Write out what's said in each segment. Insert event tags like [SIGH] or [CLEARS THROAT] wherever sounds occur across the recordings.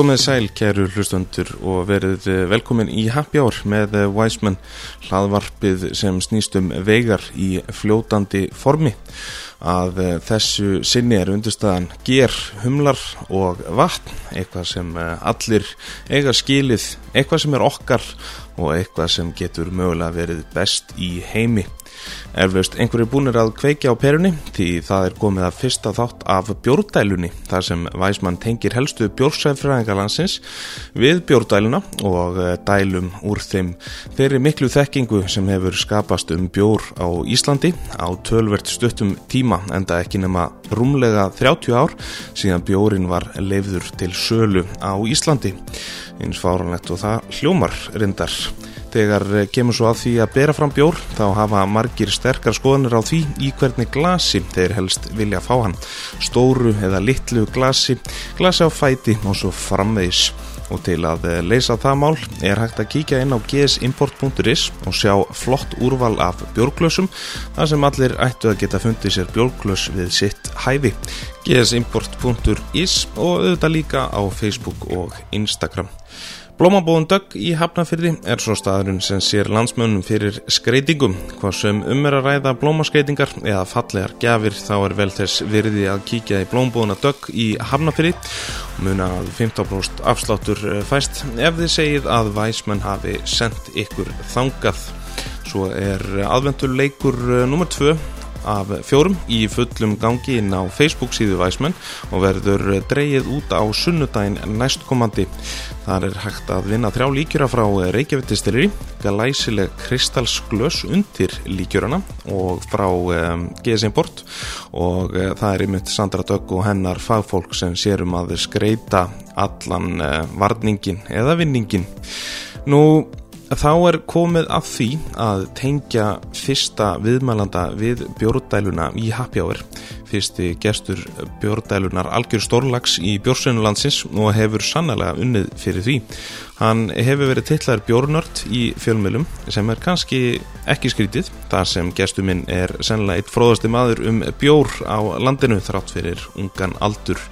Komið sæl, kæru hlustundur og verið velkomin í Happy Hour með Wiseman hlaðvarpið sem snýst um vegar í fljótandi formi. Að þessu sinni er undirstaðan ger, humlar og vatn, eitthvað sem allir eiga skilið, eitthvað sem er okkar og eitthvað sem getur mögulega verið best í heimi. Erflust einhverju búinir að kveikja á perunni því það er komið að fyrsta þátt af bjórdælunni þar sem Væsmann tengir helstu bjórsæðfræðingalansins við bjórdæluna og eh, dælum úr þeim þeirri miklu þekkingu sem hefur skapast um bjór á Íslandi á tölvert stuttum tíma enda ekki nema rúmlega 30 ár síðan bjórin var leifður til sölu á Íslandi eins fáranlegt og það hljómar rindar. Þegar kemur svo að því að bera fram bjór þá hafa margir sterkar skoðanir á því í hvernig glasi þeir helst vilja fá hann. Stóru eða litlu glasi, glasi á fæti og svo framvegis. Og til að leysa það mál er hægt að kíkja inn á gsimport.is og sjá flott úrval af bjórglösum þar sem allir ættu að geta fundið sér bjórglös við sitt hæfi. gsimport.is og auðvitað líka á Facebook og Instagram. Blómabóðun Dögg í Hafnafyrði er svo staðurinn sem sér landsmönnum fyrir skreitingum. Hvað sem um er að ræða blómaskreitingar eða fallegar gafir þá er vel þess virði að kíkja í blómabóðuna Dögg í Hafnafyrði og muna að 15% afsláttur fæst ef þið segið að væsmenn hafi sendt ykkur þangað. Svo er aðventurleikur nr. 2 af fjórum í fullum gangi inn á Facebook síðu Væsmenn og verður dreyið út á sunnudaginn næstkomandi. Þar er hægt að vinna þrjá líkjura frá Reykjavík-distilleri, galæsileg kristalsglös undir líkjurana og frá um, GS Import og uh, það er einmitt Sandra Dögg og hennar fagfólk sem sérum að skreita allan uh, varningin eða vinningin. Nú Þá er komið að því að tengja fyrsta viðmælanda við bjórdæluna í Happy Hour. Fyrsti gestur bjórdælunar algjör stórlags í bjórsunulandsins og hefur sannlega unnið fyrir því. Hann hefur verið tillar bjórnört í fjölmjölum sem er kannski ekki skrítið þar sem gestur minn er sannlega eitt fróðasti maður um bjór á landinu þrátt fyrir ungan aldur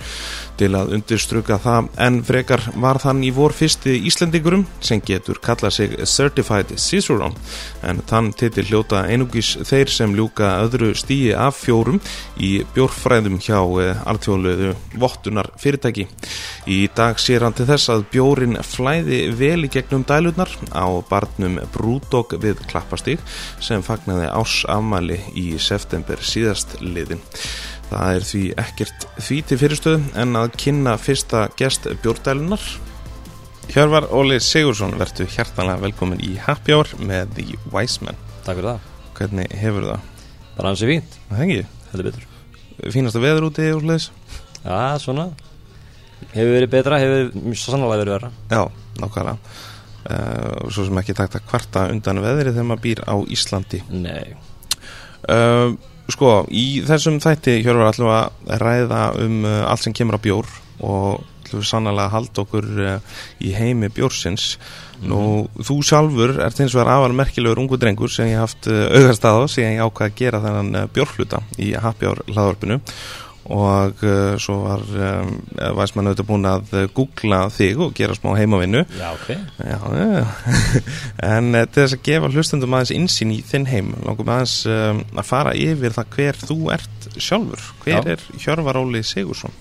til að undirstruka það en frekar var þann í vor fyrsti Íslendingurum sem getur kallað sig Certified Cicerone en þann titil hljóta einugis þeir sem ljúka öðru stíi af fjórum í bjórfræðum hjá alþjóðluðu vottunar fyrirtæki. Í dag sér hann til þess að bjórin flæði vel í gegnum dælurnar á barnum Brúdók við Klappastík sem fagnaði ás afmæli í september síðast liðin. Það er því ekkert því til fyrirstöðu en að kynna fyrsta gest bjórdælunar. Hjörvar Óli Sigursson, verðtu hjertanlega velkomin í Happy Hour með The Wise Man. Takk fyrir það. Hvernig hefur það? Bara hansi fínt. Það hengi? Þetta er betur. Fínasta veður úti úr leðis? Já, svona. Hefur verið betra, hefur mjög sannlega verið verða. Já, nákvæmlega. Uh, svo sem ekki takt að kvarta undan veðri þegar maður býr á Íslandi. Nei. Uh, sko, í þessum þætti Hjörvar ætlum að ræða um uh, allt sem kemur á bjór og við sannlega halda okkur í heimi bjórsins mm. nú, þú sjálfur ert eins og er afar merkilegur ungu drengur sem ég haft uh, augast að á sem ég ákvað að gera þennan bjórfluta í Happy Hour hlaðvarpinu og uh, svo var um, væst mann auðvitað búin að googla þig og gera smá heimavinnu. Já, ok. Já, já, [LAUGHS] en uh, til þess að gefa hlustundum aðeins insýn í þinn heim langum aðeins um, að fara yfir það hver þú ert sjálfur. Hver Já. er Hjörvar Óli Sigursson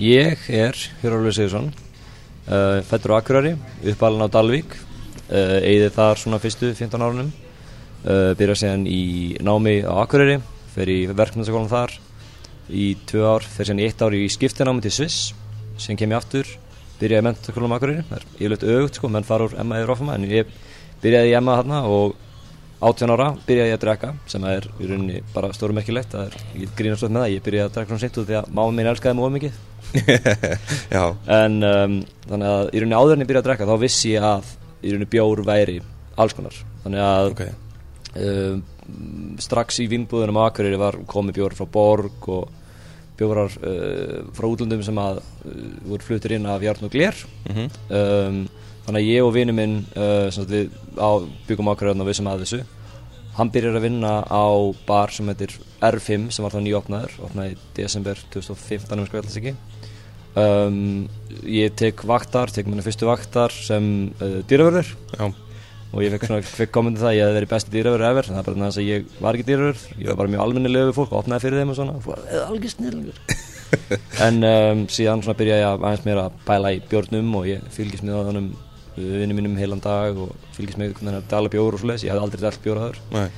Ég er Hjörður Sigursson uh, Fættur á Akurari, uppalinn á Dalvík Eyði þar svona fyrstu 15 árunum uh, Byrja síðan í námi á Akurari Fer í verkmyndaskólan þar Í tvö ár, síðan í eitt ár í skiptinámi til Sviss Síðan kem ég aftur Byrjaði á Akurari Það er yfirleitt ögugt sko, menn fara úr Emma yfir ofama En ég byrjaði í Emma þarna og 18 ára byrjaði ég að drekka sem er í rauninni bara stóru merkilegt það er, ég grínast upp með það, ég byrjaði að drekka svona sýttu því að máma mín elskaði of mikið. [LAUGHS] En um, þannig að í rauninni áður en ég byrjaði að drekka þá vissi ég að í rauninni bjór væri alls konar. Þannig að ok. um, strax í vinnbúðunum á Akureyri var komið bjór frá Borg og bjórar uh, frá útlöndum sem að uh, voru fluttir inn af Jarn og Gler. Mm um, þannig að ég og vinnu minn uh, sem við á, byggum ákveðan og vissum að þessu. Hann byrjar að vinna á bar sem heitir R5 sem var þá nýjopnaður opnaði í desember 2015 um þess ekki. Um, ég tek vaktar, tek minna fyrstu vaktar sem dýravörður. Já, og ég fekk svona, fekk komandi það að ég hefði verið besti dýravörður ever það er bara þess að ég var ekki dýravörður ég var bara mjög almennilega við fólk, opnaði fyrir þeim og svona. Og fór, eða alveg snillur [LAUGHS] en um, síðan svona byrja ég að aðeins meira að bæla í bjórnum og ég fylgist með þannig vinnum mínum heilan dag og fylgist með það er að dala bjór og svoleiðis, ég hef aldrei dalt bjór aður nei,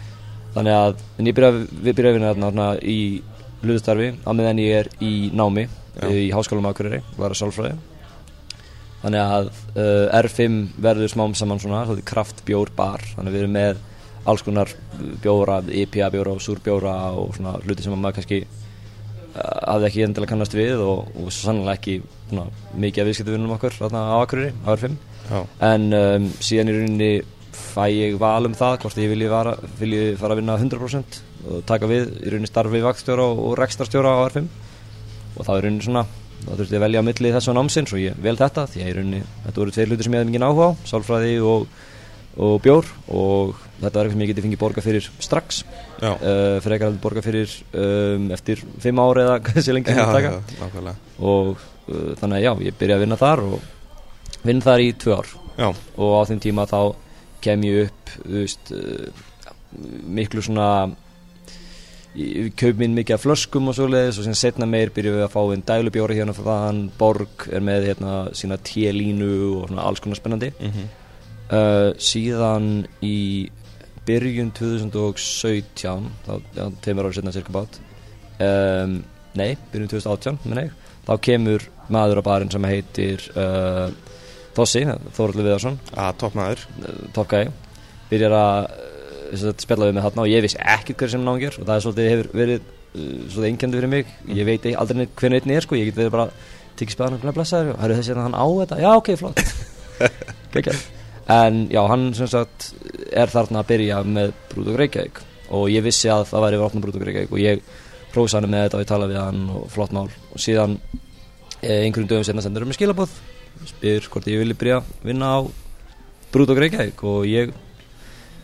þannig að en ég byrja, við byrjaði að vinna þarna í hlutastarfi. Á meðan ég er í námi Já. í háskólam þannig að uh, R5 verður smám saman svona svolítið kraftbjór bar, þannig að við erum með alls konar bjóra, IPA bjóra og súrbjóra og svona hluti sem að maður kannski uh, hafði ekki endilega kannast við og, og sannlega ekki svona, mikið af viðskiptavinnum okkur þarna á Akureyri, á R5 já, en um, síðan í rauninni fæ ég val um það hvort ég vilji, vara, vilji fara að vinna 100% og taka við í rauninni starfi vaktstjóra og rekstarstjóra á R5 og það er rauninni svona þá þurfti ég að velja á milli þess og námsins og ég vel þetta því að í rauninni þetta voru tveir hlutir sem ég hefði mikið áhuga á sálfræði og, og bjór og þetta var eitthvað sem ég geti fengið borga fyrir strax. Uh, fyrir ekki að borga fyrir um, eftir fimm ári eða [LAUGHS] hversu lengi já, já, og uh, þannig að já, ég byrja að vinna þar og vinna þar í tvö ár. Já, og á þeim tíma þá kem ég upp veist, uh, miklu svona ég kaup minn mikið af flöskum og svoleiðis og sem setna meir byrjum við að fá einn dælubjóri hérna frá þann Borg er með hérna sína T-línu og svona alls konar spennandi. Mhm, uh, síðan í byrjun 2017 þá, já, tveimur árið setna cirka bát um, nei, byrjun 2018 menn ég, þá kemur maður á barinn sem heitir uh, Tossi, Þóraldur Viðarsson. Að toppmaður Tokkæ byrjar að uh, sem sagt, spjalla við mig þarna og ég vissi ekkert hver sem náðum og það er svolítið hefur verið uh, svolítið einkjöndu fyrir mig. Ég veit ekki aldrei hvernig einn er sko. Ég get verið bara tikið spæðan og blessaður. Og hörðu þessi að hann á þetta. Já ok flott. [LAUGHS] En já hann sem sagt er þarna að byrja með Brúdók Reykjavík. Og ég vissi að það væri verið opna Brúdók Reykjavík. Og ég prósa hann með þetta og ég tala við hann og flott mál. Og síðan eh, einhverjum dögum senna sendur hann með skilabóð spyr hvort ég vilja byrja að vinna á Brúdók Reykjavík. Og ég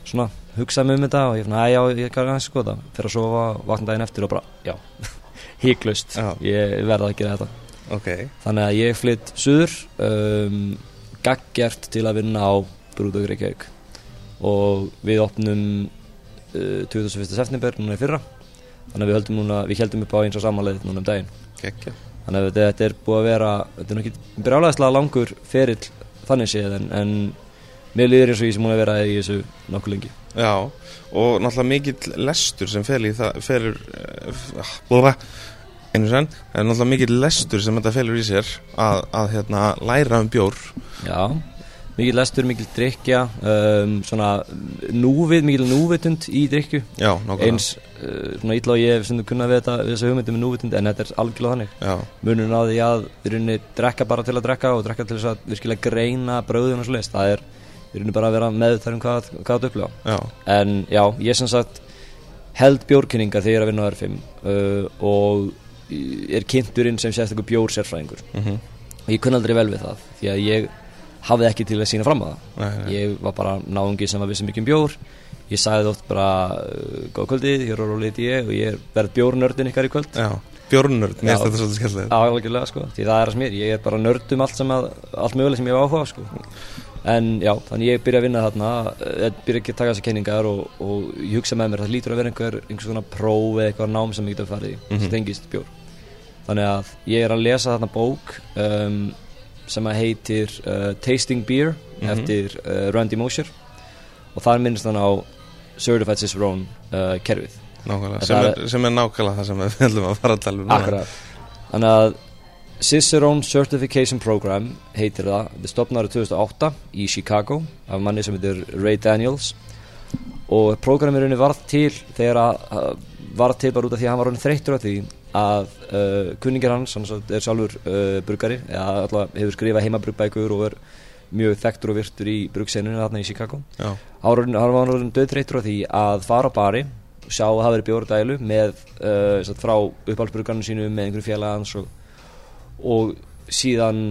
svona hugsaði mig um þetta og ég fann að já, ég kann aðeins sko það fyrir að sofa, vakna daginn eftir og bara, já, [LAUGHS] híklust Já. ég verða að gera þetta. Ok, þannig að ég flytt suður um, gaggjert til að vinna á Brúdók Reykjavík. Og við opnum uh, 21. september núna í fyrra. Þannig að við höldum núna, við heldum upp á eins og samanleið núna um daginn. Geggja þannig að þetta, er búið að vera þetta er nokkið brjálæðislega langur ferill þannig séð en, en mér líður eins og ég sem múin að vera í þessu nokkuð lengi. Já, og náttúrulega mikill lestur sem fel í það felur uh, einu það er náttúrulega mikill lestur sem þetta felur í sér að, að hérna, læra um bjór. Já, mikil lestur, mikil drikja um, svona núvið, mikil núvitund í drikju Já, nákvæmlega. Eins uh, svona illa og ég hef stundum kunnað við þetta við þessu hugmyndum með núvitund en þetta er algjörlega þannig. Munurinn á því að í rauninni drekka bara til að drekka og drekka til þess að virkilega greina bröðun og svo leist það er í rauninni bara að vera með þar um hvað, hvað það upplifa. Já, en já, ég sem sagt held bjórkynningar þegar ég er að vinna á R5 uh, og er kynnturinn sem sést eitthvað bjór sérfræðingur mhm, og ég kunni aldrei vel við það því að ég hafði ekki til að sína fram á það. Nei, nei, ég var bara náungi sem var vissi mikið um bjór. Ég sagði oft bara uh, góð kvöldið, hér er rólið ég og ég verð bjórnördin ykkar í kvöld. Já, bjórnörd, mér Já. finnst þetta svolítið skemmtilegt. Áhugilega sko, því það er að smýr ég er bara nörd um allt að allt möguleg sem ég hef áhuga sko en já, þannig ég byrja að vinna þarna eh, byrja ekki að taka þessi kenningar og, og ég hugsa með mér að það lítur að vera einhver einhver svona próf eða eitthvað nám sem ég get að fara í Mhm. sem tengist bjór þannig að ég er að lesa þarna bók um, sem að heitir uh, Tasting Beer Mhm. eftir uh, Randy Mosher og þar minnst hann á Certified Cicerone uh, kerfið Það sem er- er, sem er nákvæmlega það sem við [LAUGHS] ætlum að fara að tala um. Akkurat Þannig að Cicerone Certification Program heitir það. Þetta stopnaði árið 2008 í Chicago af manni sem heitir Ray Daniels. Og programið rauninni varð til þegar að varð til bara út af því að hann var þreyttur af því að uh, kunningir hans, hann er sjálfur uh, brugari, eða alltaf hefur skrifað heimabrugbækur og er mjög þekktur og virtur í brugseinunni þarna í Chicago. Já, hann var hann döðþreyttur á því að fara á bari sjá að hafa verið bjórdælu með uh, frá uppáhaldsbrugarnu sínu með einhverjum félagans og, og síðan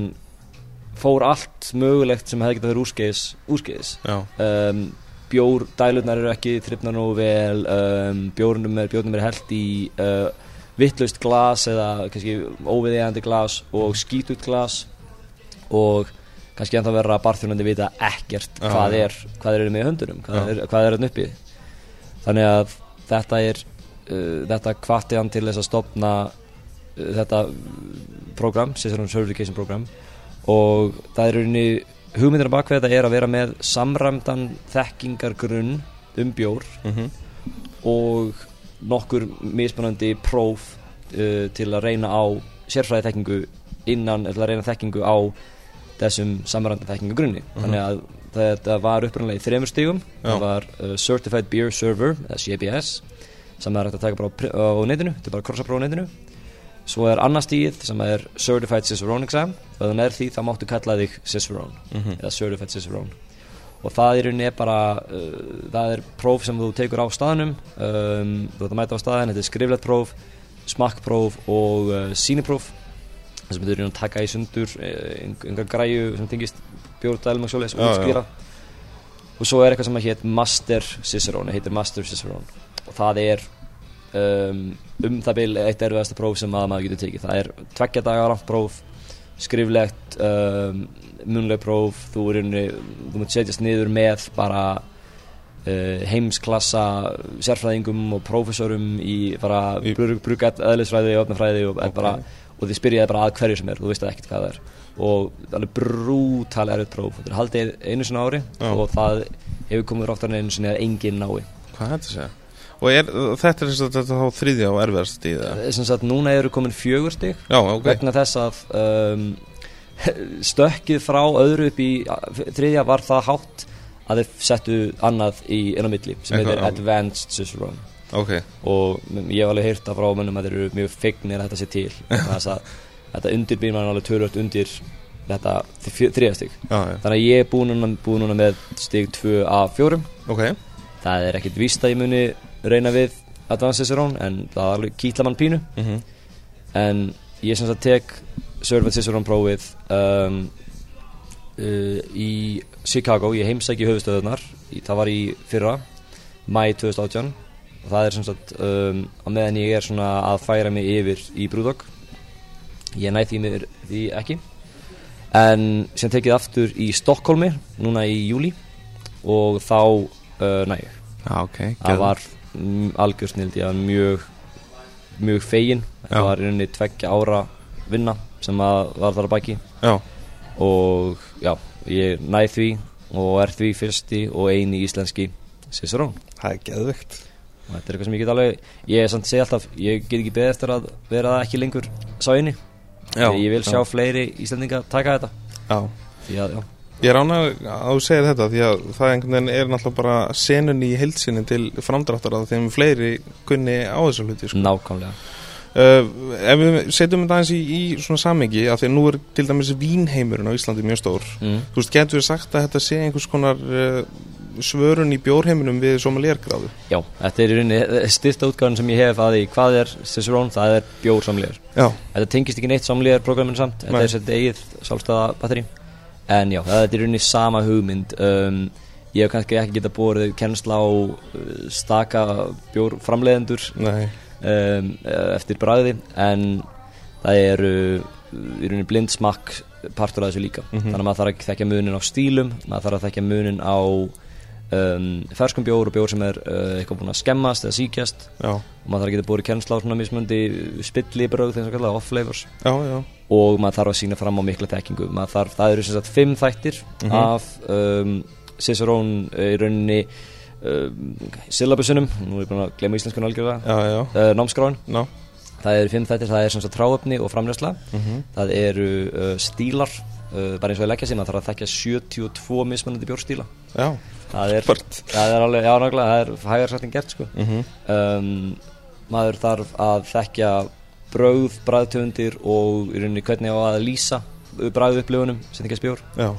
fór allt mögulegt sem hefði getað verið úrskeiðis úrskeiðis. Já, um, bjórdælurnar eru ekki þrifnar nógu vel um, bjórnum er, bjórnum er held í uh, vittlaust glas eða óviðegandi glas og skítut glas og kannski ennþá vera að barþjónandi vita ekkert Já, hvað er hvað er með höndunum, hvað Já. er, er hann uppi. Þannig að þetta er uh, þetta hvatti hann til þess að stopna uh, þetta program, Cicerone Certification program og það er í rauninni hugmyndir bak við þetta er að vera með samræmdan þekkingargrunn um bjór Mhm. og nokkur mismunandi próf uh, til að reyna á sérfræði þekkingu innan, eða reyna þekkingu á þessum samræmdan þekkingagrunni þannig að þetta var upprannlega í þremur stígum það var uh, Certified Beer Server CBS sem er hægt að taka bara á, netinu þetta er bara að krossa bara á netinu svo er annað stíð sem er Certified Cicerone Exam. Og þannig er því þá máttu kalla þig Cicerone Mhm. eða Certified Cicerone. Og það í rauninni er bara uh, það er próf sem þú tekur á staðnum. Um, þú ert að mæta á staðin þetta er skriflegt próf, smakkpróf og uh, sínipróf þess að þú eru að taka í sundur uh, einhver græju sem tengist bjórdælum og svoleiðis Já, já. útskýra. Og svo er eitthvað sem hétt Master Cicerone heitir Master Cicerone. Og það er um, um það bil eitt erfiðasta próf sem að maður getur tekið það er tveggja dagar langt próf skriflegt um, munleg próf þú, þú mútt setjast niður með bara uh, heimsklassa sérfræðingum og prófessorum í bara Í- brugat eðlisfræði og öfnafræði og, Ok. bara, og þið spyrjaði bara að hverju sem er þú veist ekkert hvað það er og alveg brútal erfitt próf þetta er haldið einu sinna á ári Já. og það hefur komið ráttar en einu sinni að enginn nái Hvað er þetta að segja? Og er, þetta er þess að þetta þá þriðja og erfiðast stíð eða? sem sagt núna eru komin fjögur stig. Já, ok. Vegna þess að um, [LAUGHS] stökkið frá öðru upp í þriðja var það hátt að þeir settu annað í enn á milli sem heitir. Advanced Cicerone Ok, og ég hef alveg heyrt að frá mönnum að þeir eru mjög feignir að þetta sé til. Þannig að það- þetta undirbýr mann alveg törvöld undir þetta þri- þriðja já, þannig að ég er búin núna með stig 2 af 4 ok. Það er ekkit víst að ég muni reyna við Advanced Cicerone en það alveg kýtla mann pínu. Mm en ég sem sagt tek Certified Cicerone prófið um, uh, í Chicago, ég höfustöðunar í, það var í fyrra mæ 2018 og það er sem sagt um, á meðan ég er svona að færa mig yfir í Brúdok ég næ því mér því ekki. En sem tekið aftur í Stokkólmi núna í júli og þá uh, næ ég. Já, ok það var mm, algjör snild ég var mjög mjög fegin. Það var í rauninni tveggja ára vinna sem að var þar að baki. Já, og já, ég næ því og er því fyrsti og eini íslenski Cicerón. Það er geðvegt og þetta er eitthvað sem ég get alveg ég er samt að segja alltaf, ég get ekki beðið eftir að vera ekki lengur sá inni Já, ég vil já. sjá fleiri íslendinga taka þetta. Já, því að, já, Ég rána að þú segir þetta því að það einhvern veginn er náttúrulega bara senun í heilsinni til framdráttar að þeim fleiri kunni á þessu hluti sko. nákvæmlega. Uh, Ef við setjum þetta aðeins í, í svona samengi að því að nú er til dæmis vínheimurinn á Íslandi mjög stór. Mm. Þú veist, getur við sagt að þetta sé einhvers konar uh, svörun í bjórheiminum við somaliergráðu já, þetta er í rauninni styrta útgáðan sem ég hef að því hvað er Cicerón, það er bjórsamlegar Já, Þetta tengist ekki neitt samlegar programminu samt Þetta Nei. er En já, það er í rauninni sama hugmynd. Um, Ég hef kannski ekki geta borið kennsla á uh, staka bjórframleiðendur nei. um, uh, eftir bræði En það eru uh, í rauninni blind smakk partur af þessu líka. Mhm. Þannig að maður þarf að þekkja munin á stílum Maður þarf að þekkja munin á um, ferskum bjór og bjór sem er uh, eitthvað búin að skemmast eða síkjast Já, og maður þarf að geta búið kennsla á svona mismundi spillibröð, þeim sem kallaða off-flavors. Já, já og maður þarf að sína fram á mikla þekkingu. Maður þarf, það eru sem sagt fimm þættir Mhm. af um, Cicerón uh, í rauninni um, syllabusunum, nú er ég búin að algjörlega, Já, já, uh, námskráin ná. Það eru fimm þættir, það er sem sagt tráöfni og framleysla mm það eru uh, stílar uh, bara eins og ég leggja sig, maður þarf að þekkja 72 mismunandi bjórstíla Já, það er, það er alveg, já nákvæmlega, það er hægar sagt en gert sko. Mm um, maður þarf að þekkja brauð, bræðtöfundir og í rauninni hvernig á að lýsa bræðupplifunum sem þykja spjór. Já.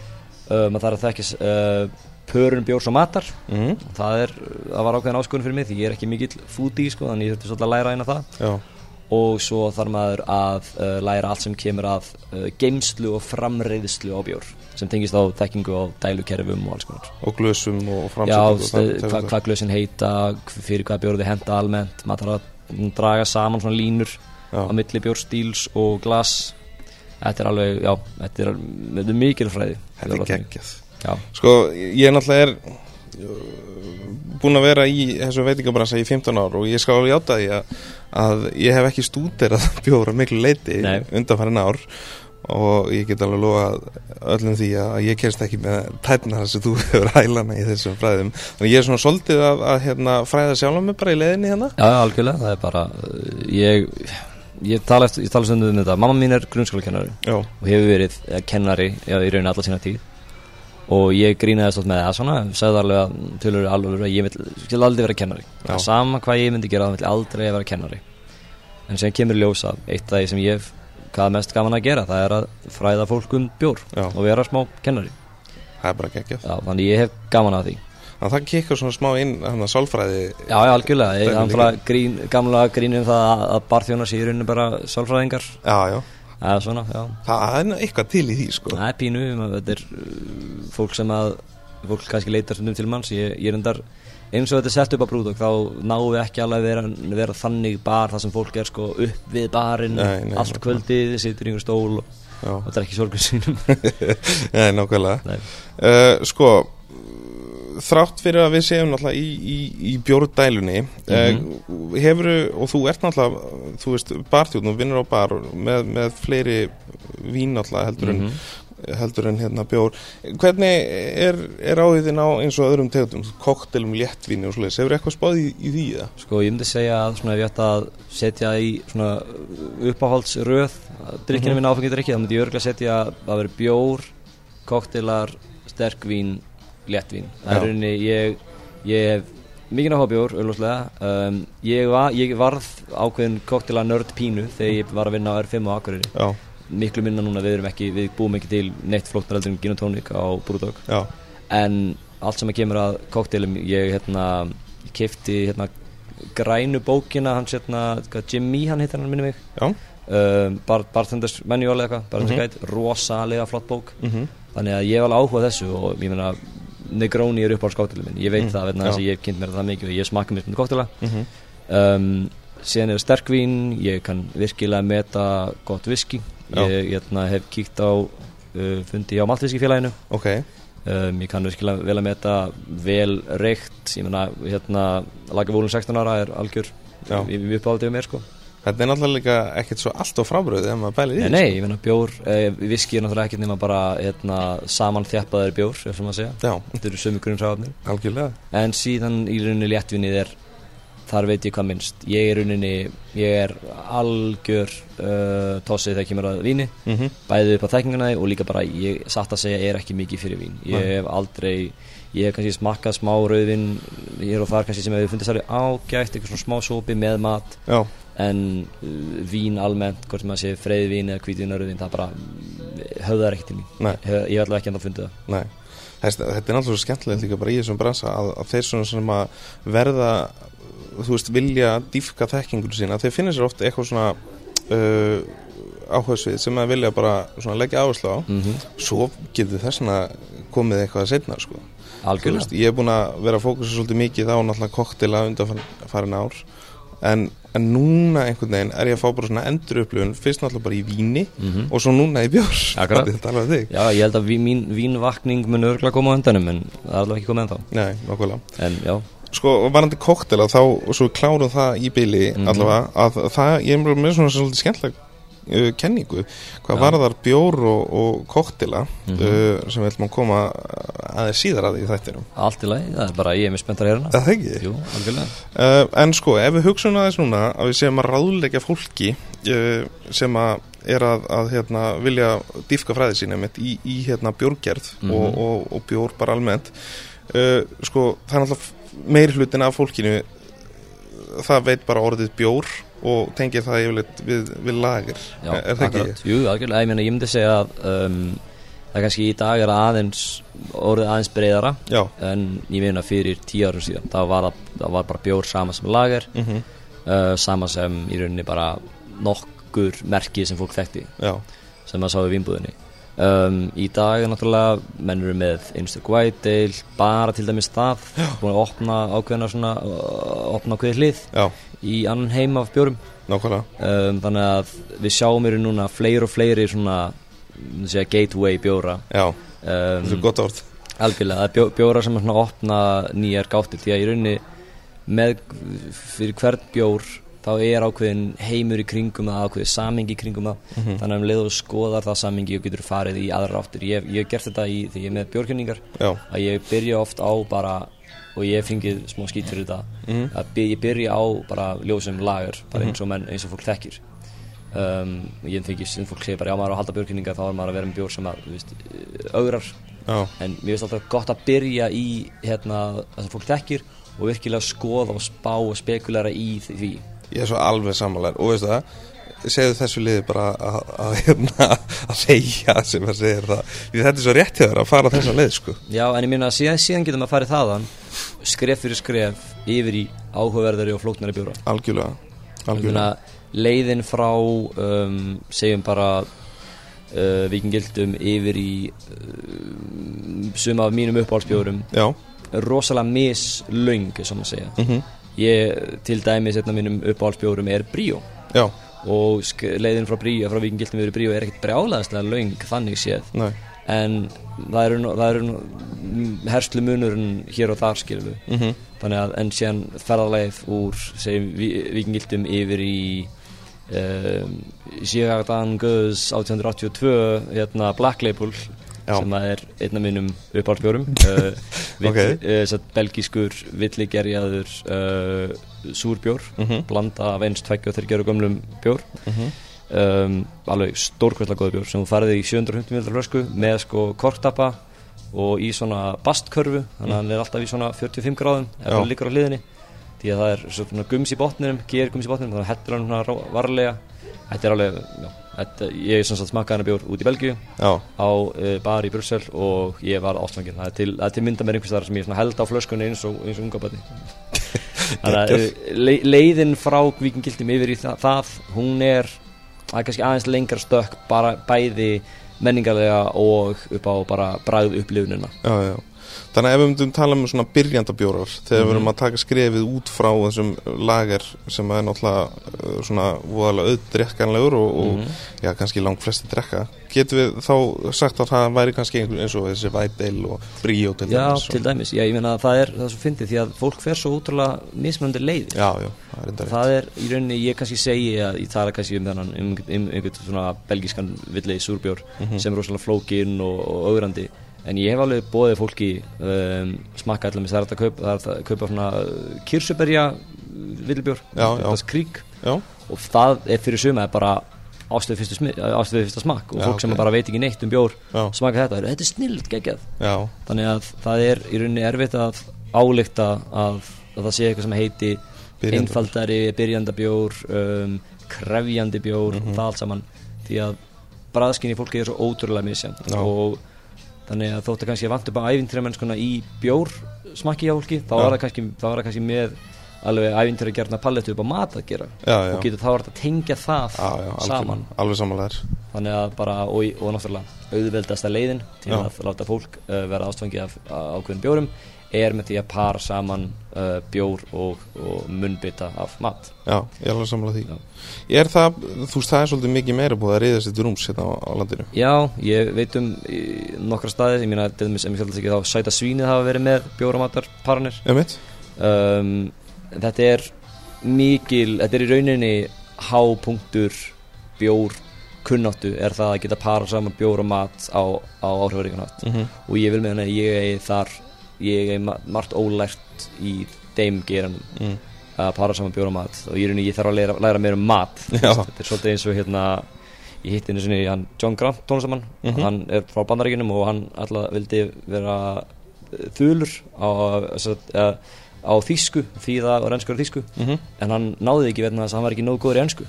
Uh, maður þarf að þekkja uh, pörun bjórs og matar. Mm það, er, það var ákveðin áskonum fyrir mig því ég er ekki mikill foodie sko, þannig ég þurfti svolítið að læra eina það. Já, og svo þarf maður að uh, læra allt sem kemur að uh, geimslu og framreiðslu á bjór sem tengist á þekkingu á dælukerfum og alls konar. Og glösum og st- þann- hva, hvað glösin heita, fyrir hvað bjór þið henda almennt. Maður þarf að draga saman svona línur Já. á milli bjórstíls og glas. Þetta er alveg, já, þetta er, þetta er mikil fræði. Þetta er geggjað. Sko, ég náttúrulega er uh, búin að vera í þessu veitingabransa í 15 ár og ég skal játa því að, að ég hef ekki stúderað [LAUGHS] bjóra miklu leiti undanfærin ár og ég get alveg lofa öllum því að ég kerst ekki með tætna þess að þú [LAUGHS] hefur hælana í þessum fræðum. Þannig ég er svona svolítið að, að hérna, fræða sjálf mig bara í leiðinni hérna. Já, algjörlega, það er bara uh, ég, ég tala, tala stundum um þetta. Mamma mín er grunnskólakennari og hefur verið eh, kennari já, í rauninni alla sína tíð. Og ég grínaði stótt með það svona sagði alveg að tölur alveg að ég vil, aldrei vera kennari. Já. sama hvað ég myndi gera þá vil aldrei vera kennari. En sem kemur ljósa eitt af því sem ég hef hvað mest gaman að gera það er að fræða fólk um bjór Já. og vera smá kennari. Það er bara geggjað. Já, þannig ég hef gaman að því að það kikkar svona smá inn hann að sálfræði já, já, algjörlega, ég, hann frá grín, gamla grínum það að, barþjónar sé í rauninni bara sálfræðingar. Já, já, eða svona, já. Það er eitthvað til í því sko. Það er pínu, þetta er uh, fólk sem að fólk kannski leitar stundum til manns. Ég, ég er endar, eins og þetta er sett upp á brúdok þá náum við ekki alveg vera, vera þannig bar þar sem fólk er sko upp við barinn allt kvöldið, situr í einhver stól og, og það er ekki sorgur sínum [LAUGHS] Nei, nákvæmlega. Nei. uh, Sko þrátt fyrir að við séum náttúrulega í, í, í bjórdælunni mm Mhm. hefur og þú ert náttúrulega þú veist, barþjóðn og vinnur á bar með, með fleiri vín náttúrulega heldur en, Mhm. heldur en hérna bjór hvernig er, er áhugðin á eins og öðrum tegundum, koktelum, léttvíni og svoleiðis, hefur eitthvað spáð í, í því það? sko ég myndi segja að svona ef ég ætti að setja í svona uppáhaldsröð drikkina Mhm. mín áfengið drikki þá myndi ég örgulega setja að veri bjór koktelar, sterkvín léttvín, ég, ég hef áhuga á bjór, auðvitað um, ég, var, ég varð ákveðin koktela nörd pínu þegar ég var að vinna á R5 á Akureyri. Já, miklu minna núna, við erum ekki, við búum ekki til neitt flóknar heldur en gin og tónik á Brúdók en allt sem að kemur að koktelum ég hérna, kefti hérna grænu bókina hans hérna, Jimmy hann heitir hann minni mig. Um, bar, Bartenders Manual eða eitthvað Mhm. Guide, rosalega flott bók. Mm þannig að ég hef alveg áhuga á þessu og ég meina Negroni er upp á skáttilum minn. Ég veit Mm, það þess að ég kynnt mér það mikið og ég smakka mér svona koktela -hmm. um, síðan er sterkvín ég kann virkilega meta gott viski. Já. ég hérna, hef kíkt á uh, fundi á Maltviskifélaginu Ok, um, ég kann virkilega vel að meta vel reykt. Ég meina hérna Lagavólun 16 ára er algjör við við uppáhaldið um mér sko þetta er náttúrulega ekkert svo allt á frábröðu ef maður bælir í Nei, því, nei, ég meina bjór, eh, viski er náttúrulega ekkert nema bara hérna, saman þjappaður bjór, ef sem að segja. Já, Þetta eru sömu grunnsáðarnir. algjörlega En síðan í rauninni léttvinnið er, þar veit ég hvað minnst. Ég er rauninni, ég er algjör uh, tossið þegar kemur að víni, mm -hmm. bæðið upp á þekkinguna og líka bara, ég satt að segja, er ekki mikið fyrir vín. Ég Nei. hef aldrei, ég hef kannski smakkað smá rauðvin, hér og þar kannski sem hefur fundið særið ágætt, eitthvað svona smá sópi með mat Já, en uh, vín almennt, hvort sem að sé freyðvín eða hvítvín og rauðvín, það bara mm, höfðar ekki til mín. Hef, ég hef allavega ekki enda fundið það. nei Þess, Þetta er náttúrulega svo skemmtilegt líka bara í þessum bransa að, að þeir svona sem að verða þú veist, vilja dýfka þekkingur sína, þeir finna sér ofta eitthvað svona uh, áhersvið sem að vilja bara svona leggja áherslu á Mm svo getur þessna komið eitthvað setna sko. Algjörlega. veist, ég er búin að vera að fókusa svolítið mikið á náttúrulega koktela undanfarin ár en, en núna einhvern veginn er ég að fá bara svona endur upplifun fyrst náttúrulega bara í víni Mm og svo núna í alveg þig. Já, ég held að vín, mín vínvakning mun örgulega koma á endanum en það er allavega ekki komið ennþá. Nei, nokkulega Sko, varandi koktela þá, og svo við klárum það í byli Mhm. allavega, að það, ég er bara með svona svolítið skemmtilega uh, kenningu hvað Já. varðar bjór og, og koktela Mhm. uh, sem við ætlum að koma aðeins síðar að því þættinum allt í lagi, það er bara ég er með spenntar að hérna. Það ekki? Jú, algjörlega. Uh, en sko, ef við hugsaum aðeins núna að við séum að ráðleggja fólki uh, sem að er að, að hérna, vilja dýfka fræði sína mitt í, í hérna, bjórgerð Mhm. og, og, og bjór bara almennt uh, sko, það er náttúrulega meiri hlutin af fólkinu það veit bara orðið bjór og tengir það yfirleitt við, við lager Já, er, það ekki? akkurat. Jú, algjörlega, ég ég myndi segja að um, það kannski í dag er aðeins, orðið aðeins breyðara Já, en ég meina fyrir tíu árum síðan, það var, það, var bara bjór sama sem lager, mm uh, sama sem í rauninni bara nokkur merki sem fólk þekkti. já, sem maður sá í vínbúðinni Um, í dag er náttúrulega menn eru með einstök whitetail bara til dæmis það. Búin að opna ákveðna svona uh, opna ákveði hlið Já, í annan heim af nákvæmlega. Um, þannig að við sjáum eru núna fleiri og fleiri svona segja, gateway bjóra. Já, þetta um, er gott orð. algjörlega, bjó, bjóra sem er svona opna nýjar gáttir. Því að í rauninni með fyrir hvern bjór þá er ákveðin heimur í kringum það ákveðin samingi í kringum það. Mhm. þannig að um leið og skoðar það samingi og getur farið í aðra áttir. Ég, hef gert þetta í, því ég er með bjórkynningar Já, að ég byrja oft á bara og ég fengið smá skýt fyrir þetta Mhm. að by, ég byrja á bara ljósum lager bara eins og menn, eins og fólk þekkir. Um, ég fengi sem fólk segir bara já maður á að halda bjórkynninga þá er maður að vera með bjór sem að veist, augrar já, en mér finnst alltaf gott að byrja í hérna, það sem fólk þekkir og virkilega skoða og spá og spekulera í því ég er svo alveg sammálar og veistu það, segðu þessu liði bara að, að, hérna, að segja sem að segja það, því þetta er svo rétt hjá þér að fara þessa leið sko. Já, en ég minna að síðan, síðan getum að farið þaðan skref fyrir skref yfir í áhugaverðari og flóknari bjóra. Algjörlega, algjörlega meina, leiðin frá um, segjum bara uh, vikingildum yfir í uh, suma af mínum uppáhaldsbjórum. Rosalega mislöng, sem maður segja. Mhm, ég, til dæmis einn af mínum uppáhaldsbjórum er Bríó. Já, og leiðin frá Bríó, frá vikingildum yfir Bríó er ekkert brjálæðislega löng þannig séð. Næ, en það eru, það eru nú- m- herslu munurinn hér og þar skilum við mhm, þannig að en síðan ferðarleið úr segjum vi- vikingildum yfir í um, Sjögardan Guðs 1882 hérna Black Label Já. sem að er einn af mínum uppáhaldsbjórum. [LAUGHS] Uh, vill, Ok. uh, belgískur villigerjaður uh, súrbjór mhm, blanda af eins tveggja og þeir gera gömlum bjór. Mhm. Um, alveg stórkvæslega góða bjór sem farið í 750 ml flösku með sko korktappa og í svona bastkörfu. Þannig að hann er alltaf í svona 45 gráðum ef það liggur á hliðinni. Því að það er svona gums í botninum ger gums í botninum, þannig að hættir hann svona varlega. Þetta er alveg, já ég smakkaði hann bjór út í Belgíu Já, á uh, bar í Brussel og ég var ástfangin það er til, það til mynda með einhvers þar sem ég held á flöskunni eins og, eins og unga bæti [LAUGHS] þannig að uh, le, leiðin frá vikingildum yfir í það, það hún er er kannski aðeins lengra stökk bara bæði menningarlega og upp á bara bræð upplifunina. Já, já Þannig að ef við myndum tala um svona byrjandabjórar þegar við Mhm. erum að taka skrefið út frá þessum lager sem er náttúrulega uh, svona voðalega auðdrekkanlegur og, og Mhm. já, kannski langt flesti drekka getum við þá sagt að það væri kannski eins og þessi Vædeil og Bríó til Já, dæmis og- til dæmis, já, ég meina að það er það svo fyndið því að fólk fer svo útrúlega mismunandi leiðir Já, já, það er enda rétt það er í rauninni, ég kannski segi að ég tala kannski um þennan, um, um einhvern svona belgískan villegi súrbjór Mhm. sem er rosalega flókin og, og augrandi en ég hef alveg bóðið fólki um, smakka allir með það er að kaupa, það er að kaupa svona kirsuberja villibjór, Já, já. það er krík Já, og það er fyrir suma bara ástöðu fyrsta, fyrsta smakk. Og Já, fólk sem ok. bara veit ekki neitt um bjór já, smaka þetta, þetta er snillt geggjað. Já, þannig að það er í rauninni erfitt að álíkta að, að það sé eitthvað sem heiti Byrjandi. einfaldari, byrjandabjór um, krefjandi bjór Mhm. og það allt saman. Því að bræðskinni fólki er svo ótrúlega misjant og þannig að kannski að vant upp á ævintýramennskuna í bjór smakki hjá fólki þá var það kannski, kannski með alveg ævintýra gerna palletu upp á mat að gera já, já. og getur þá verið að tengja það Já, algjörlega. saman Alveg samanlegar þannig að bara og, og náttúrulega auðveldasta leiðin til Já. að láta fólk uh, vera ástfangið af ákveðin bjórum er með því að para saman uh, bjór og, og munnbytta af mat. Já, ég er alveg samanlega því. Já. Er það, þú veist, það er svolítið mikið meira búið að reyða sér til rúms hérna á, á landinu? Já, ég veit um nokkra staði, ég meina til dæmis sem ég sjálf ekki þá sæta svínið hafa verið með bjóramatarparanir Emitt? um, þetta er mikil, þetta er í rauninni hápunktur bjór kunnáttu er það að geta para saman bjór og mat á, á áhrifaríkanhátt Mm og ég vil meina að ég er þar ég er ma- margt ólært í þeim geranum mm. að para saman bjóra mat. Og ég, ég þarf að læra, læra meira um mat. [LAUGHS] Þetta er svolítið eins og hérna ég hitti einu sinni hann John Grant tónlistamann Mhm. hann er frá bandaríkinum og hann alltaf vildi vera eh, þulur á, sagt, uh, á þýsku þýða og reynskur þýsku. Mm en hann náði ekki vegna þess að hann var ekki nógu góður í ennsku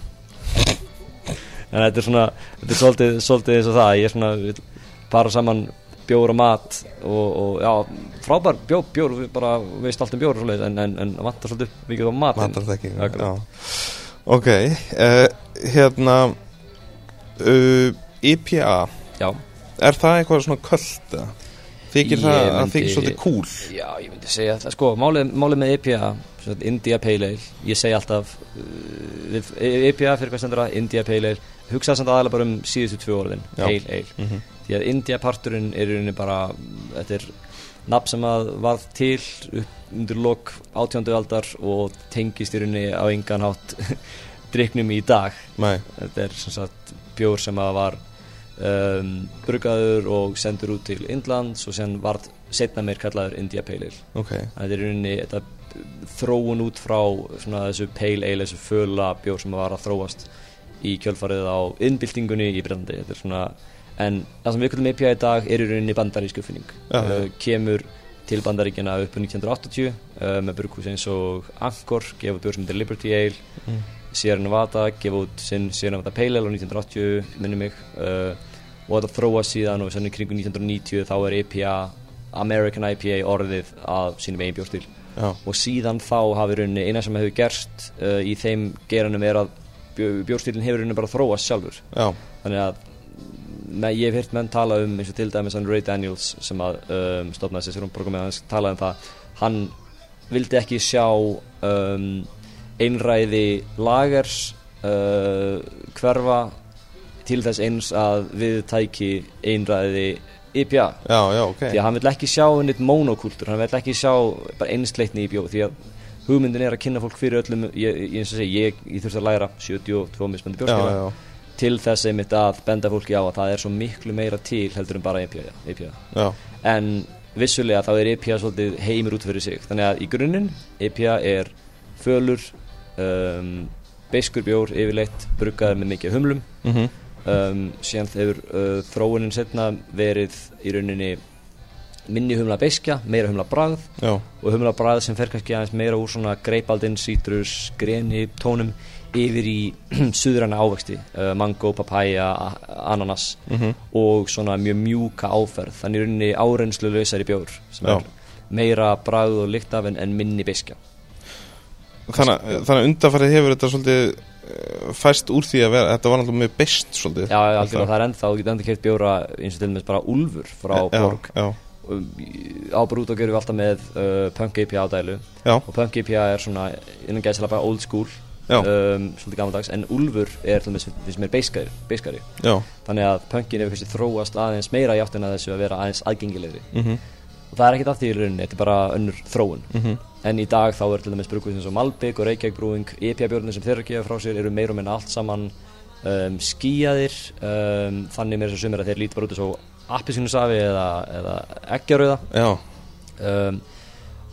en þetta er svona þetta er svolítið, svolítið eins og það. Ég er svona para saman bjór og mat og, og já, frábær bjór, bjór við bara veist allt um bjór svoleiðis, en, en, en vantar svolítið mikið á mat Vantar það ekki. Já. Ok, uh, hérna uh, IPA já, er það eitthvað svona köld eða? Þykir það að myndi- þykir svolítið cool Já, ég myndi segja það, sko, málið, málið með IPA, India Pale Ale, ég segi alltaf, uh, við- IPA fyrir hvað stendur það, India Pale Ale, hugsaði samt aðalega bara um síðustu tvö orðin. Pale Ale, Mhm. Því að India parturinn er í rauninni bara, þetta er nafn sem að varð til upp undir lok átjándu aldar og tengist í rauninni á engan hátt [LAUGHS] driknum í dag, Nei, þetta er sem sagt bjór sem að var um, brugaður og sendur út til Indlands og sen varð setna meir kallaður India Pale Ale. Ok. Þetta er í rauninni þetta þróun út frá svona þessu pale ale, þessu föla bjór sem var að þróast í kjölfarið á innbyltingunni í Breitlandi þetta er svona, en það sem við kallum IPA í dag er í rauninni bandarísku uppfinning uh, kemur til bandaríkjana upp á 1980 uh, með burghús eins og Angkor gefa út bjór sem heitir Liberty Ale. Mm. Sierra Nevada gefa út sinn Sierra Nevada Pale Ale á 1980 minni mig. Uh, og þetta þróast síðan og í kringu 1990 þá er IPA American IPA orðið af sínum eigin bjórstíl Já, og síðan þá hafi rauninni eina sem hefur gerst uh, í þeim geranum er að bjó, bjórstílinn hefur rauninni bara þróast sjálfur. Já, þannig að með, ég hef heyrt menn tala um eins og til dæmis hann Ray Daniels sem að um, stofnaði sér sérum programmið hans talaði um það. Hann vildi ekki sjá um, einræði lagers uh, hverfa til þess eins að við tæki einræði IPA já, já, ok. Því að hann vil ekki sjá neitt monokultur hann vil ekki sjá bara einsleitni bjóð því að hugmyndin er að kynna fólk fyrir öllum ég, ég, ég, ég þurfti að læra 72 mismöndi Já, bjóðskila já, til þess einmitt að benda fólki á að það er svo miklu meira til heldur en bara IPA, IPA. já, en vissulega þá er IPA svolítið heimur út fyrir sig. Þannig að í grunninn IPA er fölur um, beiskur bjór yfirleitt bruggaður með mikið humlum. Mhm, um, síðan hefur uh, þróunin setna verið í rauninni minni humla beiskja, meira humla bragð. Já, og humla bragð sem fer kannski aðeins meira úr svona greipaldinn, sítrus, greni, tónum yfir í [CLEARS THROAT] suðræna ávexti, uh, mango, papaya, ananas mhm, og svona mjög mjúka áferð, þannig rauninni árenslu lausari bjór sem Já. er meira bragð og lykt af en, en minni beiskja. Þannig, að undarfærið hefur þetta svolítið eh, fæst úr því að vera, þetta var náttúrulega með best svolítið. Já, algjörlega, það er ennþá, þú getur enda kert bjóra eins og til dæmis bara úlfur frá já, Borg. Já, Um, á Brúto gerum við alltaf með uh, Punk IPA ádælu já, og Punk IPA er svona innan gæðslega bara old school. Já. Um, svolítið gammaldags en Úlfur er til dæmis finnst mér beiskari, þannig að punkin hefur kannski þróast aðeins meira í áttina þessu að vera aðeins aðgengilegri. Mhm, og það er ekkert af því í rauninni, þetta er bara önnur þróun. Mhm, en í dag þá er til dæmis brugguð eins og Malbygg og Reykjavík brúing IPA björnir sem þeirra gefa frá sér eru meira og minna allt saman um, skíjaðir um, þannig meira sem sumir að þeir líti bara út eins og appisínusafi eða, eða eggjarauða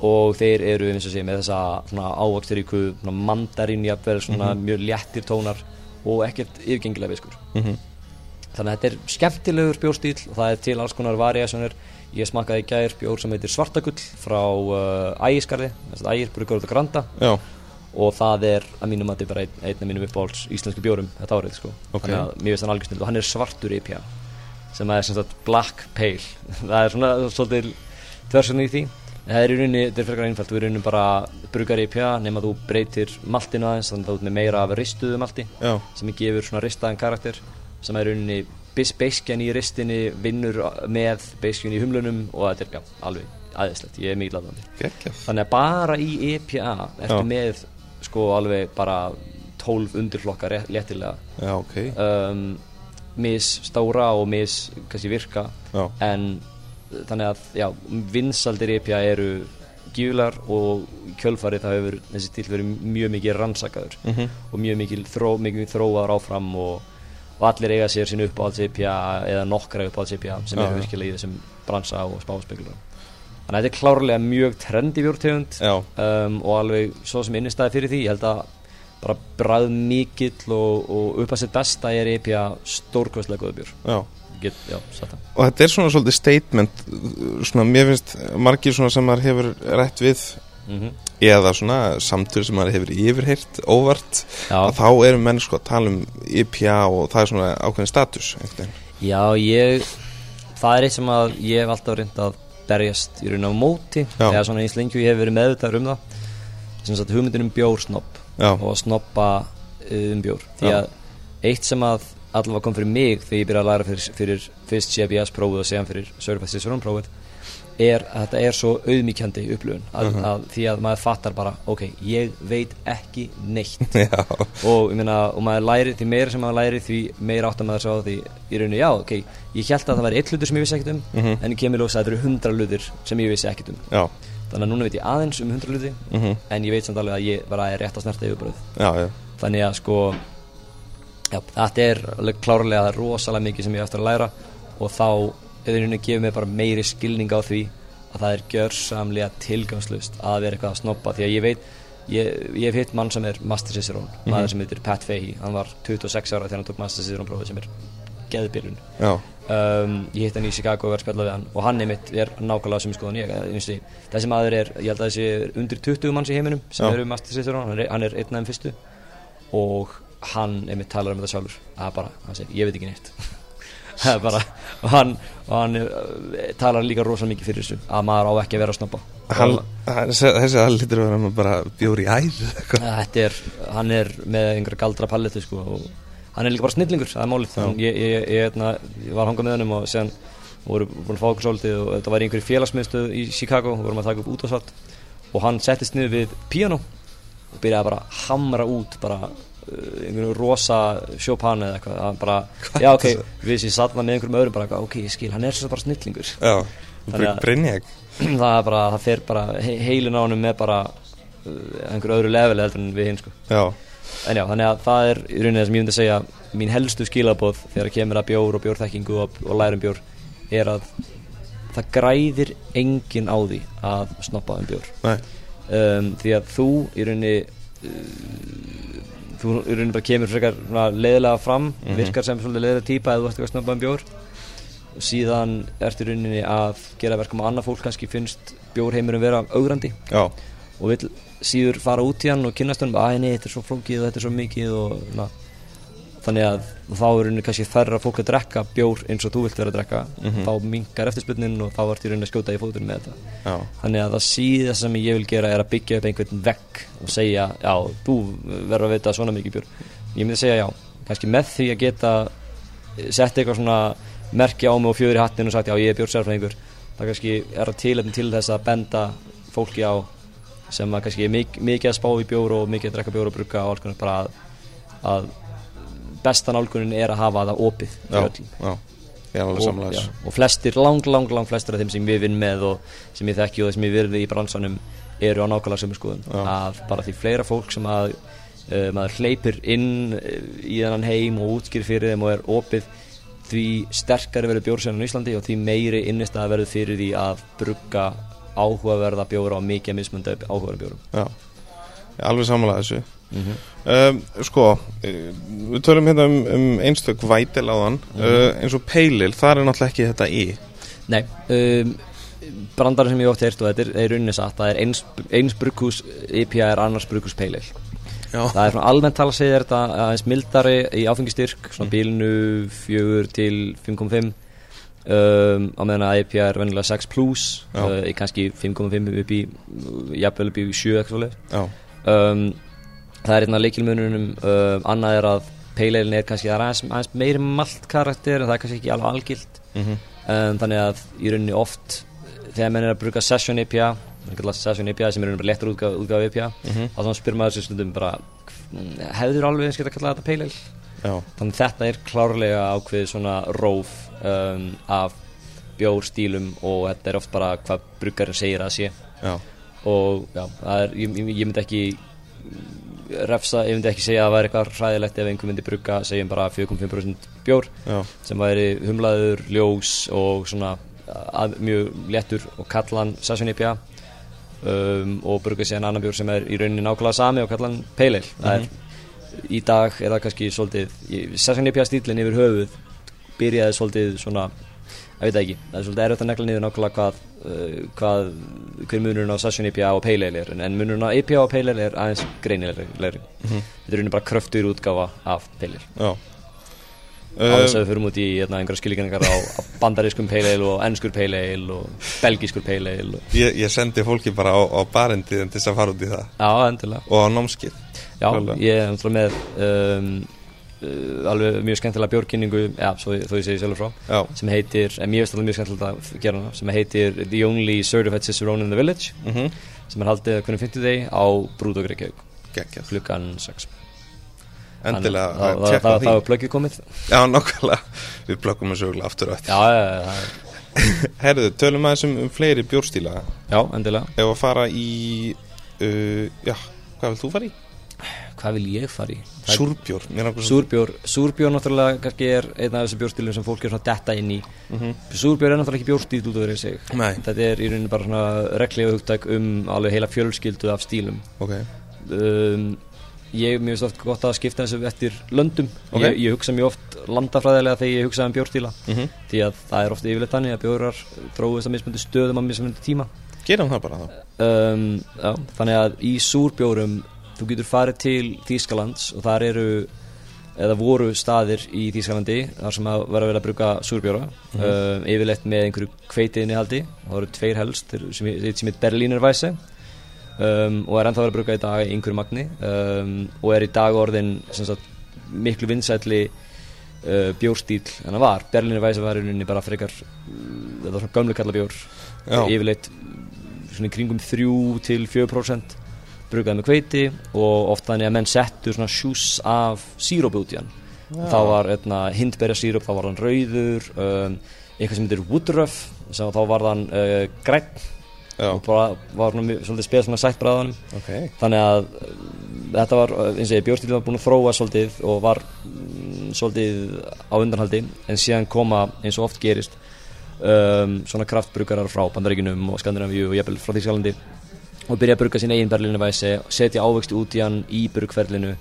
og þeir eru eins og sé með þessa svona ávaxturíku mandarín jafnvel svona mjög léttir tónar og ekkert yfirgengilega viskur. Mhm, þannig að þetta er skemmtilegur bjórstíl og það er til alls konar variationir ég smakkaði í gær bjór sem heitir Svartagull frá uh, Ægiskarði Ægir, Brugur og Granda. Já, og það er að mínum að þetta er bara einn, einn af mínum uppáhalds íslensku bjórum þetta árið sko. Ok. þannig að mér finnst hann algjör snill og hann er svartur IPA sem er sem sagt black pale. [LAUGHS] Það er svona svolítið tversunni í því það er í rauninni, þetta er frekar einfalt við rauninni bara brugar IPA nema þú breytir maltinu aðeins þannig að þú ert með meira af ristuðu malti já, sem gefur svona ristaðan karakter sem er í rauninni beiskjan í ristinni vinnur með beiskjan í humlunum og þetta er já, alveg aðeinslegt, ég er mikið geggjað þannig að bara í EPA ertu Já. með sko alveg bara 12 undirflokka rétt- léttilega. Já, ok, um, mis stóra og mis kannski virka já, en þannig að já, vinsaldir EPA eru gífulegar og kjölfarið það hefur þessi stíl verið mjög mikið rannsakaður. Mhm, og mjög mikið, þró, mikið þróaður áfram og, og allir eiga sér sín uppáhalds EPA eða nokkra uppáhalds EPA sem Já, eru virkilega í þessum bransa og spáspekular þannig að þetta er klárlega mjög trendi bjórtegund já, um, og alveg svo sem innistæði fyrir því ég held að bara bræð mikill og, og upp að sér besta er góða bjór. Já Get, já, Og þetta er svona svolítið statement svona, mér finnst margir svona sem maður hefur rætt við mm eða svona samtur sem maður hefur yfirheyrt óvart þá eru menn sko að tala um IPA og það er svona ákveðin status einhvern já, ég það er eitt sem að ég hef alltaf reynd að berjast í raun á móti Já. eða svona lengi og ég hef verið meðvitaður um það. Sem sagt hugmyndin um bjórsnopp og að snoppa um bjór. Því að eitt sem að allavega kom fyrir mig þegar ég byrjaði að læra fyrir, fyrir fyrst CBS prófið og séðan fyrir Certified Cicerone prófið er að þetta er svo auðmíkjandi upplifun að, að því að maður fattar bara ok, ég veit ekki neitt. [LAUGHS] Og, meina, og maður læri því meira sem maður læri því meira áttar maður sá því í rauninu já, ok, ég held að það væri eitt hlutur sem ég vissi ekkert um Mhm. en ég kemur ljósa að þetta eru hundra hlutur sem ég vissi ekkert um. Já, þannig að núna veit ég aðeins um hundra hluti mhm, en ég veit samt alveg að ég var að rétt að snerta yfirbröð þannig að sko já, þetta er klárlega rosalega mikið sem ég eftir að læra og þá henni gefur mér bara meiri skilning á því að það er gjörsamlega tilgangslust að vera eitthvað að snoppa því að ég veit ég, ég hef hitt mann sem er Master Cicerone maður sem heitir Pat Fahey, hann var 26 ára þegar hann tók Master Cicerone prófið sem er geðbyrjun um, ég hitt hann í Chicago og var að spjalla við hann og hann einmitt er nákvæmlega sem skoðan ég því, þessi maður er, ég held að þessi er undir 20 manns í heiminum sem Já. eru Master Cicerone, hann er, er einn af þeim fyrstu og hann einmitt talar um þetta sjálfur. Að bara, hann segir, ég veit ekki neitt. [LAUGHS] Það er bara, og hann, og hann uh, talar líka rosalega mikið fyrir þessu að maður á ekki að vera að snoppa þessi að lítur að bara bjóri í æð. Þetta er, hann er með einhverja galdra palletu sko og hann er líka bara snillingur, það er málið. Hann- ég, ég, ég, hérna, ég var að hanga með hennum og séðan voru búin að fá okkur svolítið og þetta var einhverju félagsmiðstöð í Chicago og vorum að taka upp út og svart og hann settist niður við piano og byrjaði bara að hamra út bara uh, einhverju rosa Chopin eða eitthvað hann bara, [LAUGHS] Hvað já er ok, við sem satna með einhverjum öðrum bara, ok, ég skil, hann er svo bara snillingur. Já, að- Brynjæk [CLEARS THROAT] það er bara, það fer bara he- heilin á honum með bara uh, einhverju öðru level heldur en við hinn sko. Já, En já, þannig að það er í rauninni það sem ég myndi að segja mín helstu skilaboð þegar kemur að bjór og bjórþekkingu og, og lærum bjór er að það græðir enginn á því að snoppa um bjór. Um, því að þú í rauninni uh, þú í rauninni bara kemur frekar svona leiðilega fram Mhm. virkar sem svolítið leiðilega típa eða þú ert eitthvað að snoppa um bjór. Og síðan ertu í rauninni að gera verkum að annað fólk kannski finnst bjórheimurum vera augrandi já, og vill síður fara út í hann og kynast hann að nei, þetta er svo flókið og þetta er svo mikið og na, þannig að þá er rauninni kannski færra fólk að drekka bjór eins og þú vilt vera að drekka. Mhm. þá minkar eftirspunnin og þá ert í rauninni að skjóta í fóturinn með þetta. Já, þannig að það síðast sem ég vil gera er að byggja upp einhvern vegg og segja já, þú verður að vita svona mikið bjór. Ég myndi segja já, kannski með því að geta sett eitthvað svona merki á mig og fjöður í hattin og sagt já, ég er bjórsærfræðingur það kannski er að tilefni til þess að benda fólki á sem að kannski er mik mikið að spá í bjór og mikið að drekka bjór og brugga og alls konar bara að, að besta nálgunin er að hafa það opið já, já. Og, já, þessu. og flestir, lang, lang, lang flestir af þeim sem ég vinn með og sem ég þekki og sem ég virði í bransanum eru á nákvæmlega sömu skoðun. Já. að bara því fleira fólk sem að uh, maður hleypir inn uh, í þennan heim og útskýr fyrir þeim og er opið því sterkari verður bjórsæðan á Íslandi og því meiri innist að verður fyrir því að brugga áhugaverða bjóra og mikið mismönda áhugaverða bjórum. Já, alveg samlega þessu mm -hmm. Um, sko, eh, við tölum hérna um, um einstök vætil áðan. Mhm. uh, eins og peilil, það er náttúrulega ekki þetta í. Nei, um, brandar sem ég ótt heirt og þetta er, er rauninni satt það er eins, eins brugghús IPA er annars brugghús peilil. Já, Það er svona almennt tala að segja þetta aðeins mildari í áfengistyrk svona bílinu 4 til 5,5 um, á meðan að IPA er venjulega 6 plus uh, í kannski 5,5 upp í jafnvel upp í 7 eitthvað svoleiðis. Það er einna leikilmununum um, annað er að peileilin er kannski aðeins, aðeins meiri malt karakter en það er kannski ekki alveg algilt. Mm um, þannig að í rauninni oft þegar menn er að bruka session IPA session IPA sem er rauninni bara léttur útgáf, útgáf IPA Mhm. þá þannig spyr maður sér stundum bara "Mm, hefður alveg eins geta kallað þetta peileil þannig að þetta er klárlega ákveðið svona róf um, af bjórstílum og þetta er oft bara hvað bruggarinn segir að sé. Já, og já, er, ég ég myndi ekki refsa, ég myndi ekki segja að það væri eitthvað hræðilegt ef einhver myndi brugga segjum bara 4,5% bjór já, sem væri humlaður, ljós og svona að, mjög léttur og kallan session IPA um, og brugga sér annan bjór sem er í rauninni nákvæmlega sami og kallan peileil það er í dag er það kannski svolítið session IPA stílinn yfir höfuð byrjaði svolítið svona ég veit ekki, það er svolítið erfitt að negla niður nákvæmlega hvað, uh, hvað hver munurinn á session IPA og peileil er en, en munurinn á IPA og peileil er aðeins greinilegri Mhm. þetta er rauninni bara kröftur útgáfa af á þess Uh, að við förum út í hérna, einhverja skilíkningar á, á bandarískum peileil og ennskur peileil og belgískur peileil og... ég, ég sendi fólki bara á, á barendið til þess að fara út í það. Já, og á námskið Já, Klálega. ég er með um, alveg mjög skemmtilega bjórkynningu ja, þó ég segi sjálfur frá Já. sem heitir, en mér finnst alltaf mjög skemmtilega að gera hana sem heitir The Only Certified Cicerone in the Village mm sem er haldið hvernig 50 degi á Brúdók Reykjavík. Klukkan 6 Endilega að það- tjekka það- því. Það var plöggið komið. Já, nokkvæmlega Við plöggum þessu örugglega aftur á eftir Já, það er- [LAUGHS] Herðu, tölum aðeins um, um fleiri bjórstíla já, endilega. Ef að fara í uh, Já, hvað vil þú fara í? Hvað vil ég fara í? Súrbjór Súrbjór, súrbjór náttúrulega kannski er einn af þessu bjórstílum sem fólk er svona detta inn í. Mhm. Súrbjór er náttúrulega ekki bjórstíl út af verið sig. Nei, Þetta er í rauninni bara svona reglífa hugtæk um alveg heila fjölskyldu af stílum. Ok. Um, Ég, mér finnst oft gott að skipta þessu eftir löndum. Ok. ég, ég hugsa mjög oft landafræðilega þegar ég hugsa um bjórstíla mm Því að það er ofta yfirleitt þannig að bjórar þróist að mismundi stöðum að mismundi tíma. Gerum það bara þá. Um, já, Þannig að í súrbjórum þú getur farið til Þýskalands og þar eru eða voru staðir í Þýskalandi þar sem að vera vel að bruka súrbjóra um, yfirleitt með einhverju kveitiðinni haldi það eru tveir helst þeir- sem er- sem er Berlínervæse um, og er ennþá verið að bruka í dag í einhverju magni um, og er í dag orðin sem sagt, miklu vinsætli uh, bjórstíl en það var. Berlínervæse var í rauninni bara frekar uh, þetta var svona gömlu kalla bjór Já. yfirleitt svona í kringum 3 til 4% brukaði með kveiti og oft þannig að menn settu svona sjús af sírópi út í hann þá var hérna, hindberja síróp, þá var hann rauður um, eitthvað sem heitir woodruff sem þá var hann uh, Já, og bara var mjög- svolítið spes svona sætt bræðanum ok. Þannig að uh, þetta var, uh, eins og ég, bjórstílinn var búin að þróa svolítið og var mm, svolítið á undanhaldi. En síðan koma eins og oft gerist um, svona kraftbrukarar frá Bandaríkinum og Skandinavíu og jafnvel frá Þýskalandi og byrja að bruka sín eigin berlinu væsi setja ávexti út í hann í brugferlinu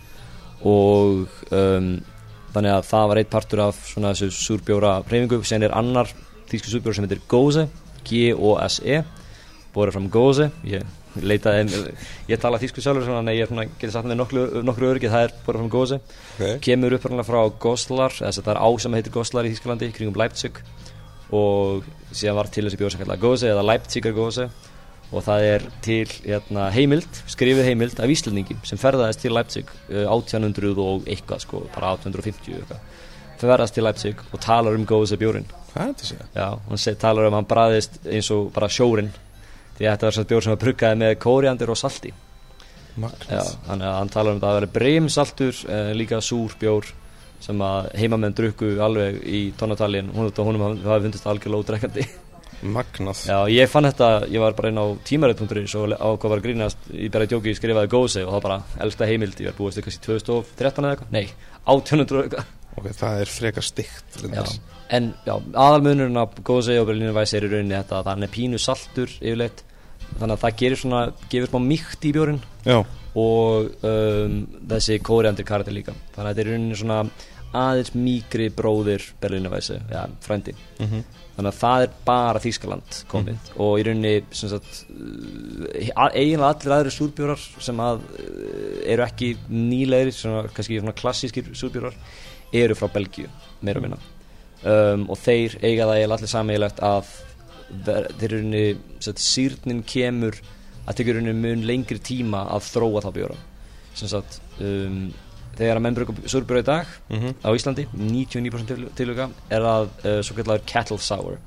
og um, þannig að það var eitt partur af svona þessu súrbjóra reyfingu sem er annar þýsku súrbjóra sem heitir Gose G-O-S-E borðið fram Gose ég leitaði, ég tala þýsku sjálfur svona, nei, ég geti sagt með nokkru, öryggi það er borðið fram Gose Ok. kemur uppræðanlega frá Goslar þess að það er á sem heitir Goslar í Þýskalandi kringum Leipzig. Og síðan var til þessi bjór sem kallar Gose eða Leipziger Gose og það er til hérna, heimild, skrifið heimild af Íslandingi sem ferðaðist til Leipzig uh, 1800 og eitthvað sko, bara 1850 eitthvað. Ferðaðist til Leipzig og talar um Gose bjórin Hvað er þetta segja? Já, hann seg, talar um að hann bræðist eins og bara sjórin því þetta var svona bjór sem var bruggaði með kóriandir og salti. Já, að hann talar um að vera breymsaltur eh, líka súr bjór sem að heimamenn drukku alveg í tónatalin hún og húnum hafi fundist algjörlega ódrekkandi Magnað. Já, ég fann þetta, ég var bara inn á tímarit.is og á hvað var að grínast ég bara djóki skrifaði góðseg og það bara elsta heimild, ég var búist eitthvað í 2013 eða eitthvað, nei, 1800 og eitthvað. Ok, það er frekar stygt en já, aðalmunurinn af góðseg og Berlínu væs er í rauninni þetta að hann er pínu saltur yfirleitt. Þannig að það gerir svona, gefur smá mýkt í bjórin Já, og um, þessi kóriandir karakter líka. Þannig að þetta er í rauninni svona aðeins mýkri bróðir Berlínavæsi, já, frændi. Mhm þannig að það er bara Þýskaland komið. Og í rauninni sagt, a- eiginlega allir aðri súrbjórar sem að uh, eru ekki nýlegri, svona, kannski svona klassískir súrbjórar eru frá Belgíu, meira og minna. Um, og þeir eiga það eiginlega allir sammeigilegt að þeir eru rauninni, sagt, sýrnin kemur að tekur rauninni mun lengri tíma að þróa það bjóra. Sem sagt um, þegar að menn bruka súrbjóra í dag Mhm. á Íslandi 99% til- tilvika er að uh, svo kallar kettle sour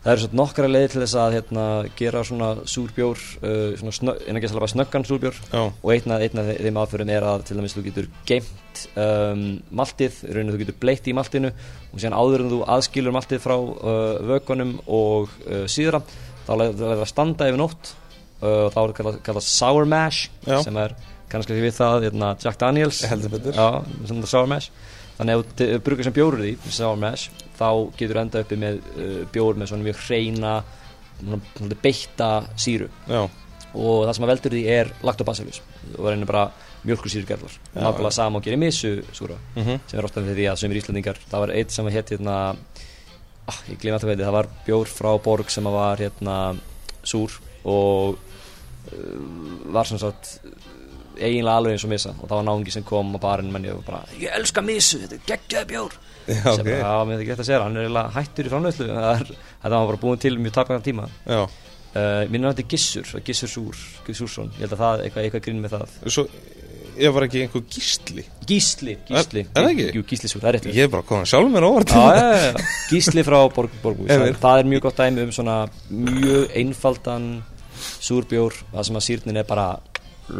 það eru svona nokkra leiðir til þess að hérna, gera svona súrbjór uh, svona snö, innan gæslega bara snöggan súrbjór Já, og einn af, þeim aðförum er að til dæmis þú getur geimt um, maltið, í rauninu þú getur bleitt í maltinu og síðan áður en þú aðskilur maltið frá uh, vökunum og uh, síðra þá lætur það að standa yfir nótt uh, þá er það kallað, kallað sour mash Já. sem er kannski við það hérna, Jack Daniels. Já, það sour mash. Þannig að ef þú brukar sem bjórur því sour mash, þá getur enda uppi með uh, bjór með svona mjög hreina beitta síru. Já, og það sem að veldur því er lactobacillus. Og það er bara mjölkursýrugerlar Já, nákvæmlega sama og gerir missu súra mhm. Sem er ofta fyrir því að sömur íslendingar það var eitt sem hétt hérna ah, ég gleyma þetta veiti, það var bjór frá borg sem að var hérna súr og uh, var sem sagt eiginlega alveg eins og missa. Og það var náungi sem kom á barinn menn ég var bara, ég elska missu, þetta er geggjaði bjór. Já, sem ok. bara, mér þetta gett að segja, hann er eiginlega hættur í er- þetta var bara búin til mjög takkan tíma. Uh, minn er þetta Gissur, Gissur Súr Gissur Súrsson, ég held að það, eitthvað, eitthvað grinn með það. Svo ég var ekki einhver gísli? Gísli, Gísli. Er- það ekki? Jú, Gísli svo, það er rétt. Ég er bara komin sjálf mér óvart. Já. Gísli frá Borg, Borgbús það, það er mjög gott dæmi um svona mjög einfaldan súrbjór það sem að sýrnin er bara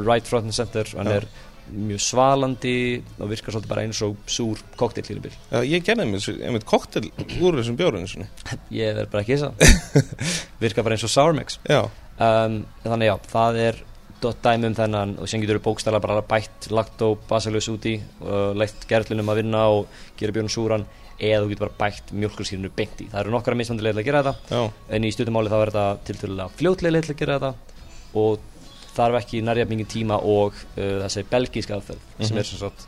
right front and center. Hann er mjög svalandi og virkar svolítið bara eins og súr kokteil hlýrubil Já, ég gerði einmitt, koktel úr þessum bjórinu sinni. [LAUGHS] Ég er bara ekki þess [LAUGHS] virkar bara eins og sour mix um, þannig já, það er dott dæmi um þennan og sem getur bókstæla bara bætt lacto basilus út í og leitt gerðlunum að vinna og gera björnum súran eða þú getur bara bætt mjölkursýrinu beint í. Það eru nokkara mismandi leið til að gera þetta. Já, en í stuttumáli þá er þetta tiltölulega fljótlega leið til að gera þetta og þarf ekki nærja mingin tíma og uh, þessi belgíska aðferð sem Mhm. er sem sagt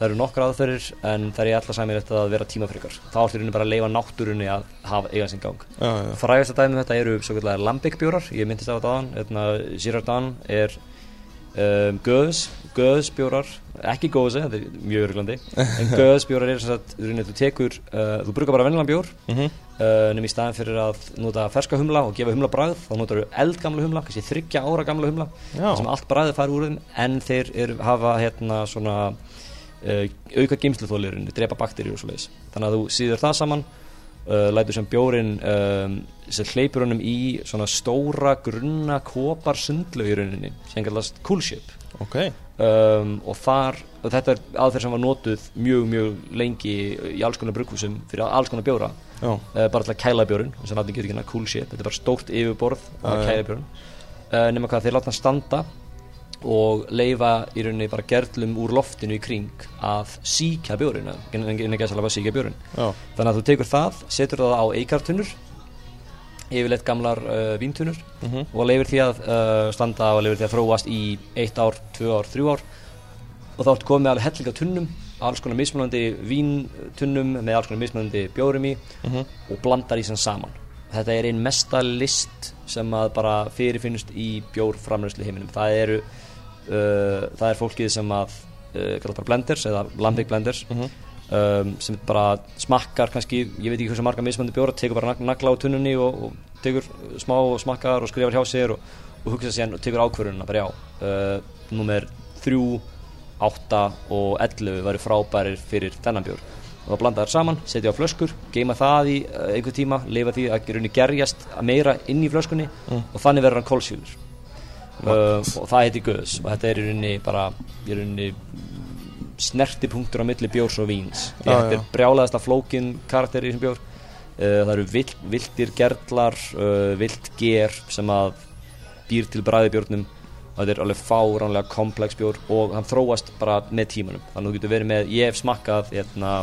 það eru nokkra aðferðir en það er í alla sæmir eftir að vera tímafrikar þá ætlur henni bara að leifa náttúrunni að hafa eiga sinn gang. Frægast að dæmi um þetta eru svo kallar lambic bjórar. Ég myndist á þetta aðan hérna, Girardin er um, Göðs Göðs bjórar, ekki góðs þetta er mjög örglandi en [LAUGHS] Göðs bjórar er í rauninni, þú tekur uh, þú brukar bara vennilega bjór Mm uh, nema í staðin fyrir að nota ferska humla og gefa humla bragð þá notar þú eldgamla humla, kannski þryggja ára gamla humla Já. sem allt bragðið fari úr þeim en þeir eru, hafa hérna svona uh, auka geimsluþólirin drepa bakteríur og svo leiðis þannig að þú síður það saman uh, lætur sem bjórin um, sem hleypur honum í svona stóra grunna kopar sundlu í rauninni sem kallast coolship Ok, um, og þar og þetta er aðferð sem var notuð mjög mjög lengi í alls konar brugghúsum fyrir alls konar bjóra. Uh, bara til að kæla bjórun þess að nafnum getur ekki hérna cool shit þetta er bara stórt yfirborð að kæla bjórun uh, nema hvað þeir láta hann standa og leifa í rauninni bara gerlum úr loftinu í kring að síkja bjórun en ekki að síkja bjórun já, þannig að þú tekur það, setur það á eikartunnur yfirleitt gamlar uh, víntunnur mhm, og leifir því að uh, standa og leifir því að þróast í eitt ár, tvö ár, þrjú ár. Og þá ertu komið alveg hellinga tunnum alls konar mismunandi víntunnum með alls konar mismunandi bjórum í mhm, og blandar í sem saman. Þetta er einn mesta list sem að bara fyrirfinnust í bjórframræslu heiminum það eru það er fólkið sem að uh, kallar bara blenders eða lambic blenders. Mhm, um, sem bara smakkar kannski, ég veit ekki hversu marga mismandi bjóra tekur bara nag- nagla á tunnunni og, og tekur smá smakkar og skrifar hjá sér og, og hugsa sér og tekur ákvörðunna bara já, uh, númer þrjú, átta og ellu væri frábærir fyrir þennan bjór. Og það blanda þær saman, setja á flöskur geima það í uh, einhver tíma leifa því að gerjast meira inn í flöskunni Mm. og þannig verður hann kólsýlur uh, og það heiti Guðs og þetta er í rauninni bara í rauninni snertipunktur á milli bjórs og víns. Að þetta er brjálaðasta flókin karakter í þessum bjór. Uh, það eru vilt, viltir gerlar uh, vilt ger sem að býr til bræði bjórnum. Og þetta er alveg fáránlega komplex bjór og hann þróast bara með tímanum. Þannig að þú getur verið með, ég hef smakkað hérna,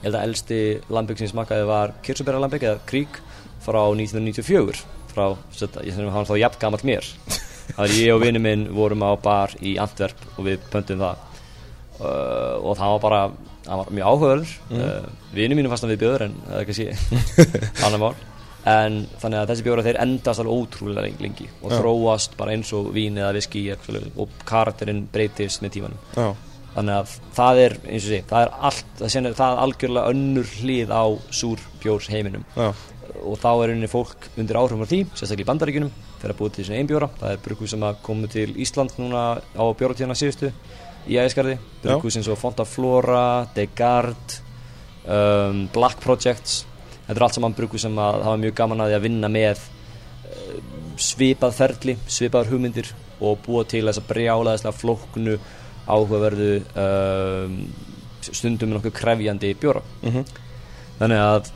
ég held að elsti lambygg sem ég smakkaði var Kirsubera lambygg eða Krík frá 1994 frá, setta, ég sem hann var þá jafn gamall mér það er ég og vinnu minn vorum á bar í Antwerp og við pöntum það. Uh, og það var bara það var mjög áhugaður mm. uh, vinnu mínu fast að við bjöður en það er kannski [LAUGHS] annar mál. En þannig að þessi bjóra þeir endast alveg ótrúlega lengi, og Já. þróast bara eins og vín eða viski og karakterinn breytist með tímanum. Já, þannig að það er eins og sé, það er allt það, sérna, það er algjörlega önnur hlið á súrbjórs heiminum já, og þá er einnig fólk undir áhrifum af því sérstaklega í bandaríkjunum fyrir að búið til svona einbjóra það er brukuð sem að komu til Ísland núna á bjóratíðana síðustu í ægiskarði brukuð sem svo Fonta Flora Degard um, Black Projects. Þetta er allt saman brukuð sem að hafa mjög gaman að því að vinna með uh, svipað ferli, svipaðar hugmyndir og búa til þess að brjálaðislega flóknu áhugaverðu um, stundum með nokkuð krefjandi bjóra. Mhm, þannig að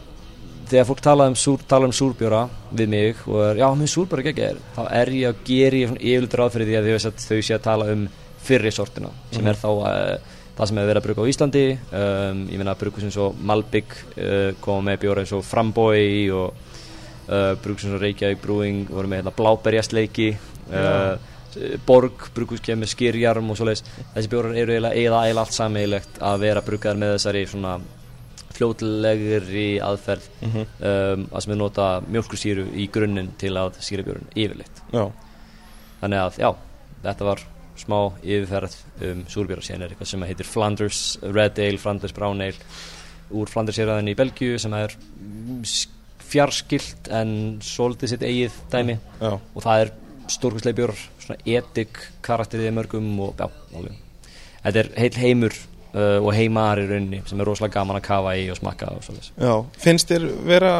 þegar fólk tala um, súr, tala um súrbjóra við mig og er, já, mér súrbjóra ekki er þá er ég að gera ég yfirleitt ráð fyrir því að þau, sé að tala um fyrri sortina sem Mhm. er þá uh, það sem hefur verið að bruka á Íslandi. Um, ég meina að bruka sem svo Malbygg uh, koma með bjóra eins og Framboy og uh, bruka sem svo Reykjavík Brewing voru með hérna, bláberjastleiki Borg brukus kemur skýrjarm og svoleiðis. Þessi bjórar eru eiginlega eða eiginlega allt sameigilegt að vera brukaðar með þessari svona fljótlegri aðferð mhm, um, að sem við nota mjölkursýru í grunninn til að sýra bjórun yfirleitt. Já, þannig að já, þetta var smá yfirferð um súrbjóra síðan er eitthvað sem heitir Flanders Red Ale, Flanders Brown Ale úr Flanders héræðin í Belgíu sem er mm, fjarskilt en svolítið sitt eigið dæmi. Já, og það er bjórar svona etik karakterið í mörgum og já, alveg. Þetta er heil heimur og heimar í rauninni sem er rosalega gaman að kafa í og smakka og svolítið Já, finnst þér vera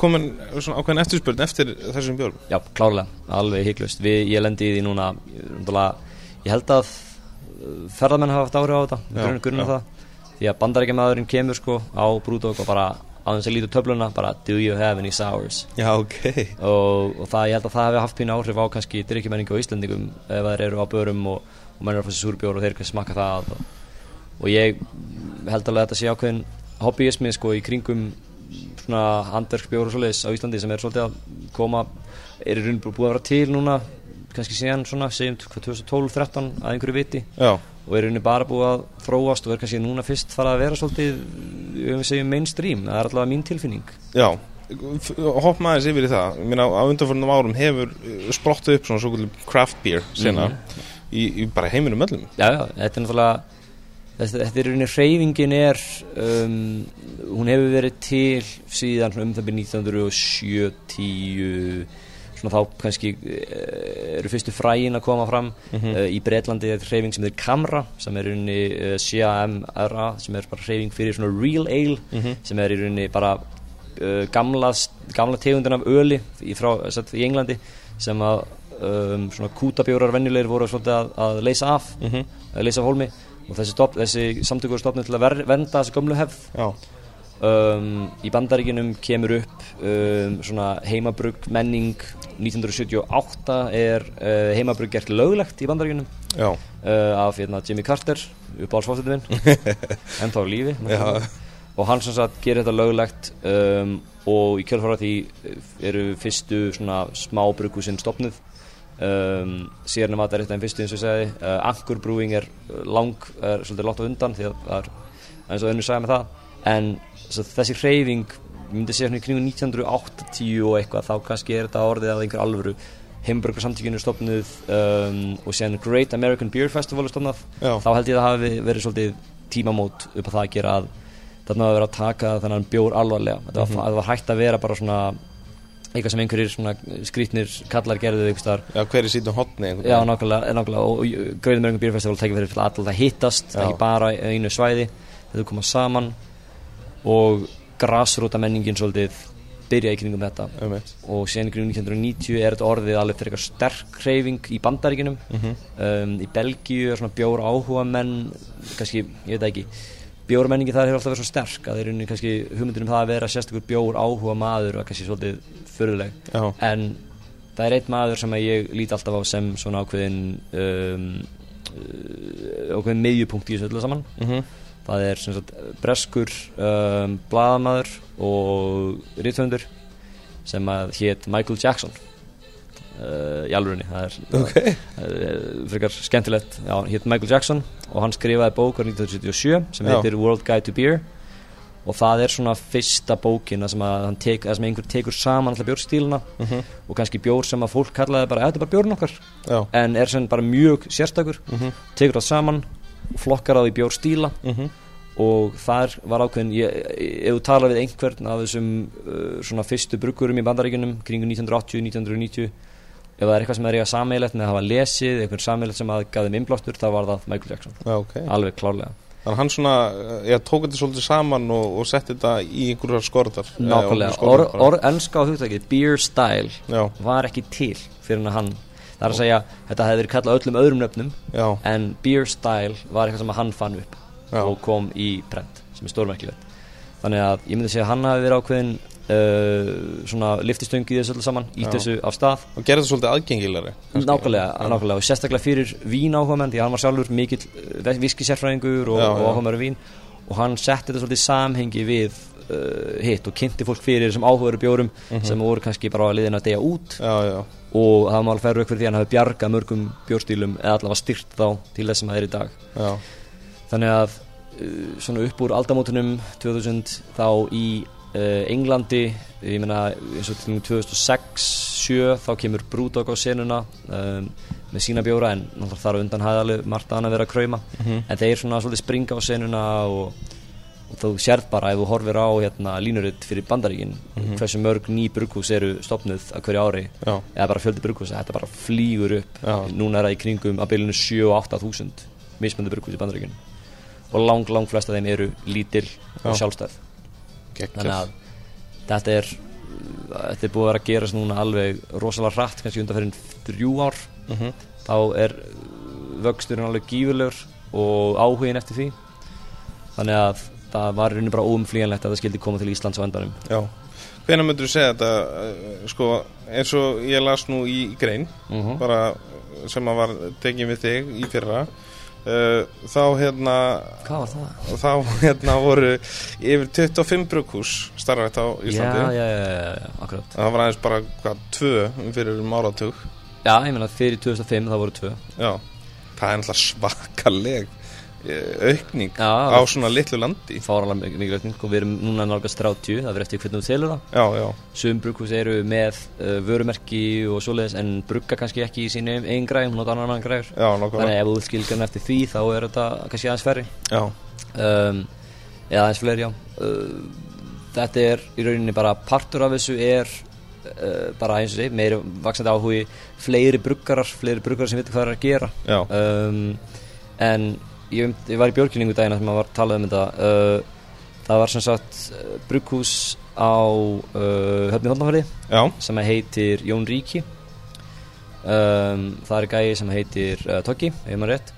komin svona ákveðin eftirspurn eftir þessum björn? Já, klárlega, alveg hygglust ég lendi í því núna ég, held að ferðarmenn hafa haft áhrif á þetta grunn, grunn það. Því að bandarækjamaðurinn kemur sko á brúdók og bara á þess að lítu töfluna bara do you have any sours? Já, ok. Og, og það, ég held að það hefði haft pínu áhrif á kannski drikkjumenningu og Íslandingum ef þeir eru á börum og, og mennur að fá sér súrbjór og þeir kannski smakka það og, og ég held alveg að þetta sé ákveðin hobbyismi sko í kringum svona handverksbjór og svoleiðis á Íslandi sem er svolítið að koma er í raun búið að vera til núna kannski síðan svona, segjum 2012-13 að einhverju viti. Já. og er rauninni bara búið að þróast og er kannski núna fyrst fara að vera svolítið, við segjum mainstream. Það er allavega mín tilfinning. Já, hopp maður yfir í það. Minna, á undanförnum árum hefur sprottið upp svona svo craft beer sena, mm -hmm. í, í bara heiminum öllum. Já, já, þetta er náttúrulega þetta, þetta er rauninni hreyfingin er um, hún hefur verið til síðan um það byrjum 1970 svona þá kannski uh, eru fyrstu fræin að koma fram mm -hmm. uh, í Breitlandi er hreyfing sem er Camra sem er rauninni uh, eh, CAMRA sem er bara hreyfing fyrir svona Real Ale mm -hmm. sem er rauninni bara gamla, gamla tegundin af öli í, frá, satt, í Englandi sem að um, svona kútabjórar venjulegir voru að, að leysa af mm -hmm. að leysa af hólmi og þessi, þessi samtökur stopnið til að ver, vernda þessi gömlu hefð. Um, í bandaríkinum kemur upp um, svona heimabrugg menning. 1978 er uh, heimabrugg gert löglegt í bandaríkinum uh, af hérna, Jimmy Carter uppáhaldsfóttuðin [LAUGHS] en þá lífi og hann sem sagt gerir þetta löglegt um, og í kjölfara því eru fyrstu svona smábrugghúsinn stopnuð síðan er maður þetta einn fyrstu eins og ég segi uh, Anchor Brewing er lang er svolítið látt á undan því að það er eins og önnu sagði með það. En þessi hreyfing myndi segja hérna í kringu 1980 og eitthvað þá kannski er þetta orðið að einhver alvöru. Himburger samtíkinu stopnuð um, og séðan Great American Beer Festival stopnað þá held ég að það hafi verið svolítið tímamót upp á það að gera að þarna að vera að taka þennan bjór alvarlega. Mm -hmm. var hægt að vera bara svona eitthvað sem einhverjir skrítnir kallar gerðu Já, hverju sítum hotni Já, nákvæmlega, nákvæmlega. Og Great American Beer Festival tekið fyrir alltaf að hittast, ekki bara einu svæði þetta koma saman. Og grassrúta menningin svolítið byrja í kringum þetta. Um og síðan í kringum 1990 er þetta orðið alveg fyrir eitthvað sterk hreyfing í bandaríkinum mm -hmm. um, í Belgíu er svona bjór áhuga menn kannski, ég veit ekki bjórmenningi það hefur alltaf verið svo sterk að þeir eru kannski hugmyndunum það að vera sérstakur bjór áhuga maður og kannski svolítið fyrirleg en það er eitt maður sem ég líti alltaf á sem svona ákveðin um, ákveðin meðjupunkt í þessu öllu saman. Mm -hmm það er sagt, breskur um, bladamæður og rítvöndur sem að hétt Michael Jackson uh, í alvörunni það er okay. frekar skemmtilegt hétt Michael Jackson og hann skrifaði bók á 1977 sem heitir Já. World Guide to Beer og það er svona fyrsta bókina sem að tek, sem einhver tekur saman alltaf bjórstíluna uh mhm. -huh. og kannski bjór sem að fólk kallaði bara, þetta er bara bjórn okkar Já. en er sem bara mjög sérstakur uh mhm. -huh. tekur það saman flokkar á því bjór stíla uh mhm. -huh. og þar var ákveðin ég, ef þú tala við einhvern af þessum uh, svona fyrstu bruggurum í bandaríkunum kringu 1980-1990 ef það er eitthvað sem er eiga sameilett með að hafa lesið, eitthvað sameilett sem að gaði innblástur, þá var það Michael Jackson okay. alveg klárlega Þannig að hann svona, ég tók þetta svolítið saman og, og setti þetta í einhverjar skorðar Nákvæmlega, orð or, ennska á hugtækið, beer style Já. var ekki til fyrir hann það er að segja, þetta hefði verið kallað öllum öðrum nöfnum Já. en Beer Style var eitthvað sem hann fann upp Já. og kom í prent sem er stórmerkilegt þannig að ég myndi segja að hann hafi verið ákveðin uh, svona liftistöng í þessu öllu saman ítt þessu af stað. Og gerði þetta svolítið aðgengilari nákvæmlega, nákvæmlega og sérstaklega fyrir vín áhuga menn því hann var sjálfur mikill uh, viskisérfræðingur og, og áhuga með vín og hann setti þetta svolítið samhengi við uh, hitt og kynnti fólk fyrir þessum áhugaveru bjórum mm -hmm. sem voru kannski bara að liðina að deyja út. Já, já. Og það má alveg auk fyrir því hann hafi bjargað mörgum bjórstílum eða allavega styrt þá til þess að það er í dag. Já. þannig að uh, svona upp úr aldamótunum 2000 þá í Englandi ég meina eins og til 2006-07 þá kemur Brúdog á senuna um, með sína bjóra en náttúrulega þar undan hafði alveg margt annað verið að kræma mm -hmm. en þeir svona svolítið springa á senuna og, og þú sérð bara ef þú horfir á hérna, línuritt fyrir bandaríkin hversu mörg ný brugghús eru stopnuð að hverju ári Já. eða bara fjöldi brugghús þetta bara flýgur upp Já. núna er það í kringum að bylunu 7 og 8 þúsund mismöndi brugghús í bandaríkin og lang, lang flest af þeim eru lítil og Já. sjálfstæð. Þannig að þetta er þetta er búið að vera að gerast núna alveg rosalega hratt, kannski undan fyrir þrjú ár Mhm. þá er vöxturinn alveg gífurlegur og áhugin eftir því þannig að það var í rauninni bara óumflýjanlegt að það skildi koma til Íslands á endanum Já. Hvenær myndur þú segja þetta uh, sko, eins og ég las nú í grein Mhm. bara sem að var tekin við þig í fyrra þá hérna Hvað var það? þá [LAUGHS] hérna voru yfir 25 brukhús starfætt á Íslandi. Já, já, já, það var aðeins bara hvað, tvö fyrir um áratug. Já, ég meina fyrir 2005 það voru tvö. Já, það er náttúrulega svakaleg eh, aukning Já, á svona litlu landi. fáralega mikið aukning. Og við erum núna nálgast 30 það verður eftir hvernig þú telur það. Já, já, Sum brugghús eru með uh, vörumerki og svoleiðis en brugga kannski ekki í sínu einn græðum, nota annan græður já, nokkuð Þannig að ef þú skilgjörn eftir því þá er þetta kannski aðeins færri. Já, um, eða aðeins fleiri já. Uh, þetta er í rauninni bara partur af þessu er uh, bara eins og segi meiri vaksandi áhugi fleiri bruggarar, fleiri bruggarar sem veitir hvað það er að gera. Um, en ég, ég var í björkynningu daginn sem maður var að tala um þetta uh, það var sem sagt uh, brugghús á uh, höfni hóndafæri sem heitir Jón Ríki. Um, það er gæi sem heitir uh, Toggi, ef maður rétt.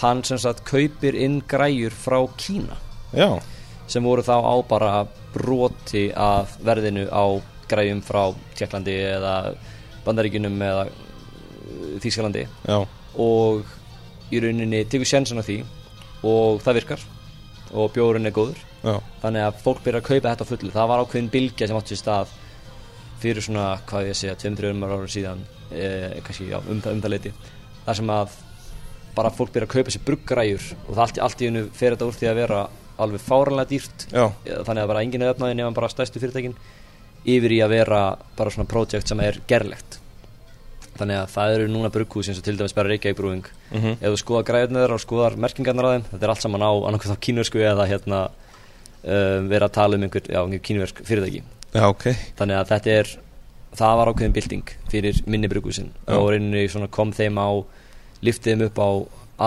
Hann sem sagt kaupir inn græjur frá Kína já, sem voru þá á bara broti af verðinu á græjum frá Tjekklandi eða Bandaríkunum eða uh, Þýskalandi. Já, og í rauninni tekur sjensan á því og það virkar og bjórun er góður. Já, þannig að fólk byrja að kaupa þetta fullu. Það var ákveðin bylgja sem átti sér stað fyrir svona, hvað ég segja, 2-3 ára síðan eh, kannski, já, um, um það leiti þar sem að bara fólk byrja að kaupa sér bruggræjur og það allt, allt í hennu fer þetta úr því að vera alveg fáranlega dýrt. Já, þannig að bara enginn er öfnaði nefn bara stærstu fyrirtækin yfir í að vera bara svona projekt sem er gerlegt þannig að það eru núna brugghús eins og til dæmis bara Reykjavík brúing mhm, ef þú skoðar græðunar og skoðar merkingarnar á þeim þetta er allt saman á annarkoð á kínversku eða hérna um, vera að tala um einhver, já, einhver kínversk fyrirtæki. Já, ok. Þannig að þetta er það var ákveðin bylting fyrir minni bruggúsin Já. og reyninni svona kom þeim á liftið þeim upp á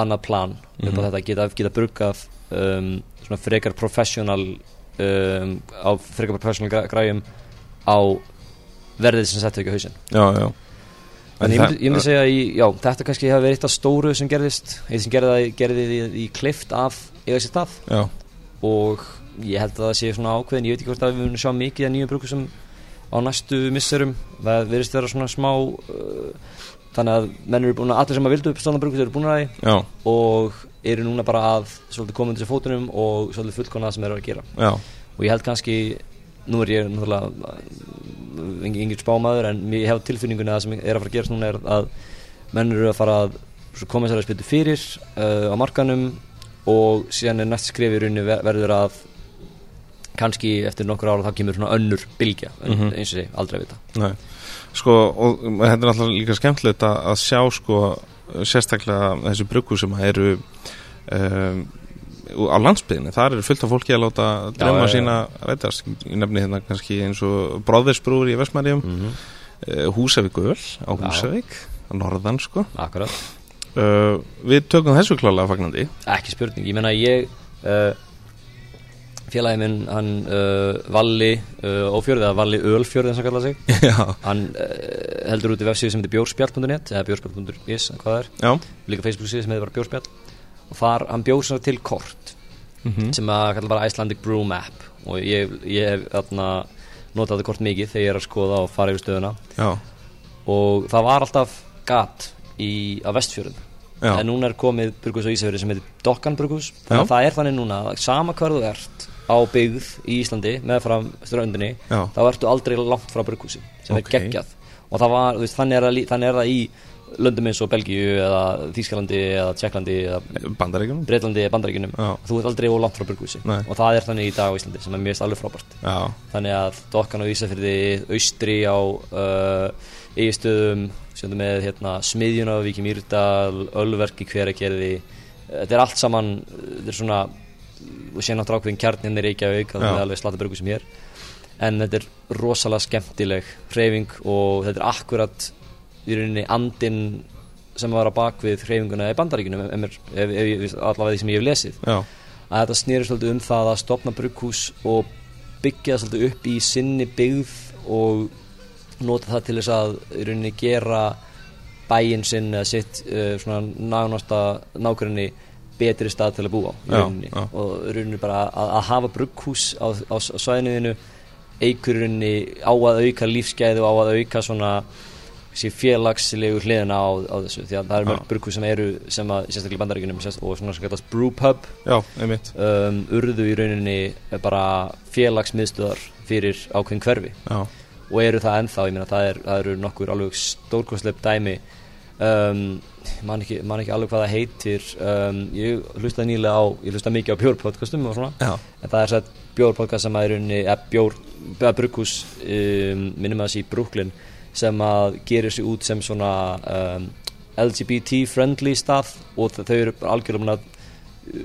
annað plan upp á Mhm. þetta geta, geta bruggað um, svona frekar professional um, á frekar professional græ- græjum á verðið sem setja ekki á hausinn. Já, já En ég myndi, ég myndi segja að þetta kannski hafi verið eitt af stóru sem gerðist eitt sem gerði, það- gerði því í klift af eiga sér stað. Já, og ég held að það sé svona ákveðin ég veit ekki hvort að við munum sjá mikið að nýjum brukusum á næstu misserum. Það verðist vera svona smá uh, þannig að menn eru búin að allir sem að vildu uppstána brukus eru búin að því. Já, og eru núna bara að svolítið koma undir sér fótunum og svolítið fullkona sem eru að gera. Já, og ég held kannski nú er ég náttúrulega engin, engin spámaður en ég hef á tilfinningunni að það sem er að fara að gerast núna er að menn eru að fara að koma sér að spiltu fyrir uh, á markanum og síðan er næst skrif í rauninni ver- verður að kannski eftir nokkur ára þá kemur svona önnur bylgja en Mhm. eins og sé, aldrei vita nei Sko, og þetta er náttúrulega líka skemmtilegt að, að sjá sko sérstaklega þessi bruggu sem eru um, á landsbyðinni, þar er fullt af fólki að láta já. sína rætast. Í nefni hérna kannski eins og Bróðversbrúur í Vestmærium mm -hmm. uh, Húsavík öl á. Húsavík á norðan sko. Uh, Við tökum þessu klálega fagnandi. Ekki spurning. Ég menna ég uh, félagi minn hann uh, Valli ófjörði eða Valli Ölfjörði eins og kalla sig. [LAUGHS] Hann heldur út í vefsíðu sem heitir bjórspjall.net eða bjórspjall.is, hvað er. Já. Líka Facebook síðu sem heitir bara bjórspjall og þar, hann bjóð sér til kort mm sem að bara Icelandic Brew Map. Og ég, ég hef þarna notað þetta kort mikið þegar ég er að skoða og fara yfir stöðuna. Já, og það var alltaf gat í, á vestfjörðum. En núna er komið burgus á Ísafjörði sem heitir Dokkan burgus þannig að það er þannig núna að sama hver þú ert á byggð í Íslandi meðfram ströndinni já, þá ertu aldrei langt frá burgusi sem Ok. er geggjað. Og það var, veist, þannig er það, þannig er það í löndum eins og Belgíu eða Þýskalandi eða Tjekklandi eða bandaríkjum Breitlandi eða Bandaríkunum Já. þú ert aldrei ólangt frá Nei. og það er þannig í dag á Íslandi sem er mjög alveg frábært. Já, þannig að Dokkan og Ísafjörði austri á uh, eigistöðum með hérna, smiðjuna á Víki Mýrdal, Ölverk í hveragerði. Þetta er allt saman þetta er svona og sé náttúrulega ákveðin kjarnin ekki að auka það er alveg slatabröku sem hér en þetta er rosalega skemmtileg hreyfing og þetta er akkurat í rauninni andin sem var að bak við hreyfinguna í bandaríkunum allavega því sem ég hef lesið Já. að þetta snýri svolítið um það að stopna brugghús og byggja svolítið upp í sinni byggð og nota það til þess að í rauninni gera bæinn sinn eða sitt uh, svona nánasta nákvæmni betri stað til að búa í Já, rauninni já. og í rauninni bara að, að hafa brugghús á, á, á svæðinuðinu eigur rauninni á að auka lífsgæði og á að auka svona sé félagslegu hliðina á, á þessu því að það eru mörg brugghús sem eru sem að sérstaklega í bandaríkunum sérst- og svona sem kallast brewpub Já, einmitt. Um, urðu í rauninni bara félagsmiðstöðar fyrir ákveðin hverfi. Já, og eru það ennþá, ég meina það, er, það eru nokkur alveg stórkostleip dæmi. Um, man, ekki, man ekki alveg hvað það heitir. Um, ég hlustaði nýlega á ég hlustaði mikið á bjórpodcastum og svona. Já, en það er sætt bjórpodcast sem að er unni eða bjór, eða brugghús um, minnum að þessi í Brooklyn sem að gerir sig út sem svona um, LGBT friendly stað og þau eru algjörlega að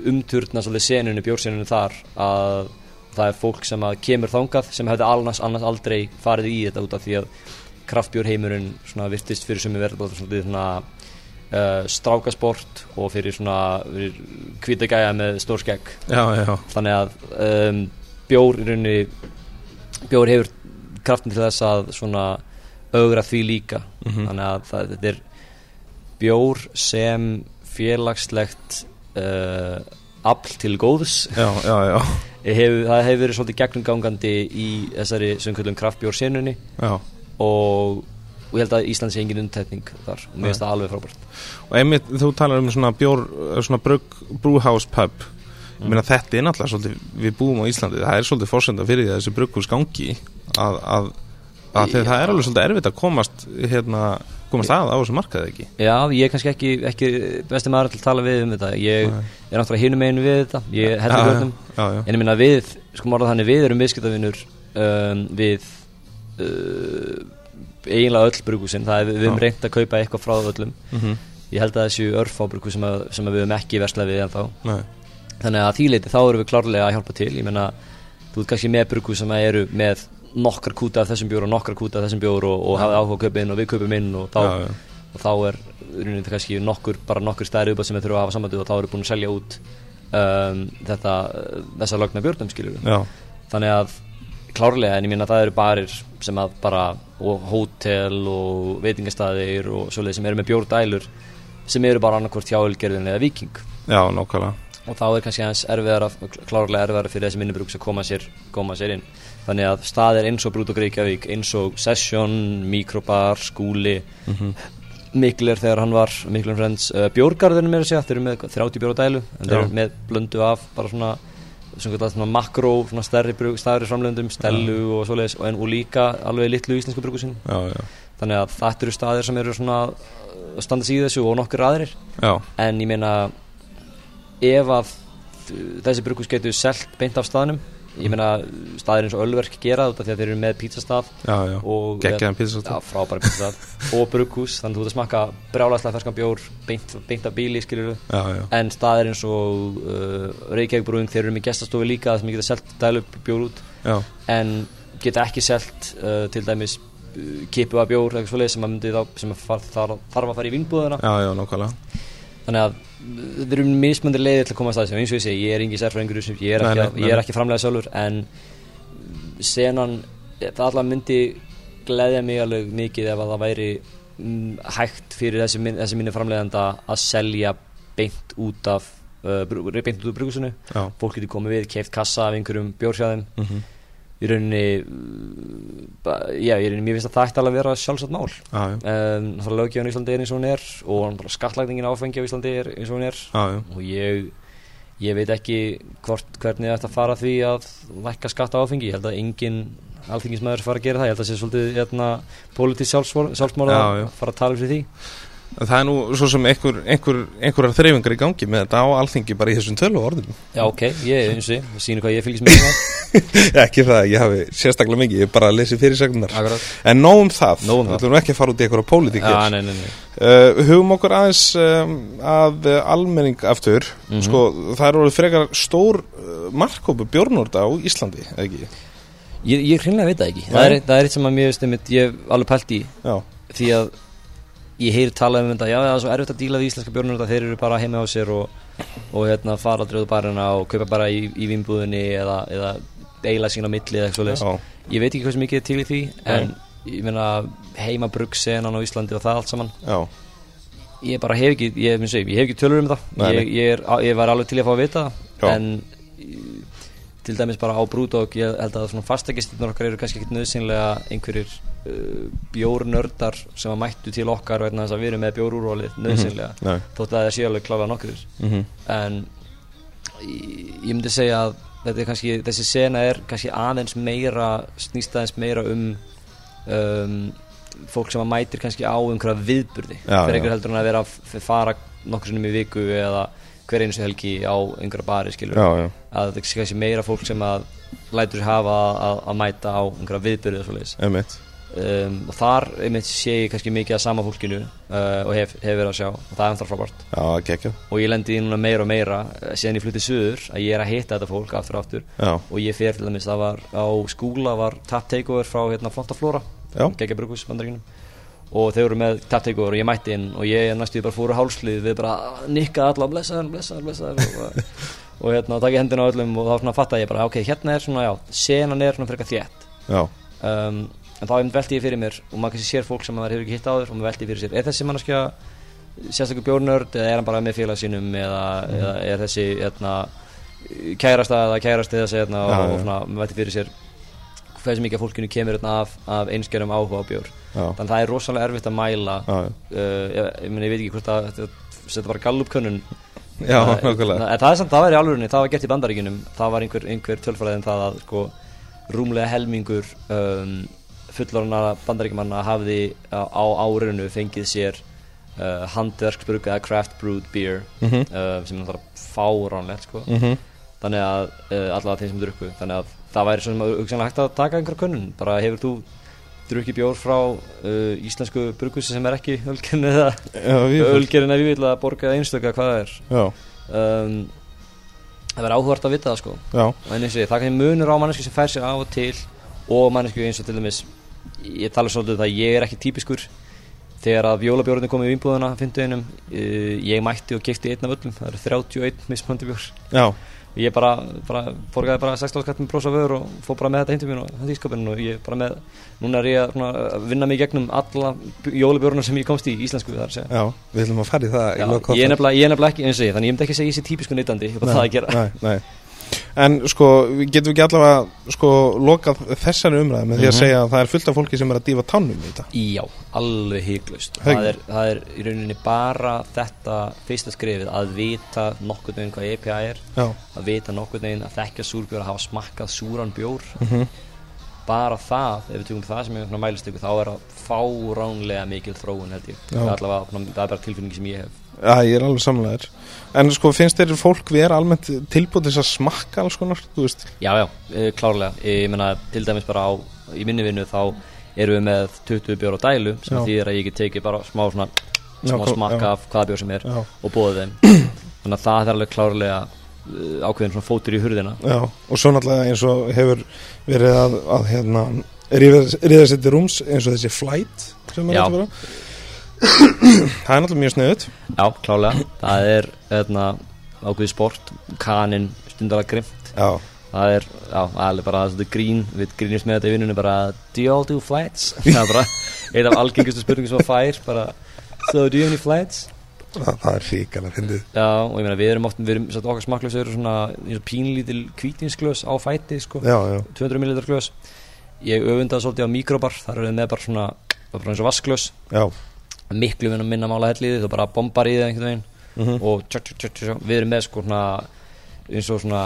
umturna svolítið senunni, bjórsenunni þar að það er fólk sem að kemur þangað sem hefði annars, annars aldrei farið í þetta út af því að kraftbjórheimurinn svona virtist fyrir verður bara svolítið svona uh, strákasport og fyrir svona kvítagæja með stór skegg. Já, já, þannig að um, bjór í rauninni bjór hefur kraftin til þess að svona augra því líka. Mhm. þannig að það, þetta er bjór sem félagslegt uh, afl til góðs. Já, já, já, hef, það hefur verið svolítið gegnumgangandi í þessari sem kallum kraftbjór senunni já. og, og ég held að Ísland sé engin undtekning þar. Og mér finnst það alveg frábært. Og einmitt, þú talar um svona bjór, svona brugg, brúhouse pub. Ég meina þetta er náttúrulega svolítið, við búum á Íslandi, það er svolítið fórsenda fyrir þessi brugghús gangi að, að, að það er alveg svolítið erfitt að komast hérna, komast að á þessu markaði ekki. Já, ég er kannski ekki, ekki besti maður til að tala við um þetta. Ég Nei. er náttúrulega hinum einu við þetta. Ég heldur Já, hlutum en ég minna við, sko morða þannig við erum viðskiptavinur um, við uh, eiginlega öll brugúsin, það er við, Já. reynt að kaupa eitthvað frá öllum. Mhm. ég held að þessu örfá brugús sem, sem við höfum ekki verslað við en þá Nei, þannig að því leiti þá erum við klárlega að hjálpa til. Ég meina, þú ert kannski með brugús sem að eru með nokkar kúta af þessum bjór og nokkar kúta af þessum bjór og, og hafið áhuga að kaupa inn og við kaupum inn og þá, Já, já. Og þá er þetta kannski nokkur, bara nokkur stæri uppátt sem við þurfum að hafa sambandið og þá eru búin að selja út um, þetta, þessa lögna björnum skilur já, þannig að klárlega en ég minna það eru barir sem að bara og hótel og veitingastæðir og svoleið sem eru með bjórdælur sem eru bara annarkvort hjálgerðin eða viking já, nákvæmlega. Og þá er kannski aðeins erfiðara klárlega erfiðara fyrir þessi minnibrúks að koma sér, koma sér inn þannig að staðir eins og Brút og Reykjavík eins og Session, Mikrobar, Skúli Miklir þegar hann var Miklir Friends, uh, Bjórgarðinu mér að segja þeir eru með hvað, 30 bjóra dælu en þeir eru með blöndu af bara svona svona, svona, makró, svona stærri, stærri framlöndum, stellu og svoleiðis og, og líka alveg litlu íslensku já, þannig að þetta eru staðir sem eru svona uh, standa sig í þessu og nokkur aðrir. Já, en ég meina ef að þessi brukus getur selt beint af staðnum ég meina staðir eins og Ölverk gera þetta því að þeir eru með og Geggjaðan pizzastað. já, frábæra pizzastað [LAUGHS] og brukus þannig að þú ert að smakka brjálæslega ferskan bjór beint, beint af bíli já. en staðir eins og uh, Reykjavík brúing þeir eru með gestastofi líka sem geta selt dælu bjór út já. en geta ekki selt uh, til dæmis uh, kipu af bjór sem þá sem að far, þar, þarf að fara í vínbúðuna já, já, nákvæmlega þannig að þetta eru mismöndi leiðir til að koma að sem eins og ég segi, ég er engin sérfræðingur þessu, ég er ekki, er ekki framlega sjálfur en senan það alltaf myndi gleðja mig alveg mikið ef að það væri mm, hægt fyrir þessi, minn- þessi minni framleiðanda að selja beint út af uh, beint út af Já, fólk getur komið við, keift kassa af einhverjum bjórsjáðum. Mhm, í rauninni já, í rauninni, mér finnst að það ætti alveg að vera sjálfsagt mál. Já, um, það lögjöfun í Íslandi er eins og hún er og á áfengi á Íslandi er eins og hún er. Já. og ég ég veit ekki hvort, hvernig þetta fara því að lækka skatta áfengi. Ég held að engin alþingismæður fara að gera það. Ég held að það sé svolítið hérna, politísk já. að fara að tala fyrir því Það er nú svo sem einhver, einhver, einhverjar þreyfingar í gangi með þetta á alþingi bara í þessum tölu orðum. Já, ok, ég, eins og, ég sýnir hvað ég fylgis með það [LAUGHS] Ekki það, ég hafi sérstaklega mikið, ég hef bara lesið fyrirsagnar Akkurat. En nóg um það, Nóg um við ætlum ekki að fara út í einhverja pólitík Já, nei, nei, nei. Uh, hugum okkur aðeins um, að uh, almenning aftur. Mhm. sko, það er orðið frekar stór uh, markkópu bjórnórda á Íslandi ekki? Ég, ég hreinlega veit það ekki. Það er, það er eitt sem að veist einmitt, ég hef alveg pælt í Já, því að ég heyri talað um þetta já, það er svo erfitt að díla við íslenska björnur þeir eru bara heima á sér og, og hérna, fara aldrei út á barina og kaupa bara í, í vinnbúðinni eða, eða deila sín á milli eða eitthvað svoleiðis. ég veit ekki hvað sem mikið er til í því en ég meina heima bruggsenan á Íslandi og það allt saman. Já, ég bara hef ekki, ég, ég, ég hef ekki tölur um það. Nei, nei. ég, ég, er, ég var alveg til að fá að vita það en til dæmis bara á Brúdók ég held að svona fastagistirnur okkar eru kannski ekkit nöðsynlega einhverjir uh, bjórnördar sem að mættu til okkar vegna þess að við erum með bjórúrólið nöðsynlega nei þótt að það sé alveg klálega nokkur mm en ég, myndi segja að þetta er kannski, þessi sena er kannski aðeins meira snýst aðeins meira um, um fólk sem að mætir kannski á einhverja viðburði. Fyrir einhver heldur en að vera að fara nokkur sinnum í viku eða hver einu svo helgi á einhverja bari skilur Já, já, að þetta er kannski meira fólk sem að lætur sér hafa að, að mæta á einhverja og emitt um, og þar einmitt sé ég kannski mikið að sama fólkinu uh, og hef, hef verið að sjá. Og það er ennþá frábært. Já, og ég lendi í núna meira og meira eh, síðan ég flutti suður að ég er að hitta þetta fólk aftur og aftur. Já, og ég fer til dæmis, það var á skúla var tap takeover frá hérna Flotta Flóra Já. geggja brugus bandaríkunum og þeir voru með tap takeover og ég mætti inn og ég næstu bara fóru hálslið við bara nikka alla blessaður, blessaður, blessaður. Og, og hérna takk í hendina á öllum og þá svona fatta ég bara ok, hérna er svona já, senan er svona frekar þétt. Já, um, en þá velti ég fyrir mér og maður kannski sér fólk sem maður hefur ekki hitt áður og maður velti fyrir sér, er þessi mannskja sérstaklega bjórnörd eða er hann bara með félag sínum eða, eða er þessi hérna, kærasta eða kærasti þessi hérna, og, og svona, maður velti fyrir sér hversu mikið fólkinu kemur af, af einskerum áhuga á bjór þannig að það er rosalega erfitt að mæla uh, ég, ég, meni, ég veit ekki hvort að þetta- var gallupkönnun já, Uh, nákvæmlega en það er samt, það í alvörunni, það var gert í bandaríkinum það var einhver, einhver tölfræðin það að sko, rúmlega helmingur um, fullorna bandaríkjumanna hafði á, á árinu fengið sér uh, handverksbrugg eða craft brewed beer Mhm. uh, sem er náttúrulega fáránlegt sko. Mhm. þannig að uh, allavega þeim sem drukku þannig að það væri svona hugsanlega hægt að taka einhverja könnun. Bara hefur þú drukkið bjór frá uh, íslensku brugghúsi sem er ekki ölgerinn eða ölgerinn ég vil að borga einstöka hvað það er? Um, það verður áhugart að vita það sko. Ég, það kannski munur á mannesku sem fær sér af og til og mannesku eins og til dæmis ég tala svolítið um það að ég er ekki típiskur. Þegar að jólabjórnir komið í fynduðinum, uh, ég mætti og kefti einn af öllum, það eru 31 mismöndi bjór. Já, ég bara, bara borgaði bara 16 skatt með brosa vöður og fór bara með þetta heimtum mín og þetta í skapinu og ég bara með, núna er ég að svona, að vinna mig gegnum alla jólabjórnir sem ég komst í íslensku þar já, við ætlum að fara í það Já, ég er nefnilega, ekki eins og ég, þannig ég myndi ekki segja ég sé típisku neytandi, ég er bara það að gera. Nei, nei. En sko, við getum ekki allavega sko, lokað þessari umræði með því að Mhm. segja að það er fullt af fólki sem er að dýfa tannum í þetta Já, alveg Hygg- það er, það er í rauninni bara þetta fyrsta skrifið að vita nokkurn veginn hvað EPA er Já, að vita nokkurn veginn að þekkja súrbjór að hafa smakkað súran bjór. Mhm, bara það, ef við tökum það sem er mælist ykkur, þá er það fáránlega mikil þróun held ég. Það er, allavega, það er bara tilfinningi sem ég hef Já, ég er alveg samlegaður En sko, finnst þér fólk vera almennt tilbúið til þess að smakka alls konar, þú veist? Já, já, e, klárlega. Ég meina til dæmis bara á, í minni vinnu þá erum við með 20 bjór á dælu sem Já. þýðir að ég get tekið bara smá svona Já, smá kom- smakka já. af hvaða bjór sem er Já, og bóðið þeim. [CLEARS THROAT] Þannig að það er alveg klárlega uh, ákveðin svona fótur í hurðina. Já, og svo náttúrulega eins og hefur verið að, að hérna, ríða sér til rúms eins og þessi flight sem er Já. að vera Það er náttúrulega mjög sniðut Já, klárlega, það er eðna, ákveðið sport, kanin stundalega grimt Já, það er, já, alveg bara þetta grín. Við grínist með þetta í vinnunni bara do you all do flights? [LAUGHS] það er bara einn af algengustu spurningum sem það fær bara so do you any flights? það, það er ríkala fyndið. Já, og ég meina við erum oft, við erum, satt okkar smakklaus eru svona eins og pínlítil kvítinsglös á fæti, sko, Já, já, 200 ml glös. Ég öfundaði svolítið á mikrobar þar eru við með bara svona, bara eins og vaskglös já miklu vinna minna mála helliði þú bara bombar í það einhvern veginn. Mhm, og tjá, tjá, tjá, við erum með sko svona eins og svona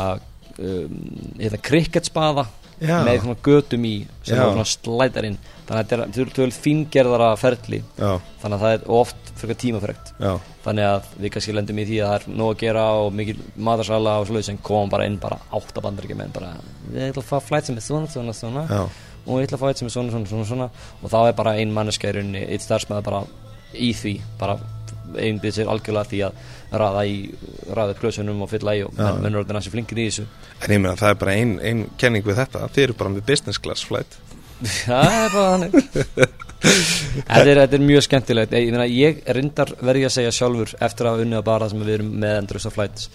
um, hérna cricket spaða Já. með svona götum í sem Já. er svona slætar inn. Þannig að þetta er fíngerðara ferli. Já, þannig að það er oft fyrir tímafrekt. Já, þannig að við kannski lendum í því að það er nóg að gera og mikil matarsala og svoleiðis sem komum bara inn bara átta bandaríkja menn bara við ætlum að fá flight sem er svona svona svona já, og við ætlum að fá eitt sem er svona svona svona, svona. Og þá er bara ein rauninni eitt starfsmæður bara í því bara einbýð sér algjörlega því að raða í raða upp glösunum og fylla í og menn mennur orðin að sé flinkir í þessu. En ég meina það er bara ein, ein kenning við þetta Þið eru bara með business class flight. [LAUGHS] Það er bara þannig. Þetta, er, þetta er mjög skemmtilegt. Ég, meina, ég reyndar verði að segja sjálfur eftir að unnið að bara sem við erum með endurist á flights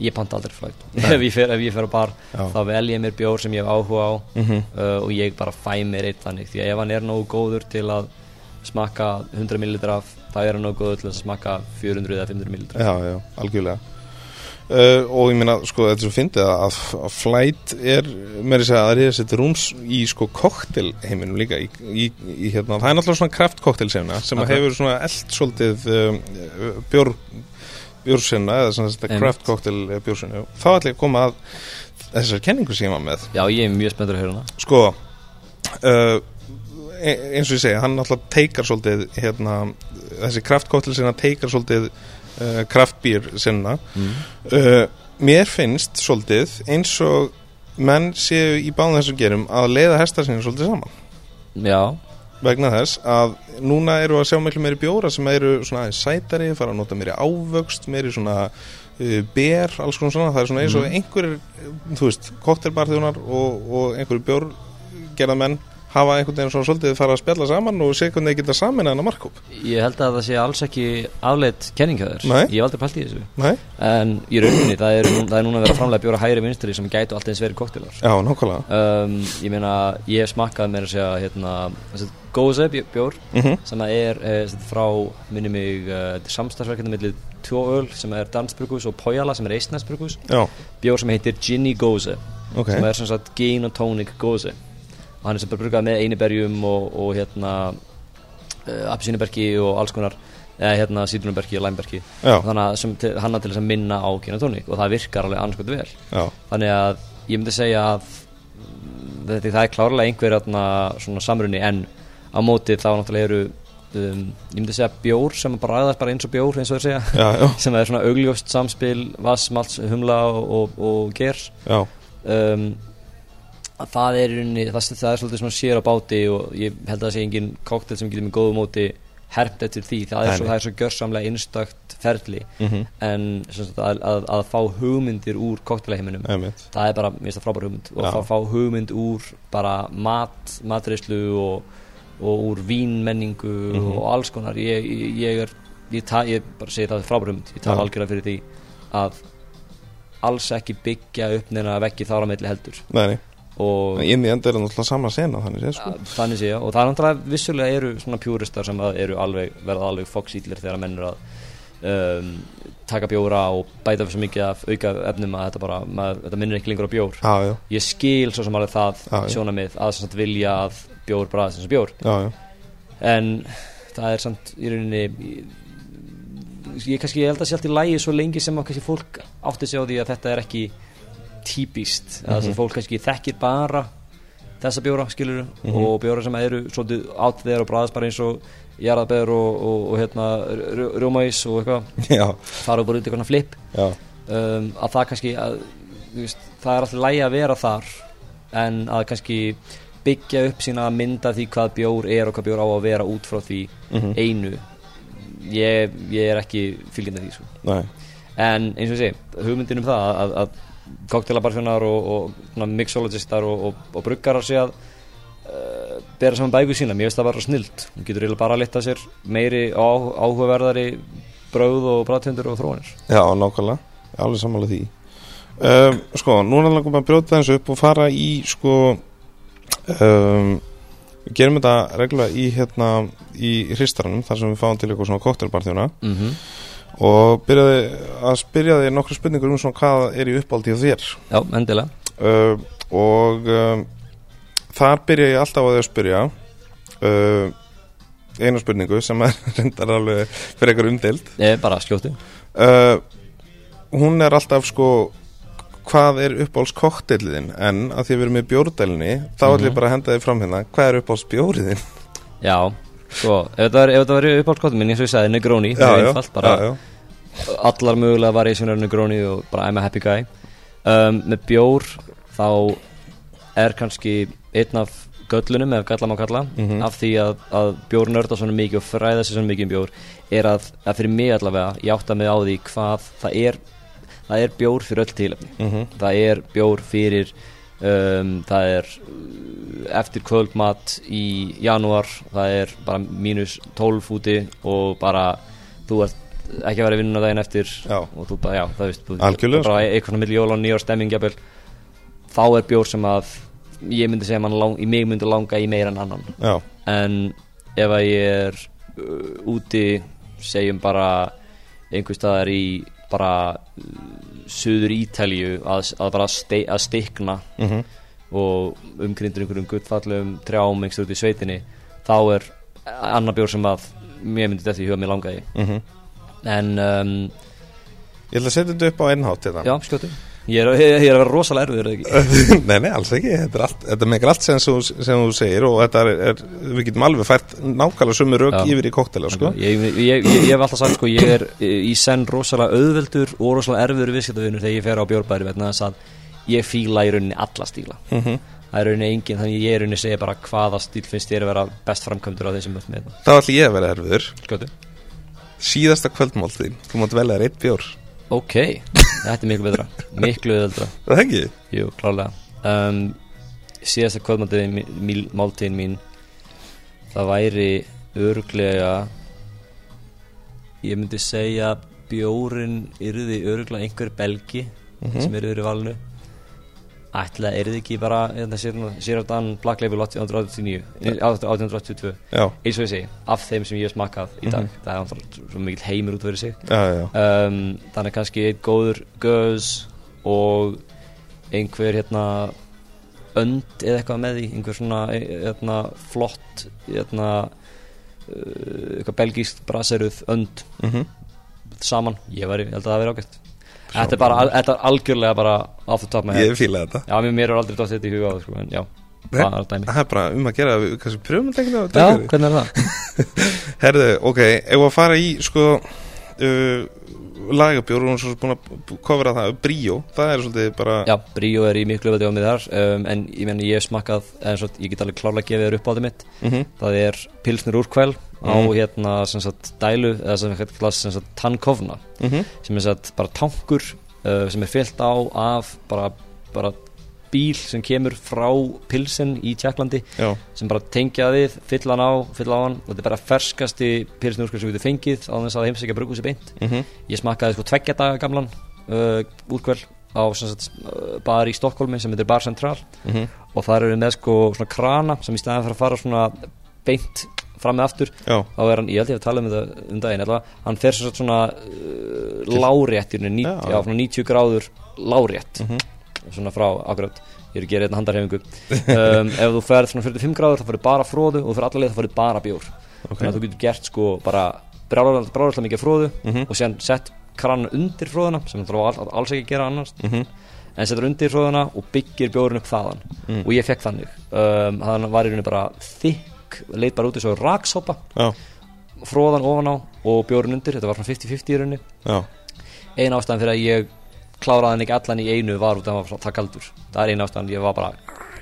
ég panta aldrei flight. [LAUGHS] Ef ég fer, ef ég fer á bar Já. þá vel ég mér bjór sem ég hef áhuga á Mhm. uh, og ég bara fæ mér eitt þannig. Því að ef hann er nógu góður til að smakka 100 ml af þá er góður til að smakka 400 eða 500 ml Já, já, algjörlega. Uh, Og ég meina, sko, þetta er svo fyndið að, að flight er meiri segja að reyða sér rúms í sko koktelheiminum líka. Í, í, í, hérna, það er náttúrulega svona kraftkoktel sem Ok. hefur svona eld svolítið um, bjór bjórsinna eða svona þetta kraftkoktel bjórsinna þá ætla ég að koma að þessar kenningu sem ég var með. Já ég er mjög spenntur að heyra hana. Sko uh, e- eins og ég segi, hann alltaf teikar svolítið hérna, þessi kraftkóttel sinna teikar svolítið uh, kraftbýr sinna mm. uh, mér finnst svolítið eins og menn séu í báðum þessum gerum að leiða hestar sinni svolítið saman já, vegna þess að núna eru að sjá miklu meiri bjóra sem eru svona sætari, fara að nota meiri ávöxt meiri svona uh, ber, alls konar svona, það er svona eins og Mhm. einhverjir, þú veist, koktelbarþjónar og, og einhverjir bjór gerða menn hafa einhvern veginn svona svolítið fara að spjalla saman og sé hvernig þeir geta samin hana markkóp ég held að það sé alls ekki afleitt kenningaður, Nei. ég hef aldrei pælt í þessu. Nei? en í rauninni það er, það er núna verið að framlega bjóra hægri vinstri sem gætu alltaf eins verið koktelar Já, nákvæmlega. Um, ég meina, ég hef smakkað með að segja hérna, bj- bjór mm sem að er eh, sem frá, minni mig uh, samstagsverkefni millir tvo öl sem er Dansbrukus og Pojala sem er Eistnesbrukus Já, bjór sem heitir Ginny Góze ok. sem er sem sagt gin og tonic góze og hann er sem bara brugað með einiberjum og, og hérna uh, apsínuberki og alls konar eða hérna sítrunberki og læmberki. Já, þannig að sem til, hanna til þess að minna á gin og það virkar alveg annars vel. Já, þannig að ég myndi segja að mm, þetta, það er klárlega einhver svona samrunni en á móti þá náttúrulega eru um, ég myndi segja bjór sem bara ræðast bara eins og bjór eins og þeir segja já, [LAUGHS] sem er svona augljóst samspil vass, malts, humla og, og, og ger. Um, að það er rauninni, það, það er svolítið svona sér á báti og ég held að það sé engin koktel sem getur með góðu móti herpt eftir því, það er svo, það er svo gjörsamlega innstakt ferli. Mhm, en sem sagt, að, að, að fá hugmyndir úr koktelaheiminum það er bara, mér finnst það frábær hugmynd. Og að fá hugmynd úr bara mat, matreyslu og, og úr vínmenningu Mhm. og alls konar. Ég, ég, ég er, ég, ta, ég bara segi það frábær hugmynd, ég tala algjörlega fyrir því að alls ekki byggja upp neina veggi þára meðli heldur. Nei, inn í enda er það náttúrulega sama sena þannig séð sko. Þannig sé ég og það er náttúrulega vissulega eru svona pjúristar sem eru alveg, verða alveg foxílir þegar menn eru að um, taka bjóra og bæta fyrir svo mikið af auka efnum að þetta bara, maður, þetta minnir ekki lengur á bjór. Já, já, ég skil svo sem alveg það Já, já. sjónamið að sagt vilja að bjór bræðast eins og bjór. Já, já. En það er samt í rauninni ég, kannski ég held að sé allt í lægi svo lengi sem að kannski fólk átti sig á því að þetta er ekki típist. Að þess Mhm. að fólk kannski þekkir bara þessa bjóra skilur Mhm. og bjóra sem eru svolítið átt þeir og bræðast bara eins og jarðabeður og, og, og hérna rj- rjómaís og eitthvað. Fara og bara út í eitthvað flip. Um, að það kannski að, veist, það er alltaf lægi að vera þar en að kannski byggja upp sína mynda því hvað bjór er og hvað bjór á að vera út frá því mhm, einu. Ég, ég er ekki fylgjandi því sko. en eins og segi, hugmyndin um það að, að, að koktelabarþjónar og, og mixologistar og, og, og bruggarar sé að uh, bera saman bæku sína, mér finnst það bara snilt. Þú getur eiginlega bara að leta sér meiri á, áhugaverðari brauð og bræðtöndur og þróanir. Já, nákvæmlega, alveg sammála því. Um, Sko, núna langum við að brjóta þessu upp og fara í sko um, við gerum þetta reglulega í hérna í hristaranum, þar sem við fáum til eitthvað svona koktelbarþjóna mm -hmm. Og byrjaði að spyrja þig nokkru spurningur um svona hvað er í uppáldi á þér. Já, endilega. Uh, og um, þar byrja ég alltaf á því að spyrja. Uh, eina spurningu sem er [LAUGHS] reyndar alveg fyrir eitthvað umdeild. Ég er bara skjóti uh, hún er alltaf sko hvað er uppáhalds kokteiliðin en að því við erum með bjórdælinni þá ætlum Mhm. ég bara að henda þið fram hérna. Hvað er uppáhalds bjóriðin Já, sko, ef þetta var- var uppáhaldskottum minn eins og ég sagði, Negroni, það er einfalt bara já, já. allar mögulega variationar Negroni og bara I'm a happy guy um, með bjór þá er kannski einn af göllunum, ef galla má kalla Mhm. af því að, að bjór nörda svona mikið og fræða sér svona mikið um bjór er að, að fyrir mig allavega, ég átta mig á því hvað það er það er bjór fyrir öll tilefni Mhm. það er bjór fyrir um, það er uh, eftir kvöldmat í janúar það er bara mínus 12 úti og bara þú ert ekki að vera í vinnuna daginn eftir Já. og þú bara, já, það veist bara svona milli jóla og nýjár stemming jafnvel, þá er bjór sem að ég myndi segja lang, mig myndi langa í meira en annan. Já, en ef að ég er uh, úti segjum bara einhver staðar í bara uh, suður Ítalju að, að bara ste, að stikna mhm, og umkrindur einhverjum guttfallum trjám einhverjum út í sveitinni þá er annar bjór sem að mér myndi þetta í huga mér langaði. Mhm. En um, Ég ætla að setja þetta upp á ennhátt já, skjóttu ég er, ég, ég er að vera rosalega erfiður eða ekki? [LAUGHS] Nei, nei, alls ekki, þetta, er allt, þetta meikar allt sem, sem þú segir og þetta er, er, við getum alveg fært nákvæmlega sömu rauk yfir í koktela, sko. Ég, ég, ég, ég hef alltaf sagt sko ég er í senn rosalega auðveldur og rosalega erfiður viðskiptavinur þegar ég fer á bjórbæri vegna þess að ég fíla í rauninni alla stíla. Mm það er rauninni engin þannig ég er rauninni segja bara hvaða stíl finnst þér að vera best framkvæmdur á þessum með Þá ætla ég að vera erfiður. Síðasta kvöldmáltíðin, þú mátt velja þér eitt bjór ok, þetta er miklu betra. Miklu auðveldra Það ekki? Jú, klálega. Um, Síðasta kvöldmáltíðin máltíðin mín Það væri örglega Ég myndi segja Bjórin yrði örglega einhver belgi sem er yfir í valinu Ætla, er þið ekki bara hérna, Sér af Dan Black Label 1889 1882 Já, eins og ég segi, af þeim sem ég hef smakað í dag, það er svo mikil heimur út fyrir sig. Já, já, um, þannig kannski einn góður göz og einhver hérna önd eða eitthvað með því einhver svona e- hérna, flott hérna uh, eitthvað belgískt braseruð önd mhm. saman, ég væri, ég held að það veri ágætt þetta er bara, þetta er algjörlega bara top of my head. Ég fíla þetta. Já, mér, er aldrei dótt þetta í huga á það sko, en já, Nei, það er Það er bara um að gera, við kannski pröfum að tegna já, hvernig er það? [LAUGHS] Herðu, ok, ef að fara í sko uh, lagabjór og svo búin að kofra það Bríó, það er svolítið bara Já, Bríó er í miklu öfði á mig þar um, en ég menn ég hef smakkað en svo, ég get alveg klárlega gefið þér upp á þetta mitt. Mhm. það er pilsnir úrkvæl á Mhm. hérna sem sagt dælu eða sem sagt, sem sagt tannkofna Mhm. sem er sagt bara tankur uh, sem er fyllt á af bara, bara bíl sem kemur frá pilsin í Tjekklandi Já, sem bara tengja við, fylla hann á, fylla á hann. Þetta er bara ferskasti pilsnir úrkvæl sem við getum fengið á þess að heimsækja brugu sér beint. Mhm, Ég smakkaði sko tveggja daga gamlan uh, úrkvæl á sagt, bar í Stokkólmi sem heitir Bar Central. Mhm, og þar eru með sko svona krana sem í staðin fyrir að fara svona beint fram með aftur já, þá er hann, ég held ég að tala um þetta um daginn allavega, hann fer svo svona uh, lárétt í rauninni, Já. já, svona 90 gráður lárétt. Mhm, svona frá akkurat ég er að gera hérna handarhefingu um, ef þú ferð svona 45 gráður þá fyrir bara fróðu og þú fyrir allar leið þá fyrir bara bjór. Ok. Þannig að þú getur gert sko bara bráðarlega mikið fróðu Mhm. og síðan sett kranan undir fróðuna sem þú all, alls ekki að gera annars. Mhm, en setur undir fróðuna og byggir bjórun upp þaðan. Mm. og ég fekk þannig. Um, þannig var í rauninni bara þykk leit bara út svo raksopa. Já, fróðan ofan á og bjórun undir. Þetta var svona 50-50 í rauninni. Já, ein ástæðan fyrir að ég kláraði hann ekki allan í einu var út af að það kaldur það er ein ástæðan, ég var bara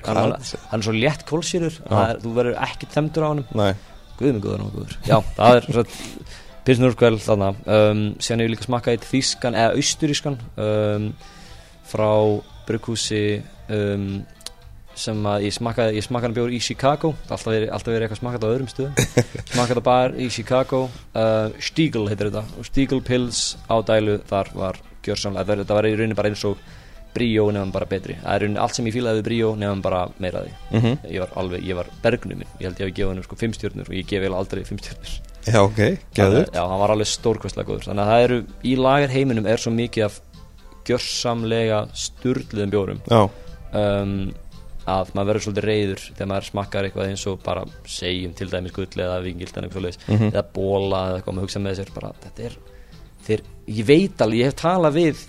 hann, hann, hann er svo létt kólsýrur. Þú verður ekki þemdur á hann næ Guð mig góður og góður. Já, það er svo Pilsnurkvæl þannig um, Síðan hef ég líka smakkað eitt þýskan eða austurískan um, frá brugghúsi um, sem að ég smakkaði ég smakkaði bjór í Chicago. Alltaf verið, alltaf verið eitthvað smakkað á öðrum stöðum. [LAUGHS] Smakkaði bar í Chicago. Uh, Stiegel heitir þetta. Og Stiegel Pils á dælu þar var gjörsamlega þetta var í rauninni bara eins og Bríó nefnum bara betri. Það er rauninni allt sem ég fílaði við Bríó nefnum bara meira því. Mhm, ég var alveg, ég var bergnuminn ég held ég hafi gefið hann sko fimm stjórnur og ég gef eiginlega aldrei fimm stjórnur Já, ok, gæður já, hann var alveg stórkvæslega góður. Þannig að það eru, í lagar heiminum er svo mikið af gjörsamlega sturluðum bjórum. Um, að maður verður svolítið reyður þegar maður smakkar eitthvað eins og bara segjum til dæmis gull eða vingild mm Mhm. eða bóla eða eitthvað maður hugsa með sér bara, þetta er þeir, ég veit alveg, ég hef talað við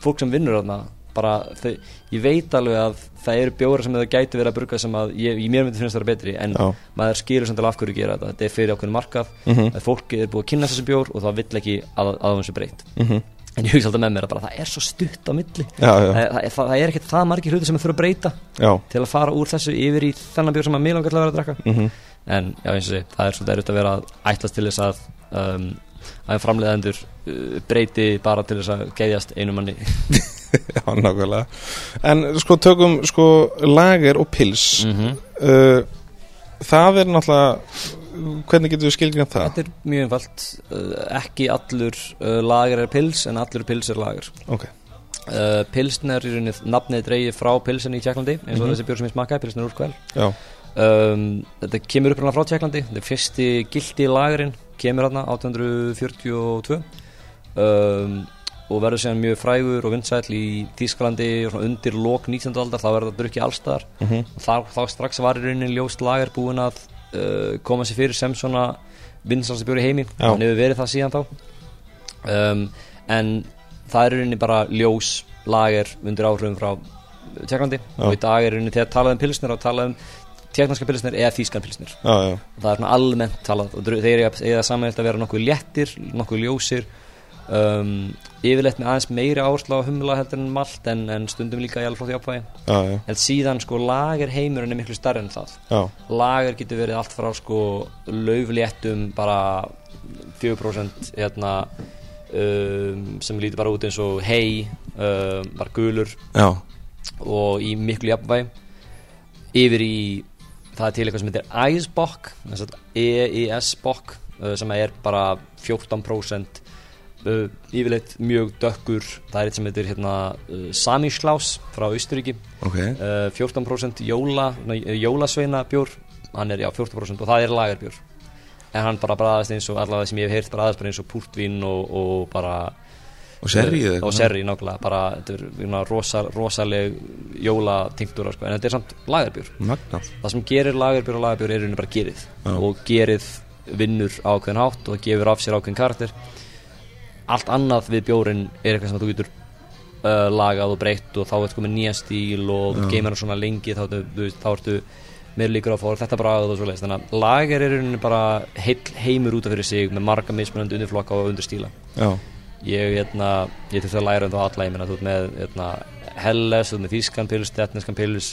fólk sem vinnur þarna bara, þau, ég veit alveg að það eru bjóra sem þau gæti verið að bruka sem að ég, ég mér myndi finnst það að vera betri en Já. maður skilur samt alveg af hverju gera þetta þetta er fyrir ákveðin markað Mhm. að fólki er búið að kynna þessi bjór og það vill ekki að, að þessu Mhm. En ég hugsa alltaf með mér að bara það er svo stutt á milli. Já, já, það, það, það, það er ekkert það margir hluti sem þurfa að breyta já. til að fara úr þessu yfir í þennan bjór sem að mig langar til að vera að drakka mhm. en já eins og sé, það er svolítið erfitt að vera ætlast til þess að um, að framleiðendur uh, breyti bara til þess að geðjast einu manni. [LAUGHS] Já, nákvæmlega. En sko tökum sko lager og pils. -hmm. uh, Það er náttúrulega Hvernig getur við skilgjum það? Þetta er mjög einfalt uh, ekki allur uh, lager er pils en allur pils er lager Ok, uh, Pilsn er nafnið dreigið frá pilsin í Tjekklandi eins og Mhm. þessi bjór sem ég smakkaði, pilsn er úrkvæl um, Þetta kemur upp hérna frá Tjekklandi þetta er fyrsti gildi lagerinn kemur hérna 1842 um, og verður síðan mjög frægur og vindsæll í svona undir lok 19. aldar þá verður það drukkið allstaðar mhm, og þá, þá strax var í rauninni ljóst lager búin að uh, koma sér fyrir sem svona vinsalsti bjór í heimi. Já. hann hefur verið það síðan þá. Um, en það er rauninni bara ljós lager undir áhrifum frá Tjekklandi Já. og í dag er rauninni þegar talað um pilsnir og talað um tjekknarska pilsnir eða þýskan pilsnir. Já, já. Það er svona almennt talað og þeir eiga- eiga samanlega að vera nokkuð léttir nokkuð ljósir um, yfirleitt með aðeins meiri áherslu á humla heldur en malt en, en stundum líka í alveg flott í ápvæði Já, já, en síðan sko lager heimurinn er miklu starri en það. Já, lager getur verið allt frá sko laufléttum bara 4% hérna um, sem lítur bara út eins og hei um, bara gulur. Já, og í miklu jafnvæg yfir í það er til eitthvað sem heitir Icebock EIS-bock uh, sem er bara 14% uh, yfirleitt mjög dökkur það er eitt sem heitir hérna, uh, Samislaus frá Austuríki ok. Uh, 14% jóla, nei, jólasveina bjór. Hann er já 14% og það er lagerbjór. En hann bara bræðast eins og allavega sem ég hef heyrt bræðast bara eins og púrtvín og, og bara Og serri og serri nákvæmlega. Bara þetta er svona rosa, rosaleg jólatingtúra sko, en þetta er samt lagerbjór. Magnað það sem gerir lagerbjór og lagerbjór er bara gerið. Já. og gerið vinnur ákveðin hátt og gefur af sér ákveðin karakter allt annað við bjórin er eitthvað sem þú getur uh, lagað og breytt og þá ertu komið nýja stíl og þú geymir hann svona lengi þá ertu, ertu meir líkur á að fá þetta bragð og svo þannig að lager er bara heill heimur út af fyrir sig með marga mismunandi undirflokka og undirstíla. Já, ég, hérna, ég þurfti að læra um þá alla ég meina, þú ert með hérna, Helles, þú ert með Þískan pils, Detneskan pils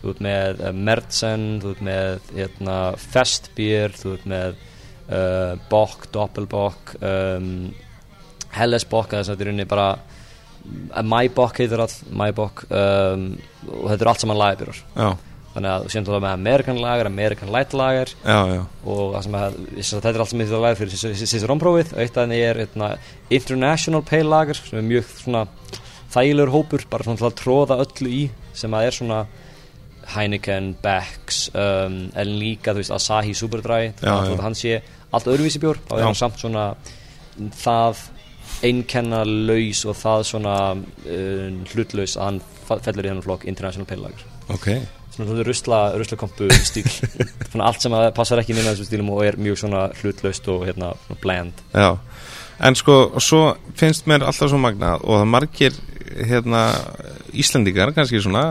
þú ert með uh, Mertsen þú ert með hérna, Festbier þú ert með uh, Bock, Doppelbock um, Helles Bock þess að þetta er unni bara uh, Maibock heitir það Maibock um, og þetta er allt saman já, þannig að þú séum það með Amerikan lager Amerikan light lager. Já, já. Og að, þetta er allt sem ég að læra fyrir sísur omprófið og eitt af henni er eitna, International Pale Lager sem er mjög svona þægilegur hópur bara svona til að tróða öllu í sem að er svona Heineken, Becks um, en líka þú veist Asahi Superdry þannig að hann sé allt öðruvísi bjór. Þá Já. er hann samt svona það einkenna laus og það svona uh, hlutlaus að hann fellur í hennar flokk International Pale Lager Ok, svona svona rusla, ruslakompu stíl [LAUGHS] allt sem að passar ekki inn á þessum stílum og er mjög svona hlutlaust og hérna bland. Já. En sko, svo finnst mér alltaf svo magnað og það margir hérna Íslendingar, kannski svona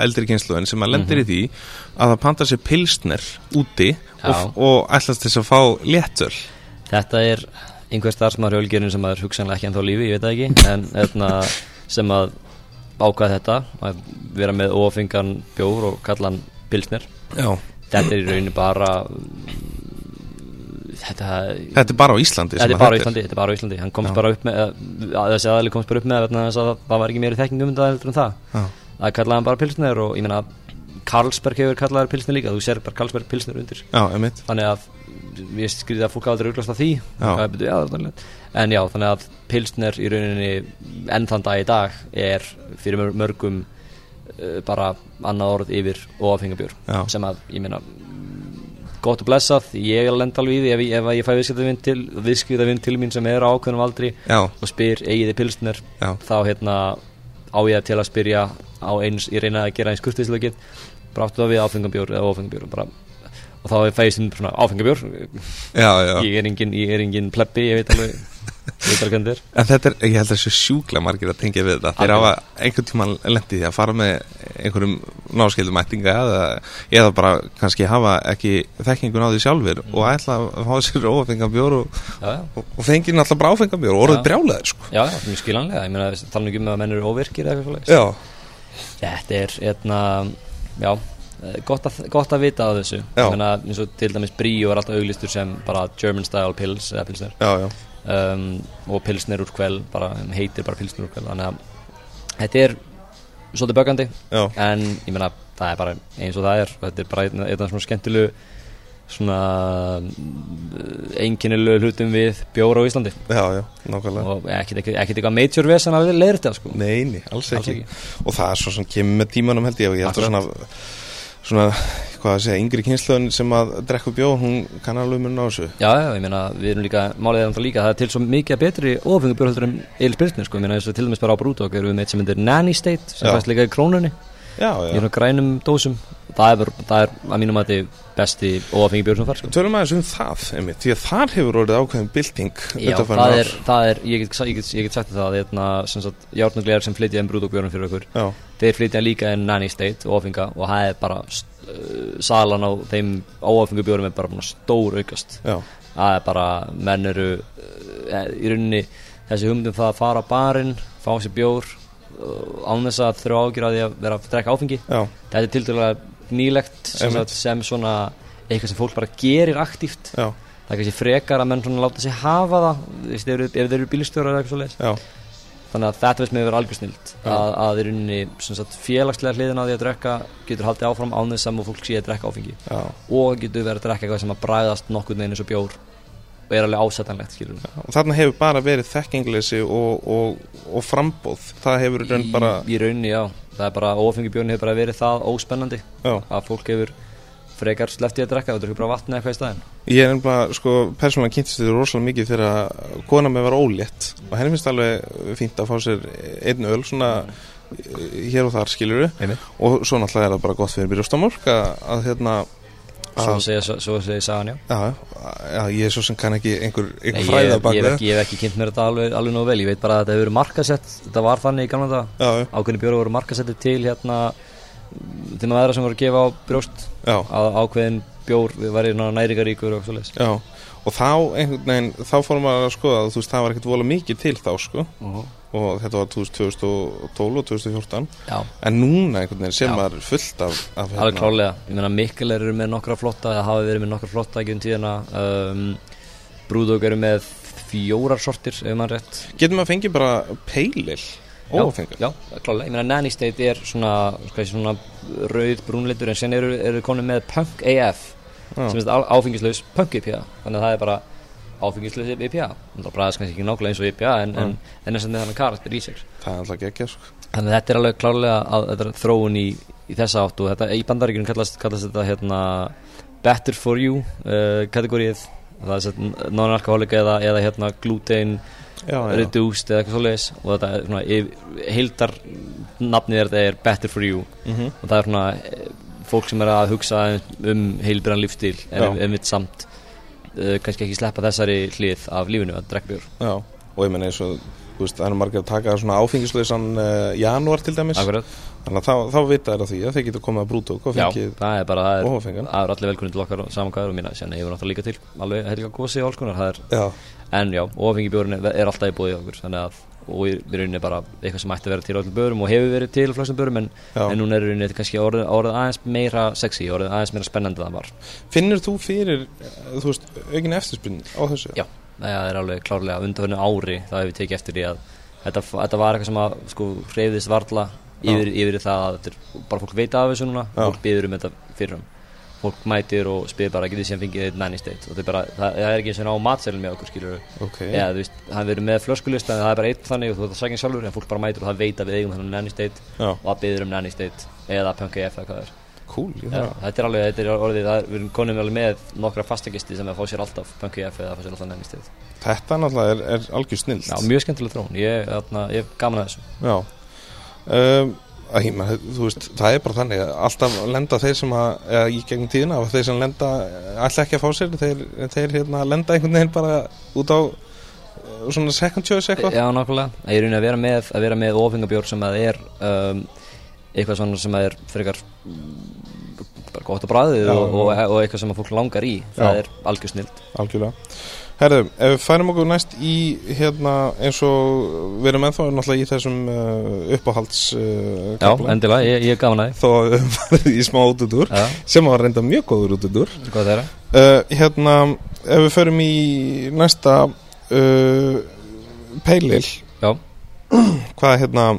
eldri kynsluðin sem að lendir í því að það panta sér pilsner úti og, og ætlast þess að fá léttöl. Þetta er einhver starfsmaður hjálgerinn sem er hugsanlega ekki ennþá lífi, ég veit það ekki en hérna, sem að ákvað þetta að vera með ófengan bjór og kalla hann pilsner. Já. Þetta er í rauninni bara þetta, Þetta er bara á Íslandi þetta er að bara á Íslandi þetta er bara á Íslandi, hann komst Já. bara upp með að þessi aðali komst bara upp með að það var ekki meiri þekking um þetta heldur en það. Já, að kallaði hann bara pilsner og ég meina Carlsberg hefur kallaði pilsner líka þú sér bara Carlsberg pilsner undir. Já, þannig að ég skrýði að fólk aldrei auglast að því. Já. En já, þannig að pilsner í rauninni enn þann dag í dag er fyrir mör- mörgum uh, bara annað orð yfir óafengabjör Já. sem að ég meina gott og blessað, ég er að lenda alveg í því ef, ef ég fæ viðskiptavinn til, viðskiptavinn til mín sem er ákveðnum aldri Já, og spyr eigiði pilsner já, þá hérna á ég til að spyrja á eins, ég reyna að gera eins kurtisleikið bara áttu það við áfengabjór eða ófengabjór og, þá fæ ég stundum svona áfengabjór. Já, já. Ég er engin, er engin plebbi, ég veit alveg En þetta er, ég held að þessu sjúkla margir að tengja við þetta. Þeir hafa einhvern tímann lendið því að fara með einhverjum náskildum mættinga eða, eða bara kannski hafa ekki þekkingun á því sjálfur og ætla að fá sér ófengambjór og, og, og fengið náttúrulega bara áfengambjór og orðið Já. brjálæður sko. já, já, mjög skilanlega Ég meina, tala nú ekki um að menn eru óvirkir eða eitthvað Þetta er, hérna, já eh, Gott að, gott að vita á þessu. Meina, eins og til dæmis Bríó var alltaf auglistur sem bara German style pills eða pilsner. Já, já, um, og pilsner úr kvel bara, heitir bara pilsner úr kvel þannig að þetta er svolítið bögandi en ég meina það er bara eins og það er. Þetta er bara einn af svona skemmtilegu svona einkennilegu hlutum við bjóra á Íslandi. Já, já, nákvæmlega. Og ekkert eitthvað major vesen að leira þetta sko. Nei, nei, alls Alls ekki. og það er svo sem kemur með tímanum held ég og ég held að svona, svona hvað að segja, yngri kynsluðin sem að drekku bjóð, hún kann alveg mun á þessu. Já, já, ég meina, við erum líka, málið er náttúrulega líka, það er til svo mikið betri ofengu bjórhöldur en Eil Spilsnir, sko, ég meina, eins og til dæmis bara á Brúdók erum við með eitt sem heitir Nanny State, sem fæst líka í krónunni, Já, í já, svona grænum dósum, það er, það er að mínum að þetta besti ofengi bjór sem fær, sko. tölum aðeins um það einmitt, því að þar hefur orðið ákveðin bylting Já, það er, það er, ég get, ég get, ég get sagt það, þetta, sem sagt, járnuglegar sem flytja um Brúdók bjórnum fyrir okkur, Já, þeir flytja líka en Nanny State og ofenga og það er bara, uh, salan á þeim óofengu bjórum er bara stór aukast. já, það er bara, menn eru uh, í rauninni þessi hugmyndum það að fara á barinn fá sér bjór uh, án þess að þurfa ágjur að því að vera að drekka áfengi. Já, þetta er til nýlegt sem, sagt, sem svona eitthvað sem fólk bara gerir aktíft. Já, það er kannski frekar að menn svona láta sig hafa það ef, þeir eru bílstjórar eða eitthvað svo já, þannig að þetta veist með vera algjör snilt Já. að, að í rauninni félagslega hliðin á því að drekka getur haldið áfram án þess að fólk sé að drekka áfengi. Já. og getur verið að drekka eitthvað sem að bræðast nokkurn veginn eins og bjór og er alveg ásættanlegt skilur Og þarna hefur bara verið þekkingleysi og, og, og frambóð það hefur í raun bara, í, í rauninni, já, það er bara ófengibjörn hefur bara verið það óspennandi já. að fólk hefur frekar sleppti að drekka og drekka bara vatni eitthvað í staðinn. Ég er ennbla, sko, persónulega kynntist þetta rosalega mikið þegar kona með var ólétt og henni finnst alveg fínt að fá sér einn öl svona eh, hér og þar Einmitt. og svo náttúrulega er það bara gott fyrir byrjastamork að, að hérna svo að, segja sagan, já. Já, já, ég er svo sem kann ekki einhver, einhver fræða bak við ekki, ég hef ekki kynnt mér þetta alveg, alveg nóg vel. Ég veit bara að þetta hefur verið markasett þetta var þannig í gamla já, ákveðni bjóru voru markasettir til hérna þeim aðra sem voru að gefa á brjóst. Já, að ákveðin bjór væri næringaríkur og svo leis já og þá einhvern veginn, þá fórum maður að skoða þú veist, það var ekkert vola mikið til þá sko og þetta var 2012 og 2014 já, en núna einhvern veginn sem var fullt af, af alveg klálega ég meina Mikkel eru með nokkra flotta eða hafi verið með nokkra flotta ekki um tíðina. Um, Brúdók eru með fjórar sortir ef maður rétt. Getur maður fengið bara peilil? Já, já, klálega, ég meina Nanny State er svona, svona rauð brúnleitur en sen eru, eru konum með Punk AF Já. sem er áfengislaus Punk IPA þannig að það er bara áfengislaus IPA það bræðast kannski ekki nákvæmlega eins og IPA en, en, en þess að með þannig karakter í sig Það er alltaf geggja sko. Þannig að þetta er alveg klárlega að, er þróun í, í þessa áttu og þetta í bandaríkjunum kallast, kallast þetta hérna Better for you uh, kategórið það er sett non-alkoholic eða, eða hérna já. reduced eða eitthvað svoleiðis. Og þetta er svona heildar nafnið er þetta er Better for you. Mm og það er svona eh, fólk sem er að hugsa um heilbrann lífstíl en Já. um mitt samt uh, kannski ekki sleppa þessari hlið af lífinu að drekka bjór. Já, og ég menna eins og veist, það er margir að taka svona áfengislausan uh, janúar til dæmis. Akkurat, þannig að þá, þá vita þær að því að þeir geta komið að brútók og já, fengið það er bara það er, það er allir velkunni til okkar og saman hvað er og mína sen hefur náttúrulega líka til alveg helga gósi og alls konar það er, Já, en já, ofengi bjórn er, er alltaf í bóði okkur þannig að og í rauninni bara eitthvað sem ætti að vera til öllum börum og hefur verið til flestum börum en, en núna er rauninni kannski orðið, orðið aðeins meira sexy, orðið aðeins meira spennandi en það var Finnur þú fyrir, eh, þú veist, aukin eftirspinn á þessu? Já. það er alveg klárlega undanfjörnu ári þá hefur við tekið eftir því að þetta, þetta var eitthvað sem að sko hreyfðist varla yfir, yfir það að þetta er, bara fólk veit af þessu núna fólk byður um þetta fyrirum fólk mætir og spyr bara getið síðan fengið eitt nanny state? Og er bara, það, það er ekki eins og á matselin með okkur skilur Ok, eða þú veist, hann verður með flöskulista en það er bara eitt þannig og þú ert að sagja sjálfur en fólk bara mætir og það veit að við eigum þannig nanny state já, og það byður um nanny state eða punk AF eða hvað er. Cool þarf að- þetta er alveg, þetta er orðið, er, við konum alveg með nokkra fastagisti sem er að fá sér alltaf punk AF eða fá sér alltaf nanny state. Þetta náttúrulega er, er algjör snill Já, mjög skemmtileg þróun, ég, hef gaman að þessu. Já. Um, að, þú veist, Það er bara þannig að alltaf lenda þeir sem að eða, í gegnum tíðina þeir sem lenda alltaf ekki að fá sér þeir, þeir hérna, lenda einhvern veginn bara út á svona second choice eitthvað. Já, nákvæmlega, ég er raunin að vera með að vera með ofingabjór sem að er um, eitthvað svona sem að er frekar bara gott á bræðið og, og, og eitthvað sem að fólk langar í. Það Já. er algjör snild. Algjörlega Herðu, ef við færum okkur næst í hérna eins og við erum ennþá náttúrulega í þessum uh, uppáhalds uh, Já, endilega, ég, ég er gaman að Þó að við [LAUGHS] farið í smá útudur því Já, sem var reynda mjög góður útudur það er uh, Hérna, ef við förum í næsta Peilil Já, [CLEARS THROAT] Hvað hérna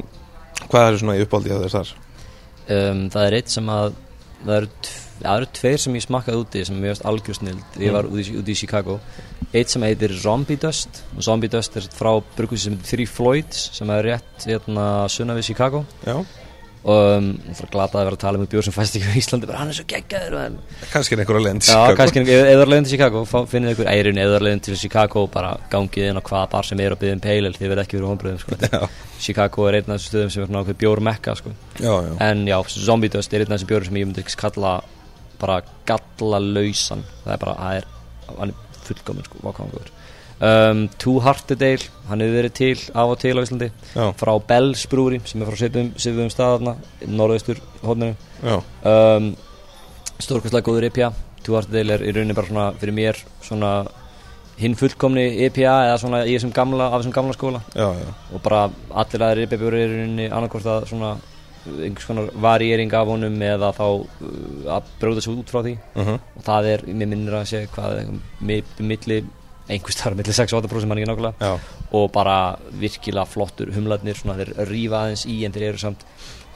Hvað er svona í uppáldi á þess þar? um, það er eitt sem að það eru, tv það eru tveir sem ég smakkaði úti sem mér finnst algjör snild. Ég var úti, í- úti í Chicago. Eitt sem heitir Zombie Dust. Og Zombie Dust er frá brukusi sem heitir Three Floyds sem er rétt hérna sunna við Chicago. Já, og um, það er glata að vera að tala um bjór sem fæst ekki á Íslandi. Bara hann er svo en- kannski er einhverja lend Já, kannski ef eða leiðin til Chicago. Finnið ykkur eirin eða leiðin til Chicago. Bara gangið inn á hvaða bar sem er og byggðum peilil þið verð ekki verið hómbröðum sko. Chicago er einn af þessum stöðum sem er svona ákveð bjór mekka sko. já, já. En já, Zombie Dust er einn af þessum bjórum sem ég myndi kalla bara gallalausan. Það er bara, það er, hann er fullkomin sko, vákvæðan um, Two Hearted Ale, hann hefur verið til af og til á Íslandi. Já, frá Bells brúri sem er frá svipuðum staðarna norðaustur hóðninu já, um, stórkvæslega góður IPA Two Hearted Ale er í rauninni bara svona fyrir mér svona hinn fullkomni IPA eða svona í þessum gamla af þessum gamla skóla. Já, já. Og bara allir aðeir IPA bjóri er í rauninni annarkvort að svona einhvers konar variering af honum eða þá uh, að bróða sig út frá því. Uh og það er, mér minnir að segja hvað er mi- milli, einhvers þar milli 6-8% mann ekki nákvæmlega. Já, og bara virkilega flottur humlarnir svona þeir rífa aðeins í en þeir eru samt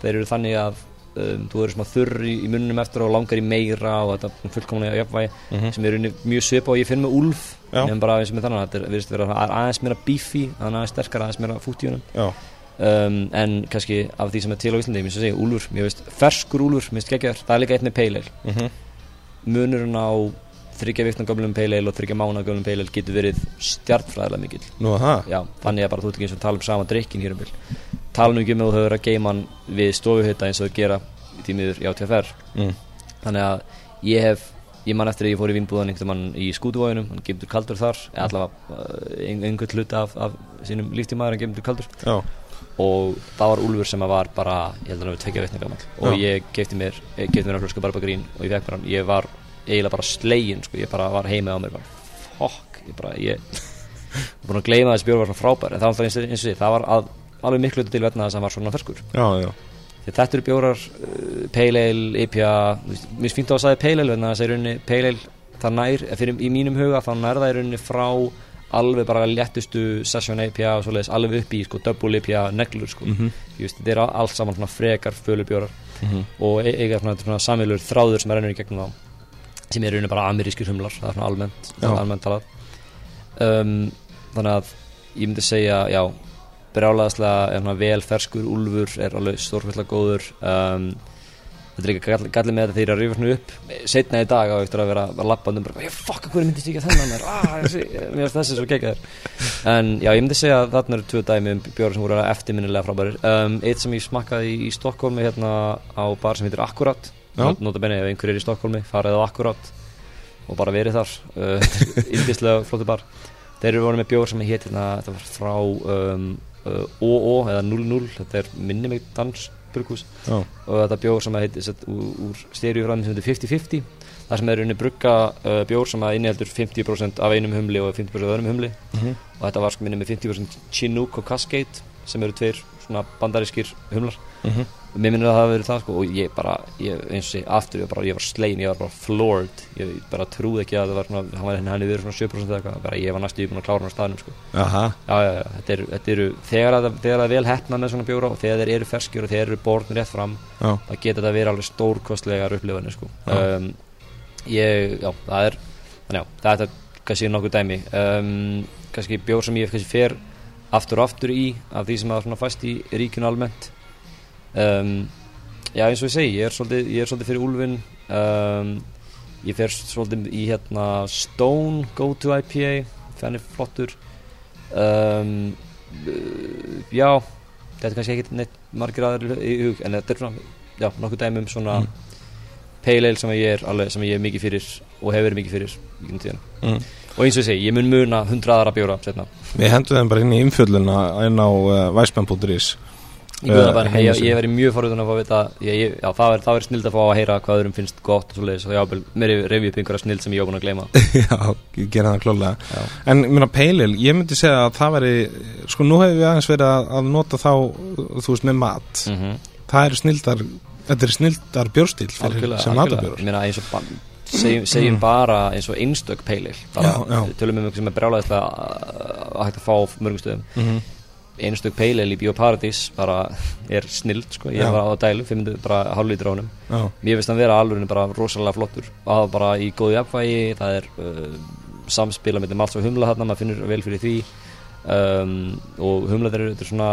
þeir eru þannig að um, þú eru smá þurr í, í munnum eftir og langar í meira og þetta fullkomlega jafnvægi Mhm. sem er mjög svipa og ég finn með Já. nefnum bara eins og með þannig að þetta vera aðeins meira beefy, aðeins sterkar aðeins meira fút í honum. Já, um, en kannski af því sem er til á Íslandi, mér finnst að segja Úlfur, mér finnst ferskur Úlfur, mér finnst geggjar, það er líka eitt með peileil mhm, munurinn á þryggja vikna gömlum peileil og þryggja mána gömlum peileil getur verið stjartfræðilega mikill. Nú það Já, þannig að bara þú ert ekki eins og tala um sama drikkin hér um bil. Tala nú ekki um að þú hefur að geima hann við stofuhita eins og þau gera í tímiður í ATFR mm. Þannig að ég hef, ég man eftir að ég fór í vínbúðan einhvern mann í skútuvóinum hann gemdur kaldur þar, allavega ein, einhvern hluta af, af sínum líftímaður hann gemdur kaldur. Já, og það var Úlfur sem var bara, ég held að hann var tvekja veitna gammal og Já. ég gefti mér, mér að hljóska bara grín og ég fekk mér hann, ég var eiginlega bara slegin, sko, ég bara var heima á mér bara, fokk, ég bara, ég [LAUGHS] var búin að gleyma að þessi bjór var svona frábær. En það var eins og eins og því, það var að, alveg miklu til vetna þess að hann var svona ferskur. Já, þetta eru bjórar, uh, pale ale, IPA mér finnst það að sagði pale ale en það er rauninni pale ale, það nær fyrir, í mínum huga þá nær það í rauninni frá alveg bara léttustu session IPA og svoleiðis alveg upp í sko double IPA neglur sko. Ég veist, þetta er allt saman svona frekar fölubjórar. Mhm. og e- eiga samilur þráður sem er rennur í gegnum þá sem er rauninni bara amerískir humlar það er svona almennt, almennt talað. Um, þannig að ég myndi segja, já brjálaðaslega er svona vel ferskur úlfur er alveg stórkvæmlega góður. Um, þetta er líka gall- gallið með þetta þegar ég að rífa svona upp setna í dag á eftir að vera að lappa um bara, ég fuck, hverju myndi ég ekki þennan er, ah, mér finnst þessi svo geggjær en já, ég myndi segja að þarna eru tvö dæmi um bjóra sem voru eftirminnilega frábærir. Um, eitt sem ég smakkaði í, í Stokkólmi hérna á bar sem heitir Akkurat. Nota benni ef einhver er í Stokkólmi farið á Akkurat og bara verið þar. Uh, [LAUGHS] indislega flottu bar. Þeir eru voru með bjór sem heit hérna, þetta var frá um, uh, OO eða 00 þetta er minni dansburghús Já, og þetta bjór sem heit sett, úr, úr styrjufræðin sem heitir 50-50 það sem er unni brugga uh, bjór sem inniheldur 50% af einum humli og 50% af öðrum humli. Mhm, og þetta var sko minni með 50% Chinook og Cascade sem eru tveir svona bandarískir humlar. Mhm. og mér minnir að það hafi verið það sko og ég bara, ég, eins og aftur ég, bara, ég var slegin, ég var bara floored. Ég bara trúði ekki að það var svona hann var henni verið svona 7% eða eitthvað bara ég var næstu búin að klára hann á staðnum sko. Aha, já, já, já, þetta eru, þetta eru þegar, að, það er vel hefnað með svona bjóra og þegar þeir eru ferskjur og þeir eru borðin rétt fram já, þá geta þetta verið alveg stórkostlegar upplifanir sko. Um, ég, já, það er þannig já, það er kannski nokkuð dæmi. Um, kannski bjór sem ég kannski fer aftur og aftur í af því sem það svona fæst í ríkinu almennt um, já, eins og ég segi ég er svolítið, ég er svolítið fyrir úlfin um, ég fer svolítið í hérna Stone Go To IPA fenni flottur. Um, já þetta er kannski ekkit neitt margir aðrir í hug en þetta er svona, já, nokkuð dæmi um svona Mm. pale ale sem ég er alveg, sem ég er mikið fyrir og hefur verið mikið fyrir mm. og eins og ég segi, ég mun muna hundra aðra bjóra setna Við hendum þeim bara inn í umfjölluna inn á uh, væsmenn.is Í guðana Eh, ég, ég verið mjög forröðun að fá að vita ég, ég, já, það er, er snild að fá að heyra hvað öðrum finnst gott og svoleiðis og já, mér er revið upp einhverja snild sem ég var búin að gleyma. [LAUGHS] Já, gera það klálega Já. En mér að peilil, ég myndi segja að það veri Sko nú hefur við aðeins verið að, nota þá Þú veist með mat. Mm -hmm. Það eru snildar, þetta er snildar algjörlega, sem matabjór ég meina eins og ba- segjum, segjum bara eins og einstök peilil bara Já, já. tölum um eitthvað sem er brjálæðislega að hægt að fá á mörgum stöðum. Mm -hmm. Einstök peilil í Bíóparadís bara er snild sko, ég var á dælu 500 bara hálflítur á Já, mér finnst hann vera alveg bara rosalega flottur. Það er bara í góðu jafnvægi það er uh, samspila með malts og humla þarna, maður finnur vel fyrir því. Um, og humla þeir eru er svona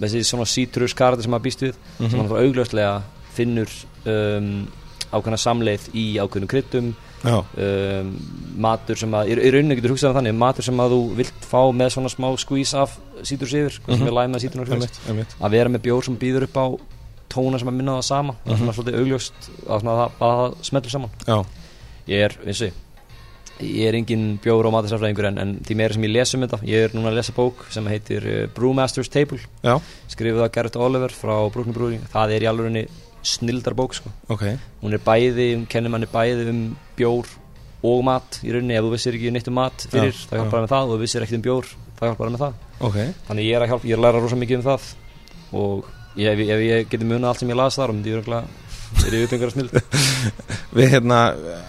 þessi svona sítrus karakter sem maður býst við Mhm. sem maður augljóslega finnur um, ákveðna samleið í ákveðnum kryddum. já, um, matur sem að, í rauninni getur hugsað um þannig matur sem að þú vilt fá með svona smá skvís af sítrus yfir, hvað sem Mhm. er læma sítrus einmitt, einmitt. Að vera með bjór sem býður upp á tóna sem að minna það sama. Það er svona svolítið augljóst að, svona, að, að það smeltur saman. Já, ég er, eins og ég ég er engin bjór og matarsafræðingur en, en því meira sem ég les um þetta ég er núna að lesa bók sem heitir uh, Brewmaster's Table. Já, skrifuð af Gerrit Oliver frá Brooklyn Brewery það er í alveg snildar bók sko. ok. Hún er bæði, um, kennir manni bæði um bjór og mat í rauninni ef þú vissir ekki neitt um mat fyrir Já, það hjálpar með það og þú vissir ekkert um bjór það hjálpar með það. Ok, þannig ég er að hjálpa, ég er að læra rosa mikið um það. Og ég, ef, ef ég geti munið allt sem ég las þar myndi ég örgulega er einhverja snild [LAUGHS] við hérna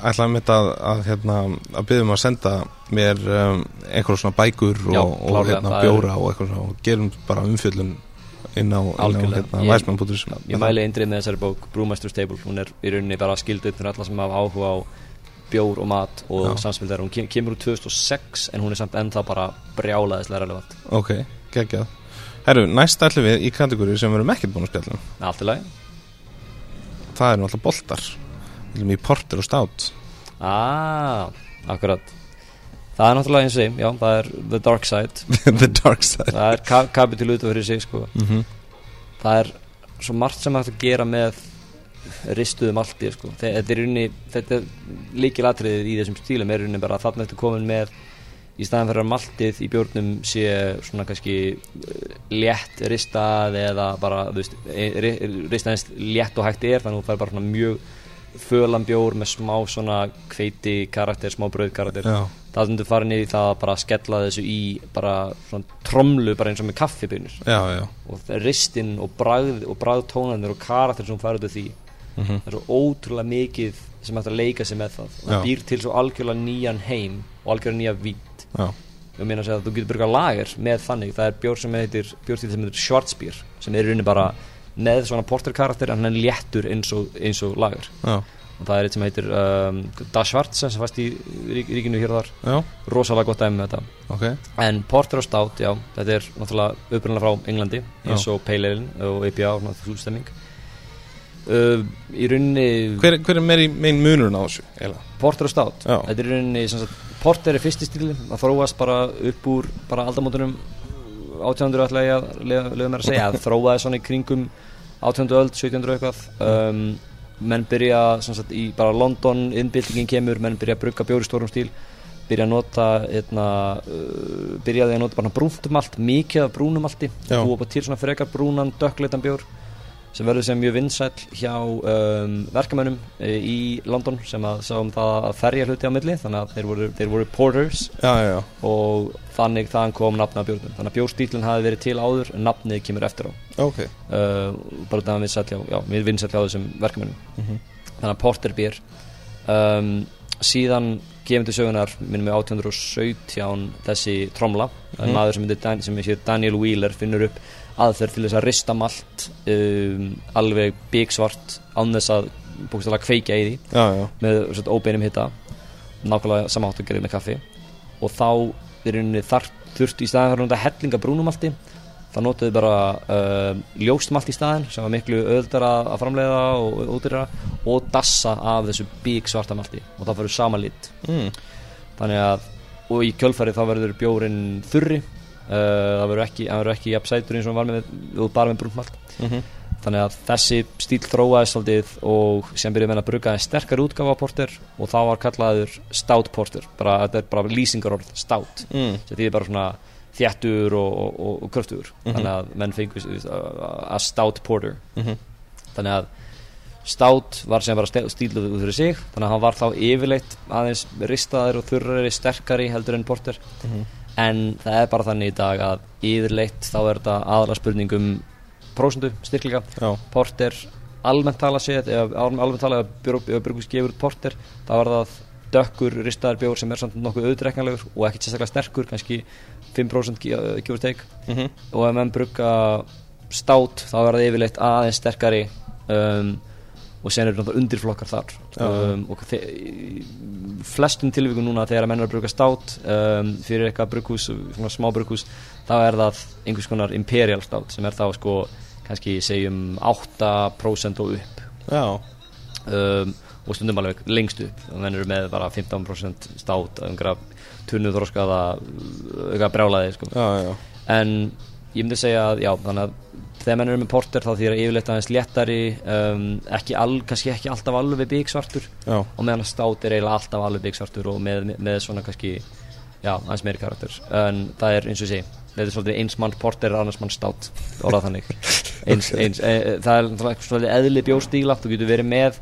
ætlaðum þetta að, að, hérna, að byggjum að senda mér um, einhverjum svona bækur og, Já, og hérna, það er- bjóra og eitthvað og gerum bara umfjöllun inn á, á Algjörlega. hérna, Ég- væsmann.is mæli eindrið með þessari bók Brewmaster's Table, hún er í rauninni bara skilduð fyrir alla sem hafa áhuga á bjór og mat og Já. samspil þeirra, hún kem, kemur úr 2006 en hún er samt ennþá bara brjálaðislega relevant. Ok, geggjað. Herru, næst ætlum við í kategóri sem við erum ekkert búin að spjalla um. allt í lagi. Það eru náttúrulega boltar. Við erum í porter og stát ah, akkurat það er náttúrulega eins og ég, já, það er the dark side [LAUGHS] The dark side það er ka kapitul út af fyrir sig sko. mm -hmm. það er svo margt sem hægt að gera með ristuðum allt sko. Þe- þetta er unni þetta er líkilatriðið í þessum stílum er unni bara að þarna eftir komin með í staðan fyrir að maltið í bjórnum sé svona kannski eh, létt ristað eða bara þú veist, e- ri- ristað eins létt og hægt er þannig að þú fær bara svona mjög fölan bjór með smá svona hveiti karakter, smá brauð karakter Já, það stundur fara niður í það að bara skella þessu í bara svona tromlu bara eins og með kaffibunir og ristinn og bragð og bragðtónanir og karakter sem fær út af því. Mm það er svo ótrúlega mikið sem hægt að leika sig með það. Og það býr til svo algjörlega nýjan heim og algjörlega nýja vít og mér að segja að þú getur byrjað lager með þannig. Það er bjór sem heitir bjórstíl sem heitir Schwarzbier sem er í rauninni bara með svona porterkarakter en hann er léttur eins og, eins og lager. Já, og það er eitt sem heitir um, Da Schwarze sem fæst í rík, ríkinu hér og þar. Já, rosalega gott dæmi með þetta. Ok. En Porter og Stout, já, þetta er náttúrulega upprunnilega frá Englandi eins og Pale Ale og IPA og þústemming uh, Í rauninni Hver, hver er megin munurinn á þessu? Eila? Porter og Stout, Já. þetta er í rauninni sagt, Porter er fyrsti stíli, það þróast bara upp úr bara aldamótunum 1800 ætla ég að lögum mér að segja að þróaði svona í kringum 1800 öld, 1700 eitthvað. Um, menn byrja sagt, í bara London, innbyltingin kemur menn byrja að brugga bjóri stórum stíl byrja að nota eitna, uh, byrjaði að nota bara brúntumalt mikið af brúnumalti búa bara til svona frekar brúnan dökkleitan bjór sem verður sem mjög vinsæll hjá um, verkamönnum e, í London sem að sáum það að ferja hluti á milli þannig að þeir voru, þeir voru porters. Já, já, já, og þannig þaðan kom nafna af bjórnum þannig að bjórstílinn hafi verið til áður en nafnið kemur eftir á. Ok. Uh, bara það að vinsæll hjá, vinsæll hjá þessum verkamönnum. Mhm. þannig að porter býr um, síðan gefum til sögunar minnum við 1817 þessi tromla Mhm. maður sem, heitir Dan, Daniel Wheeler finnur upp aðferð til þess að rista malt um, alveg byggsvart án þess að búkstala kveikja í því. Já, já, með svona óbeinum hitta nákvæmlega samáttu að gera með kaffi. Og þá er rauninni þar þurft í fyrir að hellinga brúnumalti þá notuðu bara uh, ljóstmalt í staðin sem var miklu öðldara að framleiða og útýra og dassa af þessu bík svarta malti. Og það fyrir sama lit. Mm. þannig að og í kjölfæri þá verður bjórin þurri það verður ekki, ekki jafn sætur eins og var með og bara með brúnmalt Mm þannig að þessi stíl þróaði svolítið og sem byrjuði með að bruga en sterkar útgáfa á porter og þá var kallaður stout porter. Bara, þetta er bara lýsingarorð stout. Mm. því er bara svona þjættur og, og, og kröftur Mhm. þannig að menn fengur að stout porter. Mm þannig að stout var sem bara stíluð út fyrir sig. Þannig að hann var þá yfirleitt aðeins ristaður og þurrari, sterkari heldur en porter. Mhm. En það er bara þannig í dag að yfirleitt þá er þetta aðalega spurning um prósendu, styrkleika. Já, porter almennt tala séð almennt tala ef björgus gefur út porter þá er það dökkur ristaður bjór sem er samt nokkuð auðdreknalegur og ekkert sérstaklega sterkur kannski 5% gefur teik mm og ef menn brugga stát þá er það yfirleitt aðeins sterkari um, og sen eru náttúrulega undirflokkar þar. Um, og flestum tilvíkum núna þegar menn er að brugga stát um, fyrir eitthvað svona smá brugghús þá er það einhvers konar imperial stát sem er þá sko kannski segjum 8% og upp. Já, um, og stundum alveg lengst upp. Og menn eru með bara 15% stát einhverja tunnu þroskaða eitthvað brjálaði sko. Já, já. en ég myndi segja að já, þannig að þegar menn eru með porter þá þýr að yfirleitt aðeins léttari um, ekki all, kannski ekki alltaf alveg byggsvartur. Já. og meðan að stát er eiginlega alltaf alveg byggsvartur og með, með svona kannski já, aðeins meiri karakter. En það er eins og segi þetta er svolítið eins mann porter annars mann stát orðað þannig. [LAUGHS] Eins, eins, e, e, það er svolítið eðli bjóstíla þú getur verið með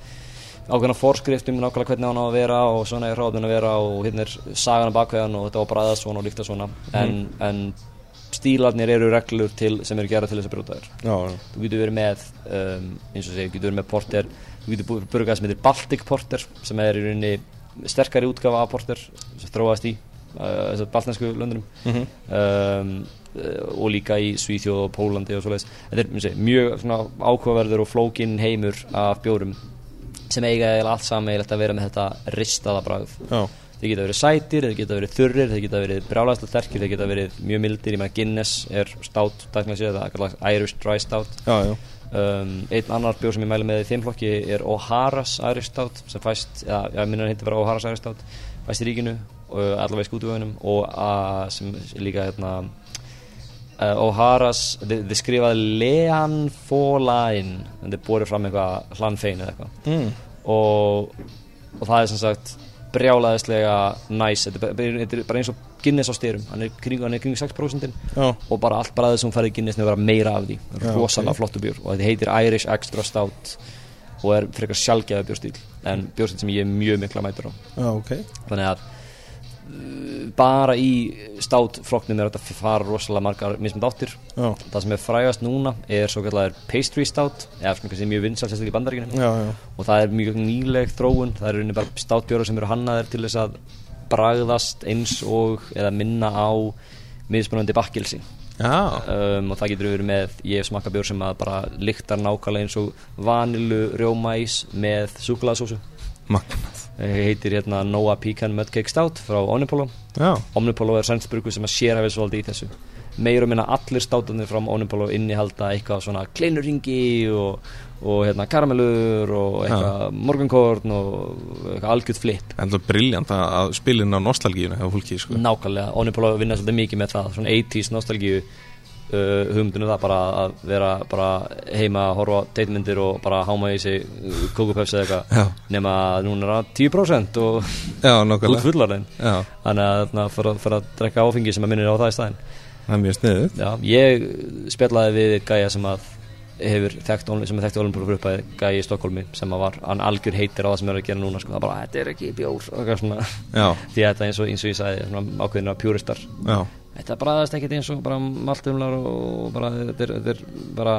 ákveðna forskrift um nákvæmlega hvernig hann á að vera og svona er hráðun að vera og hérna er sagan að bakveðan og þetta á bara aðeins svona og líkta svona. En, en stílarnir eru reglur til, sem eru gerað til þess að brjóta þér þú getur verið með um, eins og segja, þú getur verið með porter þú getur burgað sem heitir Baltic Porter sem er í rauninni sterkari útgafa af porter sem þróast í uh, þessar baltnesku löndunum. Mm um, uh, og líka í Svíþjóð og Pólandi og svoleiðis. Þetta er segi, mjög svona ákveðverður og flókin heimur af bjórum sem eiga allt saman að vera með þetta ristaða bragð. Já. Þeir geta verið sætir, þeir geta verið þurrir þeir geta verið brjálæðslega sterkir, þeir geta verið mjög mildir, ég meina Guinness er stát dækna sér, það er Irish Dry Stout já, já. um, einn annar bjór sem ég mæli með í þeim flokki er O'Hara's Irish Stout sem fæst, já, ég minna hann heitir bara O'Hara's Irish Stout fæst í ríkinu og allavega í skútuvögunum og uh, sem líka hérna uh, O'Hara's, þið, skrifaði Lean Folain en þið borið fram eitthvað hlanfein eða eitthvað Mm. og, og það er sem sagt brjálaðislega næs þetta er bara- þetta er bara eins og Guinness á styrum. Hann er kring, hann er kring 6% já. og bara allt bræðið sem færði Guinness nefnir að vera meira af því. Rosalega ok. flottu bjór. Og þetta heitir Irish Extra Stout. Og er frekar sjálfgæða bjórstíl en bjórstíl sem ég er mjög mikla mætur á. Já, ok. Þannig að bara í státflokknum er þetta að fara rosalega margar mismund áttir. Já, það sem er frægast núna er svo kallar pastry stout eða svona kannski mjög vinsal sérstaklega í bandaríkinu já, já. og það er mjög nýleg þróun það er rauninni bara státbjórar sem eru hannaðir til þess að bragðast eins og eða minna á miðspunandi bakkilsi. Um, og það getur verið með ég hef smakka bjór sem bara lyktar nákvæmlega eins og vanilu rjómæs með súkulæðsósu magnað. Heitir hérna Noah Pecan Mudcake Stout frá Omnipolo. Já, Omnipolo er sænsburgu sem að sér við svolítið í þessu. Meir og minna allir státarnir frá Omnipolo innihalda eitthvað svona kleinurringi og, og hérna karamellur og eitthvað morgunkorn og eitthvað algjörð flip. En það er briljant að- spilin á nostalgíuna hjá fólki, sko. Nákvæmlega, Omnipolo vinna svolítið mikið með það. Svona 80s nostalgíu uh, hugmyndinu það bara að vera bara heima að horfa teitmyndir og bara háma í sig kókupöfs eða eitthvað. Nema núna er það 10% og út fullarinn þannig að fyrir, fyrir að drekka áfengi sem að minnir á það í staðinn. Það er mjög sniðið Já, ég spjallaði við gæja sem að hefur þekkt, sem er þekkt fyrir upphæði gæja í Stokkólmi sem að var, hann algjör heitir á það sem er að gera núna sko, það bara, þetta er ekki bjór svona, því að þetta eins og, eins og ég sagði svona ákveðina pjúristar þetta bræðast ekkert eins og bara maltumlar og bara, þetta er, þetta er bara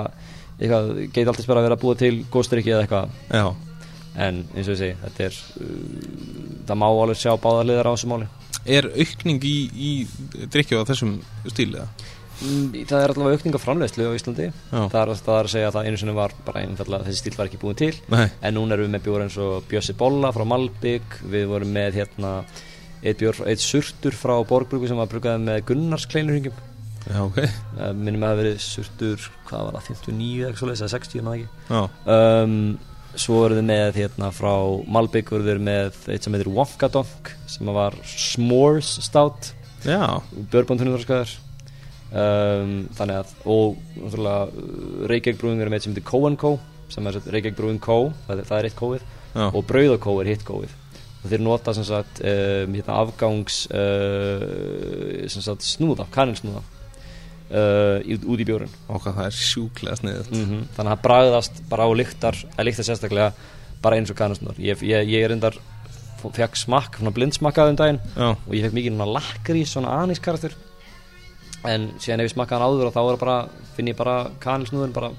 eitthvað, geit alltaf bara að vera búa til góðstrykki eða eitthvað. Já. En eins og segi, þetta er uh, það má alveg sjá báðar liðar á þessu máli. Er aukning í, í drikkju á þessum stíli? Mm, Það er allavega aukning á framleiðslu á Íslandi. Það er, það er að segja að það einu sinni var bara einfallega þessi stíl var ekki búin til. Nei, en núna erum við með bjór eins og Bjössi Bolla frá Malbygg við vorum með hérna eitt, bjór, eitt surtur frá Borgbrugu sem var brugaði með Gunnars kleinurhingjum já, ok. Minnum að það verið surtur hvað var það, 59 eða eitthvað svoleiðis, eða 60 maður ekki. Já, um, svo vorum við með hérna frá Malbygg vorum við með eitt sem heitir Wonka Donk sem var S'mores Stout. Já, björbantunum þorskaðar um, þannig að og náttúrulega uh, Reykjavík brúin er með sem heitir sem er sem sagt Reykjavík brúin Co það er, það er eitt kóið Já. og Brauðakó er hitt kóið og þeir nota sem sagt um, hérna, afgangs uh, sem sagt snúða, kanilsnúða uh, út í bjórun hvað það er sjúklega sniðið mm þannig að það bragðast bara á lyktar að lykta sérstaklega bara eins og kanilsnúðar. Ég, ég, ég er endar fekk smakk, svona blindsmakkaði um daginn Já, og ég fekk mikið svona lakrís, svona anískarakter. En síðan ef ég smakkaði hann áður og þá bara, finn ég bara kanilsnúðin bara,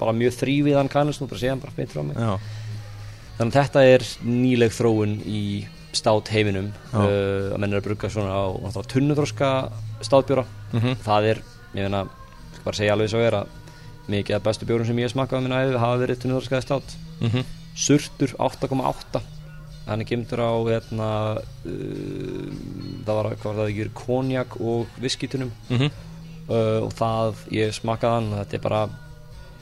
bara mjög þrýviðan kanilsnúð bara sé hann bara beint frá mig já, þannig að þetta er nýleg þróun í stát heiminum. Uh, að menn er að brugga svona á tunnuþróska státbjóra. Mhm, það er, ég meina, ég skal bara segja alveg svo er að mikið af bestu bjórum sem ég hef smakkað á minna æfi hafa verið tunnuþróskaði stát. Mhm. Surtur 8,8 hann er gemdur á hérna, uh, það var hvað var það ekki konjak og viskitunum mhm, uh, og það ég smakkaði hann þetta er bara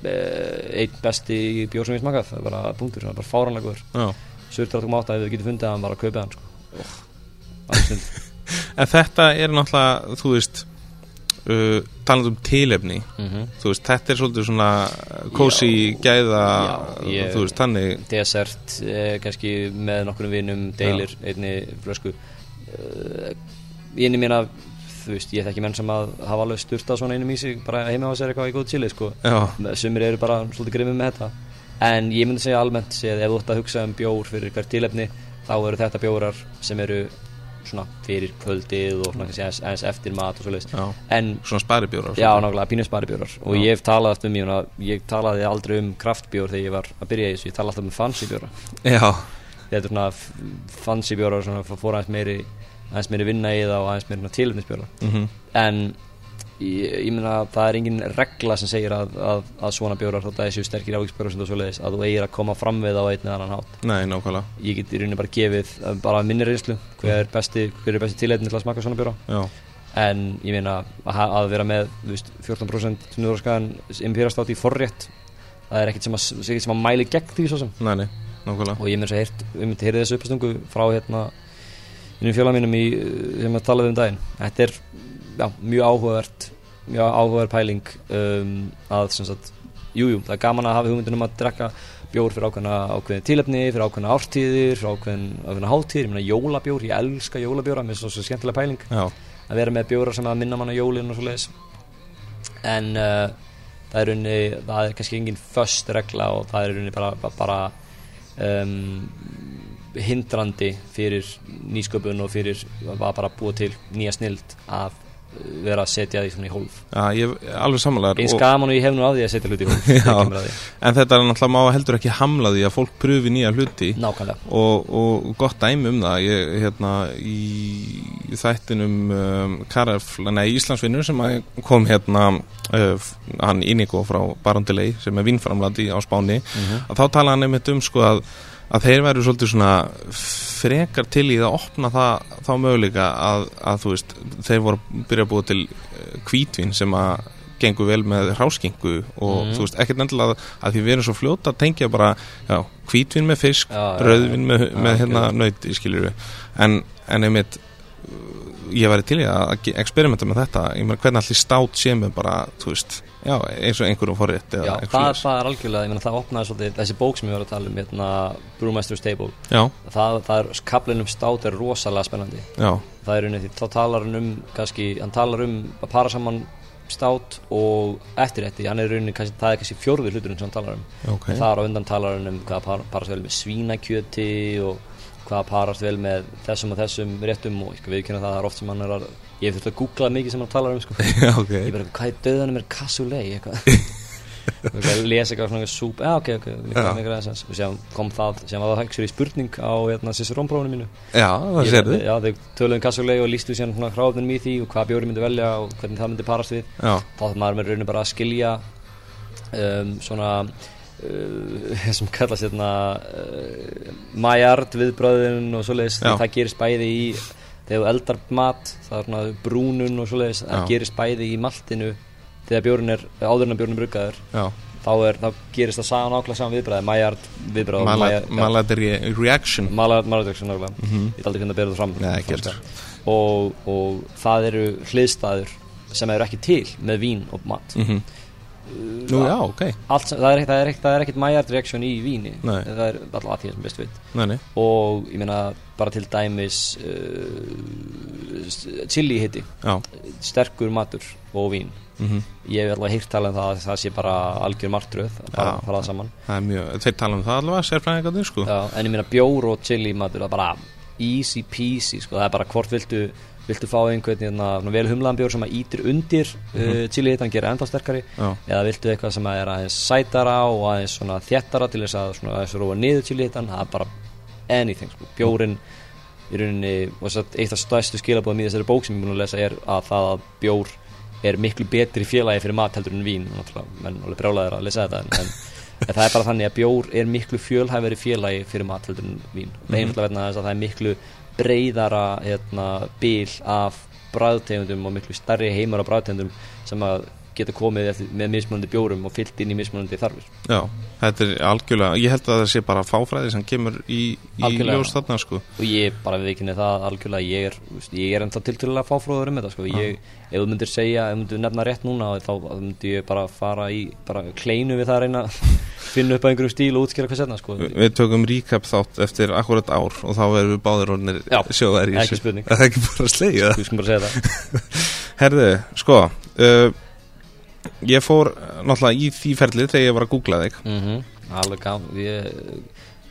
einn besti bjór sem ég smakað. Það er bara punktur, það er bara fáranlegur Já. Surtur 8,8 ef við getum fundið hann bara að kaupa hann sko. oh, [LAUGHS] En þetta er náttúrulega, þú veist uh, talandi um tilefni mm -hmm. veist, þetta er svolítið svona kósi gæða Já, ég- veist, þannig. Desert, eh, kannski með nokkur vinum deilir einni flösku. Uh, inni mín að þú veist, ég þekki menn sem að hafa alveg styrtað svona einum í sig, bara heima á sér eitthvað í góð chili sko. sumir eru bara svolítið grimmið með þetta. En ég myndi segja almennt séð ef þú ætti að hugsa um bjór fyrir hvert tilefni þá eru þetta bjórar sem eru svona fyrir kvöldið og svona aðeins eftir mat og já, en svona sparibjórar Já, nákvæmlega, pínu sparibjórar. Og Já. ég hef talað aftur um, ég, ég talaði aldrei um kraftbjór þegar ég var að byrja í þessu, ég talaði alltaf um fancy bjóra. Þetta er svona fancy bjórar svona fór aðeins meiri aðeins meiri vinna í það og aðeins meiri tilefnisbjórar mhm, en ég, ég meina það er engin regla sem segir að, að, að svona bjórar þótt að þessu sterkir ávíksbjórar og svoleiðis að þú eigir að koma fram við á einn eða annan hátt. Nei, nákvæmlega. Ég get í rauninni bara gefið uh, bara minni reynslu hver er besti, besti tilefni til að smaka svona bjóra. Já, en ég meina að, að vera með veist, 14% nýðorskaðan impérastátt í forrétt það er ekkert sem sem að mæli gegn því svo sem. Nei, nei, nákvæmlega. Og ég þess að heyrt, myndi heyrið þessu uppastungu frá hérna innum fjöla mínum í, sem að talaði um daginn. Þetta er já, mjög áhugavert mjög áhugaverð pæling um, að sem sagt jújú, jú, það er gaman að hafa hugmyndunum að drekka bjór fyrir ákveðna ákveðin tílefni fyrir ákveðna ártíðir, fyrir ákveðin, ákveðna hátíðir. Ég meina jólabjór, ég elska jólabjóra mér er svo, svo skemmtilega pæling já, að vera með bjóra sem að minna mann á jólin og svo leiðis en uh, það er unni það er kannski engin föst regla og það er unni bara, bara, bara um, hindrandi fyrir nýsköpun og fyrir að bara búa til nýja snild að vera að setja því svona í hólf já, ég alveg samanlegar og, gaman og ég hef nú að því að setja hluti í hólf [LAUGHS] Já. en þetta er náttúrulega má heldur ekki hamla því að fólk pröfi nýja hluti nákvæmlega og, og gott dæmi um það ég, hérna, í þættinum um, Karef, nei, Íslandsvinnur sem kom hérna uh, hann Inigo frá Barondilei sem er vinnframlandi á Spáni Mhm. að þá tala hann einmitt um sko að að þeir væru svolítið svona frekar til í að opna það, þá möguleika að, að þú veist þeir voru að byrja að búa til kvítvin sem að gengur vel með ráskingu og Mhm. þú veist ekkert endilega að, að því við erum svo fljóta tengja bara já, hvítvin með fisk, Já, rauðvin með, já, með já, hérna nöyti skilur við en, en einmitt ég væri til í að experimenta með þetta. Ég meina hvernig allir stát sé með bara þú veist, já, eins og einhverjum forrétt Já, það, það er algjörlega, ég meina það opnaði svolítið þessi bók sem ég var að tala um, hérna Brewmaster's Table, það, það er kaplinum stát er rosalega spennandi. Já, það er unni því, þá talar hann um kannski, hann talar um að para saman stát og eftirrætti hann er unni, kannski, það er kannski fjórður hluturinn sem hann talar um. Ok. Þar á undan talar hann um hvað par, parast hvað parast vel með þessum og þessum réttum og ég skal viðkynna það, er oft sem hann er að ég þurft að googla mikið sem hann talar um sko. [LAUGHS] já, ok, ég bara, hvað er döðanum er cassoulet? Eitthvað. [LAUGHS] Lesa eitthvað svona súp, já ok, ok, mikið aðeins og séðan kom það, séðan var það hægstur í spurning á hérna, Cicerón-prófunu mínu. Já, það sér þið Já, þau töluðum kassuleg og lístu síðan svona hráðunum í því og hvað bjóri myndi velja og hvernig það myndi parast við. Já, þá þarf maður með rauninu bara að skilja um, svona [LAUGHS] sem kallast hérna uh, majard viðbröðin og svoleiðis það gerist bæði í þegar eldar mat það er svona brúnun og svoleiðis það gerist bæði í maltinu þegar bjórinn er, áður en að bjórinn er bruggaður. Þá, er, þá gerist það saman ákveða saman viðbröði majard viðbröð Malad- Malad re- reaction. Malad Maladrection nákvæmlega. Mhm. ég er aldrei hvernig að bera það fram. Nei, ekki og, og það eru hliðstæður sem eru ekki til með vín og mat. Mm Nú já, ok. Allt, sem- það er ekkert- það er það er ekkert mæjart reaksjón í víni. Nei. það er alltaf að því sem best veit Nei, nei, og ég meina bara til dæmis uh, chili hitti sterkur matur og vín. Mm ég hef alveg heyrt tala um það að það sé bara algjör martröð bara Já. það saman. Það er mjög, þeir tala um það allavega, sérfræðingarnir sko. Já, en ég meina bjór og chili matur það er bara easy peasy sko. það er bara hvort viltu viltu fá einhvern hérna, vel humlaðan bjór sem að ítir undir uh, chili hittan gera ennþá sterkari? Já, eða viltu eitthvað sem er aðeins sætara og aðeins þéttara til þess að svona aðeins róa niður chili hittan það er bara anything sko. bjórin í rauninni þess að eitt af stærstu skilabóðum í þessari bók sem ég búin að lesa er að það að bjór er miklu betri félagi fyrir mat heldur en vín. Menn alveg brjálæðir að lesa þetta en, en, en það er bara þannig að bjór er miklu fjölhæfari félagi fyrir mat heldur en vín. Og það er vegna þess að það er miklu breyðara hérna, bil af bræðtegundum og miklu stærri heimar af bræðtegundum sem að geta komið eftir, með mismunandi bjórum og fyllt inn í mismunandi þarfir. Já, þetta er algjörlega Ég held að það sé bara fáfræði sem kemur í, í ljós þarna sko. Og ég bara við ekki það algjörlega ég er, ég er ennþá tiltölulega fáfróður um þetta sko. ég, ef þú myndir segja, ef þú myndir nefna rétt núna þá myndir ég bara fara í bara kleinu við það að reyna [LAUGHS] finna upp á einhverjum stíl og útskýra hvað setna sko. Vi- Við tökum recap þátt eftir akkurat ár og þá erum við báðir orðinir sjóðar í þessu. Er er [LAUGHS] Herðu, sko uh, Ég fór uh, náttúrulega í því ferli þegar ég var að googla þig. Mm alveg gaman. Ég,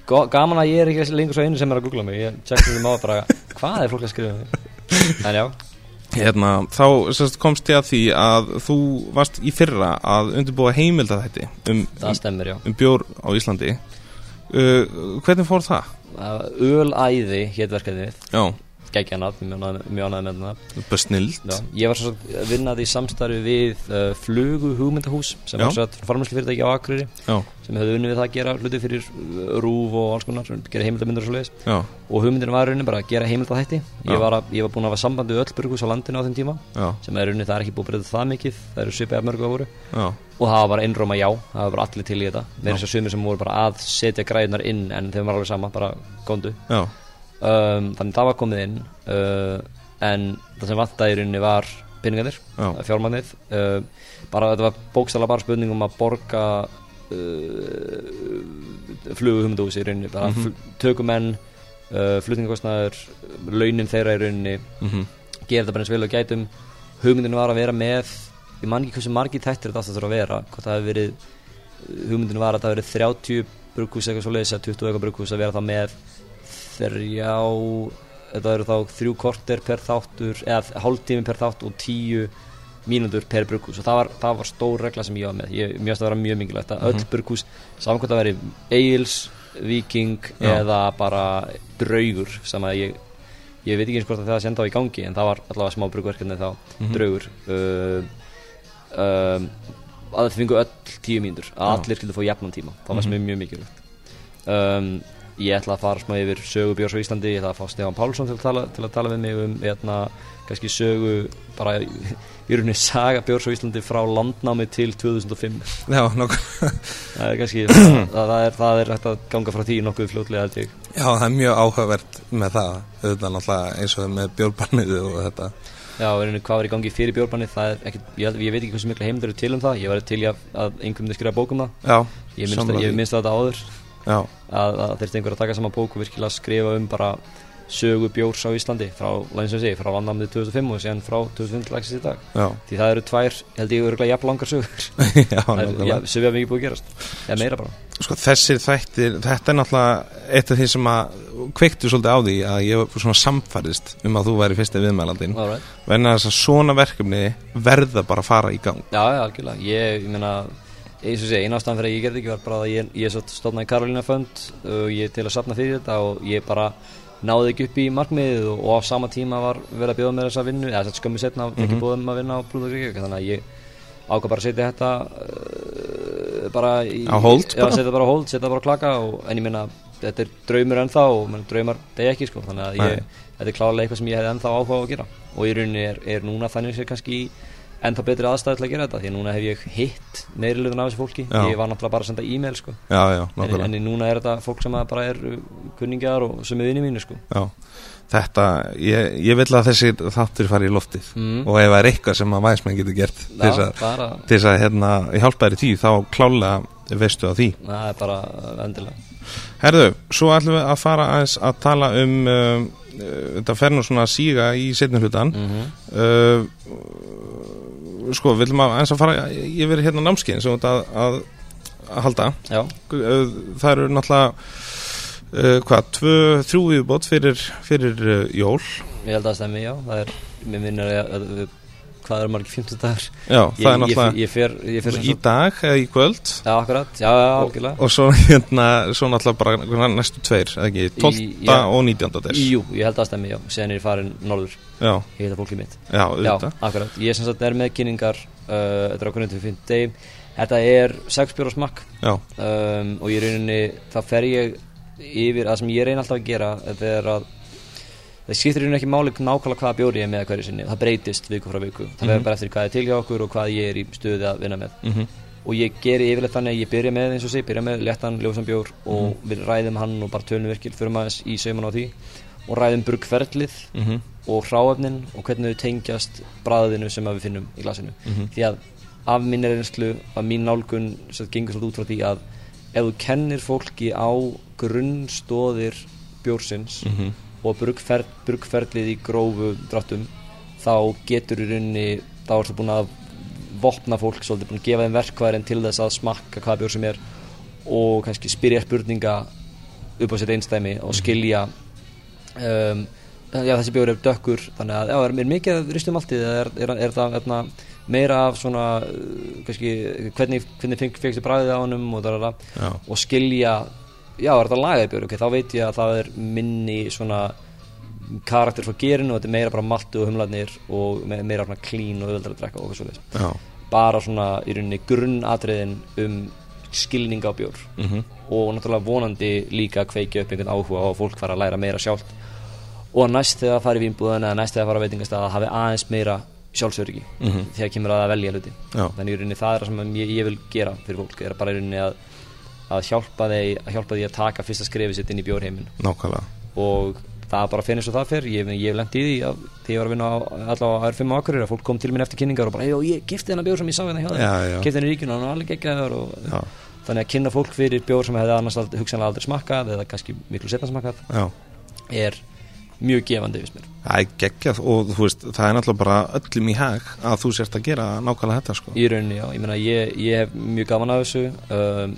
gaman að ég er ekki lengur svo einu sem er að googla mig. Ég tjekka því maður bara hvað er fólk að skrifa um mig en já, hérna, Þá sérst, komst ég að því að þú varst í fyrra að undirbúa heimilda þetta um, já. um bjór á Íslandi. Uh, Hvernig fór það? Ölæði hétt verkefnið Geggjanat, mjög ánægð mjög ánægð með það bara snild. Já, ég var svo að vinna því samstarfi við uh, Flugu hugmyndahús sem var svo að farmæslu fyrirtæki á Akureyri Já, sem hefði unnið við það að gera hluti fyrir uh, rúf og alls konar, gera heimildamyndir og svo leiðis og hugmyndin var raunin bara að gera heimildahætti ég ég var búin að hafa sambandi við öll burgus á landinu á þeim tíma já, sem er raunin það er ekki búið að breyta það mikið það eru svipið af mörgu að voru. Já. Og það var bara einróma já, það var bara allir til í þetta. Með þess að sumir sem voru bara að setja græðunar inn en þeim var alveg sama, bara góndu. Já, um, þannig það var komið inn uh, en það sem vantaði í rauninni var peningarnir, Já. fjármagnið. Uh, bara þetta var bókstala bara spurning um að borga uh, flugu humdúsi í rauninni. Bara mm Mhm. tökumenn uh, flutningakostnaður, launin þeirra í rauninni. Mhm, gera þetta bara eins vel og gætum. Hugmyndin var að vera með ég man ekki hversu margir þættir þetta átt að að vera hvort það hefur verið hugmyndin var að það hefur verið 30 brukhús eitthvað svo leiðis eða 20 eitthvað brukhús að vera þá með þrjá þetta eru þá þrjú korter per þáttur eða hálftími per þátt og tíu mínútur per brukhús og það var, það var stór regla sem ég var með ég mjög að vera mjög mikilvægt að öll brukhús saman hvort það veri Eils, Viking Já. eða bara Draugur sem að ég ég veit ekki eins hvort að það sé enda á í gangi en það var allavega smá brugverkefni þá Mhm. draugur uh, um, að það fengu öll tíu mínútur að Já. allir skildu fá jafnan tíma það var sem Mhm. er mjög mikilvægt um, ég ætla að fara smá yfir sögu Björns á Íslandi. Ég ætla að fá Stefán Pálsson til að tala, til að tala við mig um hérna, kannski sögu bara í rauninni saga Björns á Íslandi frá landnámi til 2005 já, nokkuð. Það er kannski [CLEARS THROAT] það, það, er, það er hægt að ganga frá því nokkuð fljótlega held ég. Já, það er mjög áhugavert með það. Auðvitað náttúrulega eins og með bjórbannið og þetta. Já, rauninni hvað var í gangi fyrir bjórbanni það er ekkit, ég, ég veit ekki hversu mikla heimildur eru til um það. Ég var til að, að einhverjum myndi skrifa bók um það. Já, ég minnst, því. minnst þetta áður að, að þeirst einhver að taka saman bók og virkilega skrifa um bara sögu bjórs á Íslandi frá, lægins sem sé, frá vandamnið 2005 og síðan frá 2005 til lagsins í dag. Já, því það eru tvær, held ég, örgulega jafn langar sögur. [LAUGHS] Það við hafum ekki búið að gerast. Eða meira bara. Sko þessir þættir, þetta er náttúrulega eitt af því sem að kveiktu svolítið á því að ég var svona samfærist um að þú væri fyrsti viðmælandin Alright. venna þess að svona verkefni verða bara að fara í gang. Já, já, algjörlega. Ég, ég meina, eins og sé, eina ástæðan fyrir að ég gerði ekki var bara að ég, ég stofnaði Karolina Fund og ég til að sapna fyrir þetta og ég bara náði ekki upp í markmiðið og, og á sama tíma var verið að bjóða mér þessa vinnu eða skömmu setna ekki Mhm. búið um að vinna á Blúður Reykjavík þannig að ég ákvað bara að setja þetta uh, bara í, Á hold Já, setja bara á hold, setja bara á klaka og, en ég meina, þetta er draumur ennþá og menn, draumar degi ekki sko þannig að ég, þetta er klálega eitthvað sem ég hefði ennþá áhuga á að gera. Og í rauninni er, er núna þannig sér kannski ennþá betri aðstæði til að gera þetta því að núna hef ég hitt meiri lögðun af þessu fólki. Já. ég var náttúrulega bara að senda e-mail sko. En, en núna er þetta fólk sem að bara er uh, kunningjar og sem er vinni mínu sko. Þetta, ég, ég vil að þessi þáttur fari í loftið. Mm. og ef það er eitthvað sem að væsmenn getur gert til Já, þess að, til þess að hérna, hjálpa þér í tíu þá klálega veistu á því. Það er bara endilega. Herðu, svo ætlum við að fara aðeins að tala um uh, uh, þetta fer nú svona að síga í setnum hlutan mm uh, sko, við ætlum að aðeins að fara yfir hérna námskeiðin sem þetta að, að, að halda. Já, það eru náttúrulega uh, hvað, tvö, þrjú viðbót fyrir, fyrir uh, jól. Ég held að það stemmi, já. Það er, mér minnir að, að hvað er margir 50 dagar já, ég, það er náttúrulega ég, ég fer, ég fer í dag eða í kvöld? Já, akkurat, já, já, algjörlega. og svo hérna, svo náttúrulega bara næstu tveir, ekki, 12. já. og 19. des Jú, ég held að það stemmi, já, síðan er ég farin norður. Já, Ég heita fólkið mitt. Já, Já, akkurat, ég sem sagt er með kynningar uh, Þetta er okkur nefndir fyrir deg Þetta er sexbjóra smakk. Já, um, Og ég rauninni, það fer ég yfir Það sem ég reyna alltaf að gera Þetta er að Það skiptir rauninni ekki máli nákvæmlega hvaða bjóri ég er með hverju sinni. Það breytist viku frá viku. Það Mhm. verður bara eftir hvað er til hjá okkur Og hvað ég er í stöði að vinna með. Mhm, Og ég geri yfirleitt þannig að ég byrja með eins og sé Byrja með léttan, ljósan bjór Og Mhm. við ræðum hann og bara tölum virkil Fyrir maður í sauman á því. Og ræðum bruggferlið mhm, og hráefnin og hvernig þau tengjast bræðinu sem við finnum í glasinu. Mhm. því að af minni reynslu að mín nálgun sagt gengur svolítið út frá því að ef þú kennir fólki á grunnstóðir bjórsins mhm, og bruggfer, bruggferlið í grófu dráttum þá getur í rauninni þá ertu búin að vopna fólk svolítið búin að gefa þeim verkværin til þess að smakka hvaða bjór sem er og kannski spyrja spurninga upp á sér einstæmi og skilja um, já, þessi bjór er dökkur þannig að já, er, er mikið að ristum alltið eða er, er, er það erna, meira af svona uh, kannski, hvernig, hvernig fengstu bræðið á já, og skilja já, er þetta lagaði bjór, ok, þá veit ég að það er minni svona karakter frá gerinu og þetta er meira bara maltu og humlarnir og me- meira svona clean og auðvöldar að drekka og eitthvað já, bara svona í rauninni grunnatriðin um skilning á bjór mhm, og náttúrulega vonandi líka kveikja upp einhvern áhuga og fólk fara að læra meira sjálft og næst þegar það fara í vínbúðan eða næst þegar það fara að veitingastað að hafi aðeins meira sjálfsöryggi Mhm. þegar kemur að að velja hluti Já. þannig í rauninni það er það sem ég, ég vil gera fyrir fólk er bara í rauninni að, að hjálpa þeir að hjálpa því að taka fyrsta skrefið sitt inn í bjórheimin. Nákvæmlega. Og það bara finnir svo það fyrr ég, ég hef lent í því að því ég var að vinna á, allavega á R5 og Akureyri að fólk kom til mín eftir kynningar og bara, "Hey, ég gifti þennan bjór sem ég sá hérna hjá Já, já. þér gifti henni ríkjuna og hann er alveg geggjaður og já, þannig að kynna fólk fyrir bjór sem hefði annars aldrei, hugsanlega aldrei smakkað eða kannski miklu setna smakkað já. er mjög gefandi fyrst mér. Það er geggjað. Og þú veist, það er náttúrulega bara öllum í hag að þú sért að gera nákvæmlega þetta sko. í rauninni, já, ég meina ég, ég hef mjög gaman af þessu. Um,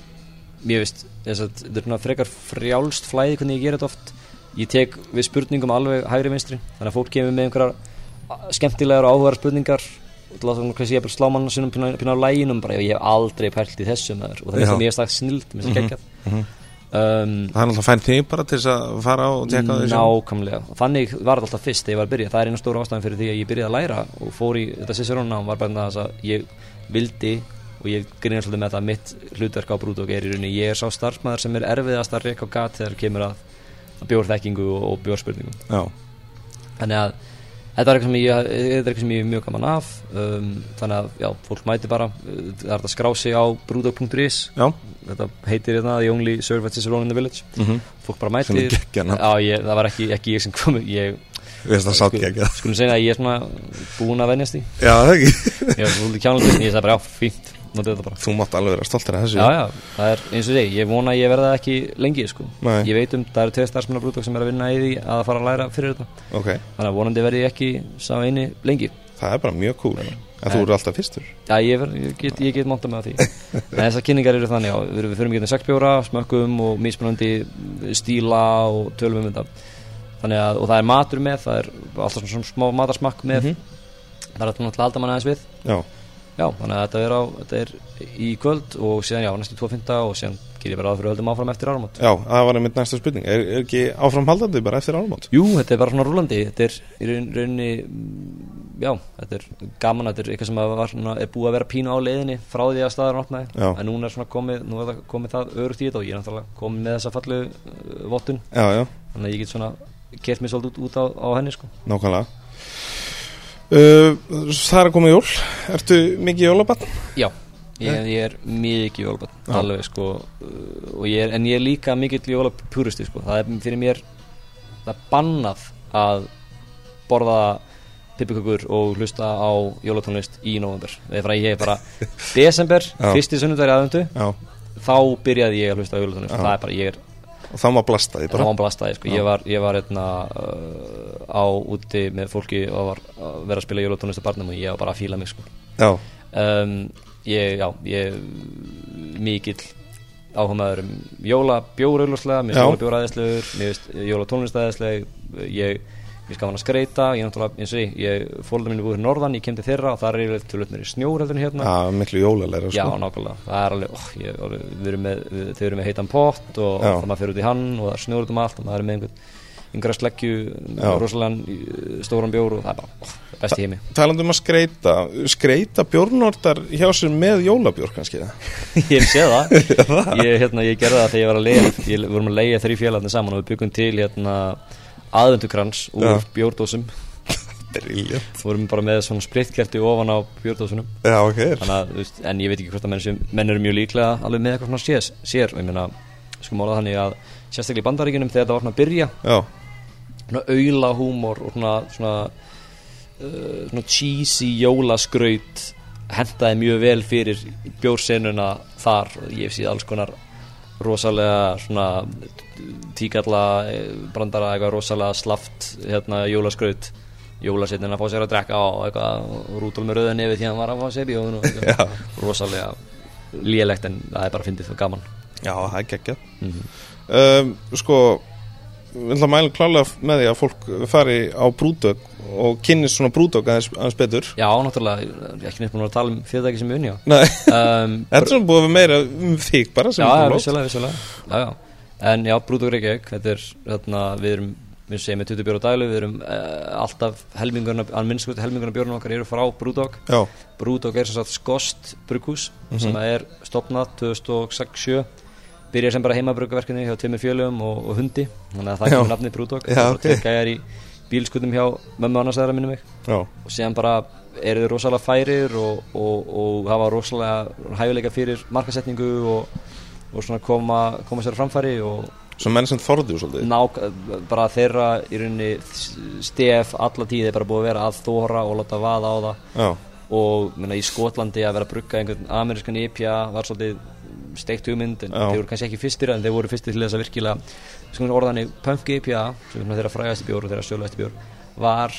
ég veist, þetta er svona frekar frjálst flæði hvernig ég ger þetta oft. Ég tek við spurningum alveg hægri vinstri þannig að fólk kemur með einhverjar skemmtilegar og áhugaðar spurningar og að það kannski ég bara slá mann sinum pínu pínu á læginum bara ég hef aldrei pælt í þessu maður. Og það er mér stakkt snild, mér finnst það geggjað. Mhm. um, Það er náttúrulega fæn þig bara til þess að fara og tjekka þessu. Nákvæmlega, og þannig var þetta alltaf fyrst þegar ég var að byrja, það er einu stóra ástæðan fyrir því að ég byrjaði að læra og fór í þetta Cicerone nám var bara þess að ég vildi og ég grínir svolítið með það að mitt hlutverk á Brúdók er í rauninni, ég er sá starfsmæður sem er erfiðast að reyka á gat þegar kemur að, að bjórþekkingu og, og bjórspurningum Já, þannig að þetta er eitthvað sem ég, eitthvað sem ég er mjög gaman af. Um, þannig að já, fólk mæti bara það er að skrá sig á brúdók.is þetta heitir þetta The Only Serve at Cicerone in the Village. Mm fólk bara ég, það var ekki, ekki ég sem kom ég, skulum segja að ég er svona búinn að venjast því. Já, það ekki. Ég var svolítið kjánlega ég sagði bara, já, fínt, Þú mátt alveg vera stoltur af þessu. Já, já, það er eins og þig, ég vona að ég verða ekki lengi, sko, ég veit um það eru tveir starfsmennar brúdók sem er að vinna í því að fara að læra fyrir þetta, Ok, þannig að vonandi verði ég ekki sá eini lengi. Það er bara mjög cool. En þú eru alltaf fyrstur. Já, ég, ver, ég get, ég get monta með því. [LAUGHS] En þessar kynningar eru þannig, já, við, við förum ekki sex bjóra, smökkum og mismunandi stíla og tölum um þetta. Þannig að, og það er matur með, það er alltaf svona, smá matarsmakk með. Mhm. Það er alltaf halda mann aðeins við. Já, Já, þannig að þetta er, á, þetta er í kvöld og síðan, já, næstu 2.5 og síðan ger ég bara að fyrir höldum áfram eftir áramót. Já, það var einmitt næsta spurning. Er, er ekki áframhaldandi bara eftir álmót? Jú, þetta er bara svona rúlandi, þetta er í raun- rauninni, já, þetta er gaman, þetta er eitthvað sem var, svona, er búið að vera pínu á leiðinni frá því að staðar opnaði, Já. en núna er svona komið, nú er það komið það örugt í þetta og ég er náttúrulega komið með þessa fallu uh, vottun, Já, já, þannig að ég get svona kert mig svolítið út, út á, á henni, sko. nákvæmlega uh, Það er að koma jól. Ertu mikið jólabann? Já, ég, ég er mikið jólabann, alveg, sko, og ég er, en ég er líka mikill jólapuristi, sko, það er fyrir mér, það er bannað að borða pippikökur og hlusta á jólatónlist í november er bara ég er bara [LAUGHS] desember, fyrsti sunnudari aðvendu Já, þá byrjaði ég að hlusta á jólatónlist. Það er bara, ég er, og þá má blasta því það bara var blastaði sko. Ég var, ég var eitna, uh, á úti með fólki og var að vera að spila jólatónlist á barnum og ég var bara að fíla mig sko. Já, um, ég, já, ég mikill áhugaður um jóla bjór auðvarslega, mér jóla bjór aðeinslegur mér finnst jóla tónlist aðeinsleg ég, skal hann að skreita ég náttúrulega, eins og ég, ég fólða mínu búið fyrir norðan, ég kem til þeirra og það er yfirleitt tölvöld mér í snjór heldur en hérna. Já miklu jólalega Já, sko. nákvæmlega, það er alveg, oh, ég, alveg við erum með, við, þau eru með heitan pott og Já. það maður fyrir út í hann og það er snjór út um allt og maður er með einhvern yngra sleggju, Já. rosalega stóran bjór og það er bara, oh, það er best í heimi. Talandi um að skreita Skreita bjórnordar hjá sér með jólabjór kannski [LAUGHS] Ég séð [LAUGHS] það. Ég, hérna, ég gerði það þegar ég var að leiða Við vorum að leiða þrjú félagarnir saman og við byggum til hérna, aðvendukrans úr Já. bjórdósum. [LAUGHS] Vorum bara með svona sprittkerti ofan á bjórdósunum. Já, ok. Þannig að, veist, en ég veit ekki hvort að menn, menn eru mjög líklega alveg með eitthvað svona sér, sér. Ég meina, sko mála þannig að sérstaklega í bandaríkjunum þegar þetta var svona að byrja Já, svona auðla húmor og svona svona, uh, svona cheesy jólaskraut hendaði mjög vel fyrir bjórsenuna þar. Og ég sé alls konar rosalega svona tíkalla eh, brandara eitthvað rosalega slaft hérna jólaskraut. Jólasetnin að fá sér að drekka og eitthvað rútul með rauðin yfir því að hann var að fá sér og [LAUGHS] rosalega lélegt en það er bara fyndið og gaman. Já, það er geggjað. Mm um, Sko Við ætlum að mæla klálega með því að fólk fari á brúdögg og kynnist svona brúdögg aðeins, aðeins betur. Já, náttúrulega, ekki búin að tala um fyrirtæki sem unni á. Nei, um, [LAUGHS] þetta er svona búið að vera meira um þig bara sem Já, vissulega, vissulega. Já, já. En já, Brúdók Reykjavík Þetta er, þarna, við erum við segjum með 20 bjóra dælu, við erum uh, alltaf helmingurna, að minnskut helmingurna bjórnum okkar eru frá Brúdók Brúdók er sem sagt skost brukus Mhm. sem er stopnað 2006-7 byrjar sem bara heimabrukaverkinni hjá tveimur fjölum og, og hundi þannig að það kemur nafnið Brúdók Já, ok. Gæjar í bílskutum hjá mömmu annars aðra minni mig. Já, og síðan bara eru þið rosalega færir og, og, og hafa rosalega hæfileika fyrir markasetningu og, og svona koma, koma sér framfæri og svona menn sem þorðu svolítið nák, bara þeirra í rauninni stef alla tíð er bara búið að vera að þóra og láta vaða á það Já, og minna, í Skotlandi að vera að brugga einhvern amerískan IPA var svolítið steikt hugmynd en Já. þeir voru kannski ekki fyrstir en þeir voru fyrstir til þess að virkilega orðanir Punk IPA sem er þeirra frægasti bjór og þeirra sjöluðasti bjór var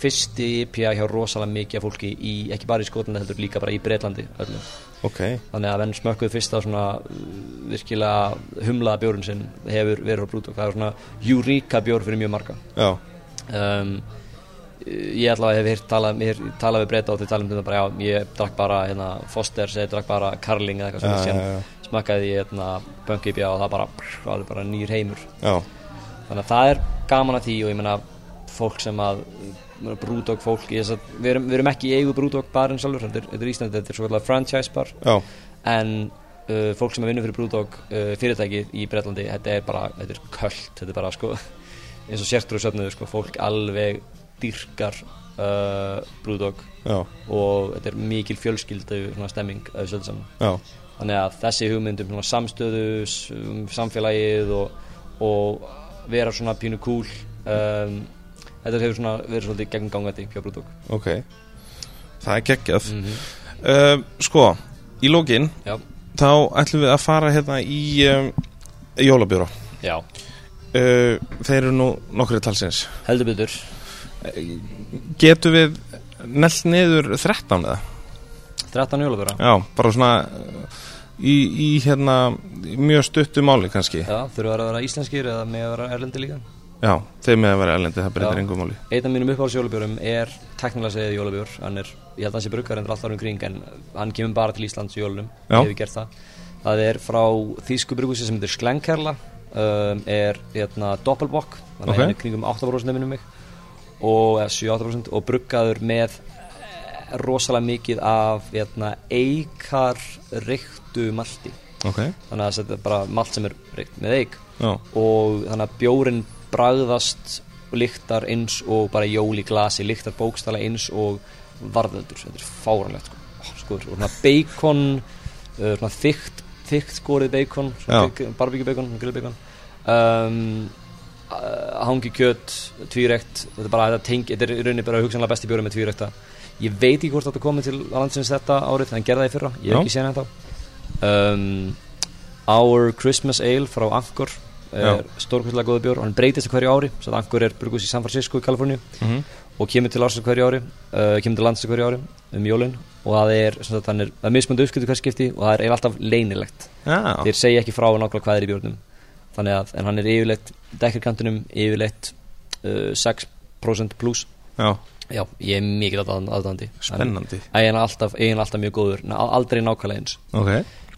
fyrsti IPA hjá rosalega mikið fólki í, ekki bara í Skotlandi heldur líka bara í Breitlandi öllu. Ok. Þannig að venn smökkuð fyrst á svona uh, virkilega humlaða bjórun sem hefur verið á brúdók það er svona júríka bjór fyrir mjög marga. Já, um, ég allavega hef heyrt talað, hef talað við breyta og þau tala um þetta bara já, ég drakk bara hérna, Fosters eða drakk bara Carling eða eitthvað já, síðan já. smakkaði ég hérna, Bunkipja og það bara, það er bara nýr heimur. Já, þannig að það er gaman að því og ég meina fólk sem að brúdók fólk, ég, þess að, við, erum, við erum ekki í eigu brúdók barinn sjálfur, þetta er, Íslandi þetta er svo kallar franchise bar. Já, en uh, fólk sem er vinnu fyrir brúdók uh, fyrirtæki í Breitlandi, þetta er bara þetta er köld, þetta er bara sko [LAUGHS] eins og sértrúi söfnuðu sko, fólk alveg dýrkar uh, brúdók og þetta er mikil fjölskyldu svona stemming að þessu saman. Þannig að þessi hugmynd um svona samstöðu um samfélagið og, og vera svona pínu cool um, þetta hefur svona verið svolítið gegn gangandi hjá brúdók ok. Það er geggjað. Mm -hmm. uh, Sko, í lógin þá ætlum við að fara hérna í um, jólabjóra. Já, uh, Þeir eru nú nokkri talsins. Heldur betur. Getum við nelt niður 13 eða? 13 jólabjóra. Já, bara svona uh, í, í hérna í mjög stuttu máli kannski. Já, þurfa að vera íslenskir eða með að vera erlendi líka Já, þeir með að vera erlendi, það breytir engum máli. Einn af mínum uppáhaldsjólabjórum er teknilega segið jólabjór. Hann er, ég held að hann sé brukkar endur alltaf um kring en hann kemur bara til Íslands jólunum hefur gert það. Það er frá þýsku brugghúsi sem heitir Sklenkerla um, er hérna doppelbock þannig að hann er kringum 8% minnum mig. Og eða 7-8% og bruggaður með eh, rosalega mikið af hérna, eikar reyktu malti. Ok, þannig að þetta er bara malt sem er reykt með eik. Já, og þannig að bjórin bragðast og lyktar eins og bara jól í glasi, lyktar bókstala eins og varðöldur, þetta er fáranlegt sko, sko og svona bacon uh, svona þykkt, þykkt skorið bacon barbecue bacon, grill bacon um, uh, hangi kjöt, tvírekt þetta er bara þetta tengi, þetta er í rauninni bara hugsanlega besti bjóri með tvírekta ég veit ekki hvort þetta komið til landsins þetta árið gerði það í fyrra, ég hef Já. ekki séð þetta um, Our Christmas Ale frá Anchor stórkvæmlega góða bjór. Og hann breytist hverju ári svo að Anchor er brugus í San Francisco í Kaliforníu Mhm. og kemur til ársins hverju ári uh, kemur til landsins hverju ári um jólin og það er, sagt, er, er mismöndu uppskiptu hvers skipti og það er eiginlega alltaf leynilegt. Já, þeir segja ekki frá nákvæmlega hvað er í bjórnum. Þannig að, en hann er yfirleitt dekkirkantinum yfirleitt uh, 6% pluss já, já, ég er mikið aðdandi spennandi. eiginlega alltaf, alltaf mjög góður aldrei nákvæmlega eins. Ok,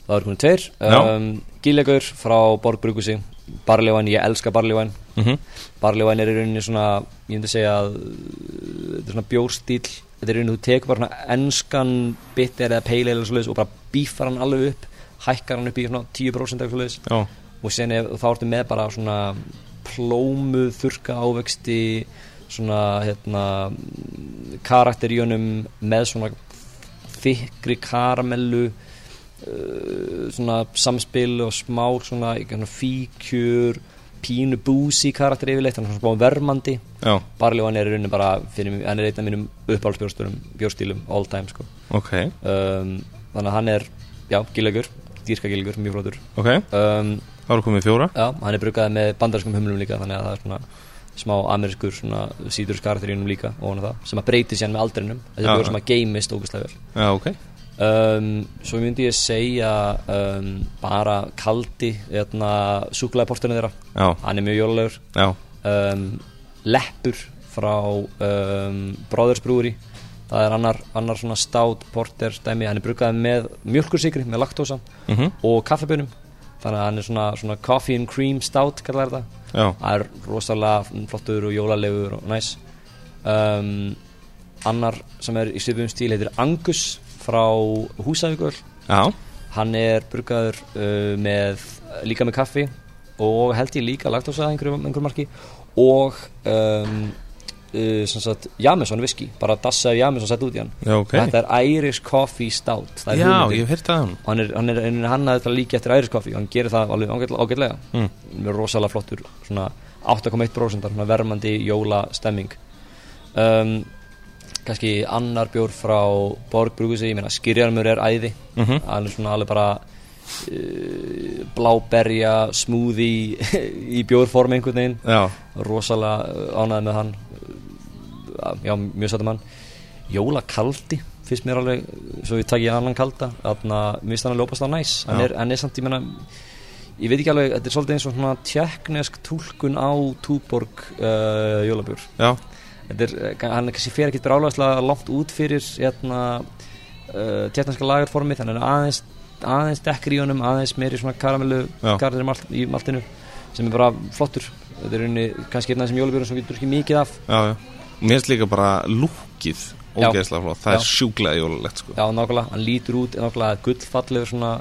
það er komin tveir um, Gílegur frá Borg Brugusi Barleyvæn, ég elska Barleyvæn mhm, Barleyvæn er í rauninni svona ég myndi segja að þetta er svona bjórstíl þetta er í rauninni, þú tekur bara svona enskan bitter eða svoleiðis og bara bífar hann alveg upp hækkar hann upp í svona 10% eða svoleiðis. Já, og sen ef, þá ertu með bara svona plómu, þurka ávexti svona hérna karakter í honum með svona þykri karamellu svona samspil og smá svona, fíkjur pínu búsi karakter yfirleitt hann er svona vermandi. Já, barljóðan er í rauninni bara fyrir, hann er einn af mínum uppáhaldsbjórstílum bjórstílum all time sko. Ok, um, þannig að hann er, já, gilegur dýrka gilegur, mjög flottur. Ok. Um, eru komið fjóra. Já, hann er bruggaði með bandarskum humlum líka þannig að það er svona smá amerískur svona síðurskarakter í hennum líka og það, sem að breyti sér með aldrinum. Þetta er bjór já. sem að geimist ógustlega vel. Já, ok, um, Svo myndi ég segja um, bara kaldi hérna, súklaðiportinu þeirra. Já, hann er mjög jólulegur um, Leppur frá um, Brewery. Það er annar, annar svona stát porter dæmi, hann er bruggaði með mjölkursikri með laktósa mhm, og kaffebönum þannig að hann er svona, svona coffee and cream stout kallar já, það er rosalega flottur og jólalegur og næs. Annar sem er í svipum stíl heitir Angus frá Húsavíkvöld já, hann er bruggaður uh, með líka með kaffi og held ég líka laktósa að einhverju, einhverju marki og um, uh, sem sagt Jameson whisky, bara dassa af Jameson sett út í hann. Já, ok. Þetta er Irish Coffee Stout Já, hugmyndin. ég hef heyrt það hann er, hann er, hann þetta líka eftir Irish Coffee hann gerir það alveg ágætlega, mm. með rosalega flottur svona 8,1% svona vermandi jóla stemming um, kannski annar bjór frá Borg Brugusi, ég meina skýrjarmur er æði. Mhm. hann er svona alveg bara uh, bláberja smoothie [LAUGHS] í bjórform einhvern veginn. Já, rosalega ánæði með hann. Uh, já, mjög sættum hann. Jólakaldi finnst mér alveg, svo við takk ég annan kalda þarna, mér finnst hann alveg opast á næs. Já. er, hann er samt, ég menna ég veit ekki alveg, þetta er svolítið eins og svona tjekknesk túlkun á Túborg uh, þetta er, eh, hann er kannski fer ekki brálaðslega langt út fyrir hérna uh, tjekkneska lagarformi þannig að aðeins aðeins dekkri í honum, aðeins meiri svona karamellu karakter í malt- í maltinu sem er bara flottur. Þetta er unni kannski einn af þessum jólabjórum sem getur ekki mikið af. Já, já. Mér finnst líka bara lúkið ógeðslega flott, það Já. er sjúklega jólulegt sko. Já, nákvæmlega, hann lítur út nákvæmlega gullfallegur svona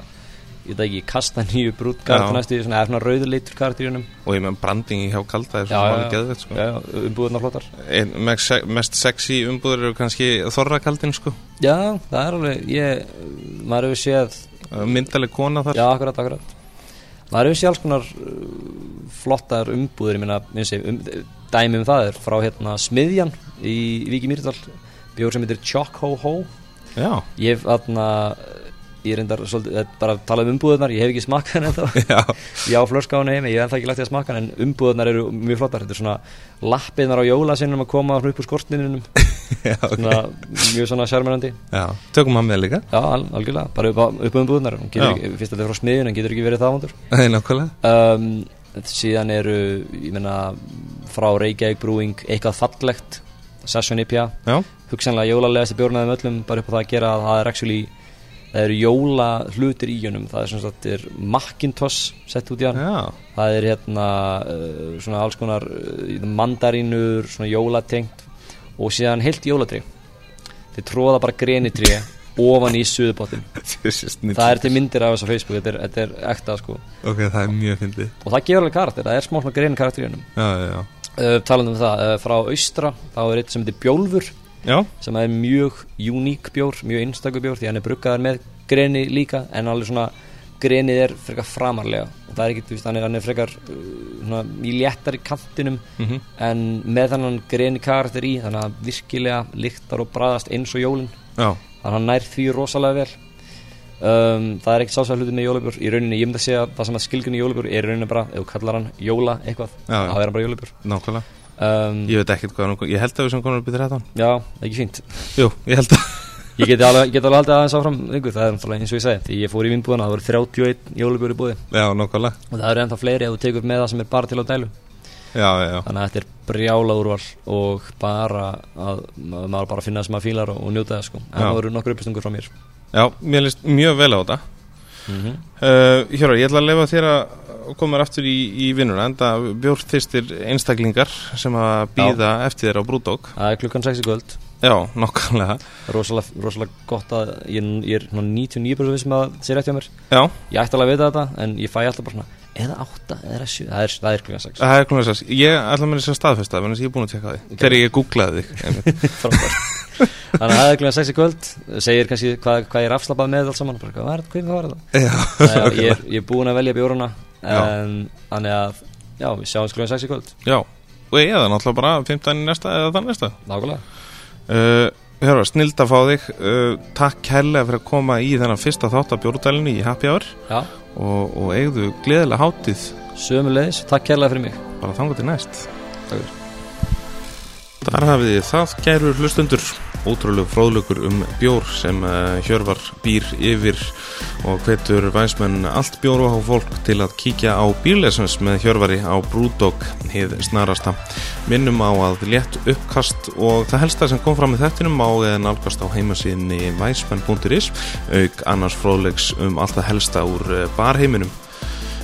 ég veit ekki, kastaníu brútt Já. næstu, svona, eða svona rauðleitur karakter í honum og ég með brandingi hjá kalda er svona alveg já. geðvett sko. Umbúðurnar flottar. Ein, mest, se- mest sexy umbúður eru kannski þorrakaldin sko. Já, það er alveg, ég, maður hefur séð myndaleg kona þar. Já, akkurat, akkurat. Maður hefur séð alls konar flottar umbúður, ég meina, minnst ég, um, dæmi um það er frá hérna Smiðjan í Víki Mýrdal bjór sem heitir Chock Ho Ho Já, ég hef aðna ég reyndar svolítið, er bara að tala um umbúðunar ég hef ekki smakað henni þetta [LAUGHS] já, ég henni heimi, ég hef ennþá ekki lagt í að smaka hann, en umbúðunar eru mjög flottar. Þetta er svona lappirnar á jólasinnum að koma upp úr skortininum [LAUGHS] já, ok. Svona, mjög svona sjarmerandi. Já, tökum hann með líka. Já, al algjörlega, bara upp upp á umbúðunar fyrst að þetta er frá smiðjun en getur ekki verið það vondur. Það er nákvæmlega. Um, síðan eru ég meina frá Reykjavík Brewing eitthvað fallegt. Session IPA hugsanlega jólalegasti bjórnaðum öllum bara upp á það að gera að það er actually það eru jóla hlutir í honum. Það er sem sagt er Macintosh sett út í hann. Já, það er hérna uh, svona alls konar uh, mandarínur, svona jólatengt og síðan heilt jólatri þeir tróða bara grenitri ofan í suðupottin. [LAUGHS] Það er til myndir af þessu á Facebook. Þetta er, þetta er ekta sko. Ok, það er mjög fyndið. Og það gefur alveg karakter, það er smá svona grein karakter í hennum Já, já, já. Uh, talandi um það, frá austra þá er eitt sem heitir Bjólfur Já, sem er mjög uník bjór, mjög einstakur bjór því hann er bruggaður með greni líka en alveg svona grenið er frekar framarlega. Og það er ekkert, þú veist, hann er, hann er frekar uh, svona, í léttar í kantinum Mhm. en með þannig greni karakter í þannig að virkilega lyktar og bræðast eins og jólin. Já, þannig að hann nær því rosalega vel. Um, það er ekkert sálsæð hluti með jólabjör í rauninni, ég myndi að segja að það sem að skilgjörni jólabjör er rauninni bara, ef þú kallar hann jóla eitthvað, þá er hann bara nákvæmlega um, Ég veit ekkert hvað ég held að við sem konum upp í 13 já, ekki fínt. Jú, ég held að [LAUGHS] ég geti alveg, alveg haldið aðeins áfram yngur, það er náttúrulega eins og ég segi, því ég fór í vinnbúðana það voru 31 jólabjör í búði. Já, nákvæmlega. Og það eru ennþá fleiri ef þú tekur með það sem er bara til á dælu Já, já, já. Þannig að þetta er brjála úrval og bara að að maður bara finna það sem maður fílar og, og njóta það sko. En Já. það voru nokkur upplýstungur frá mér. Já, mér líst mjög vel á þetta. Mm -hmm. uh, Hjörvar, ég ætla að lefa þér að koma þér aftur í, í vinnuna enda bjórþyrstir einstaklingar sem að býða eftir þér á brúdók. Það er klukkan 6 í kvöld. Já, nákvæmlega. Rosalega, rosalega gott að ég, ég er svona 99% vissum að það sé rétt hjá mér. Já, ég ætti alveg að vita þetta en ég fæ alltaf bara svona eða 8 eða 7 það er, það er klukkan 6 það er þess að Ég ætla mér þess að staðfesta það, ég er búin að tjekka því. Þegar ég googlaði þig [LAUGHS] þannig að það er klukkan 6 í kvöld. Segir kannski hvað, hvað ég er afslapað með allt saman. Hvað var þetta, hvað var þetta já, [LAUGHS] ég, er, ég er búin að velja en þannig að já, við sjáum klukkan 6 í kvöld. Já. Og ég er náttúrulega bara 15 í næsta eða þann næsta. Nákvæmlega. Uh, Hjörvar, snild að fá þig. Uh, Takk kærlega fyrir að koma í þennan fyrsta þátt af bjórdælinu í Happy Hour. Já, og, og eigðu gleðilega hátíð. Sömulegis, takk kærlega fyrir mig. Bara þangar til næst. Takk. Þar hafið þið það gærur hlustundur ótrúlega fróðlökur um bjór sem uh, Hjörvar býr yfir og hvetur vænsmenn allt bjór og á fólk til að kíkja á bílesens með Hjörvari á Brúdók hið snarasta. Minnum á að létt uppkast og það helsta sem kom fram í þettinum á eða nálgast á heimasíðinni vænsmenn.is auk annars fróðlegs um allt það helsta úr uh, barheiminum.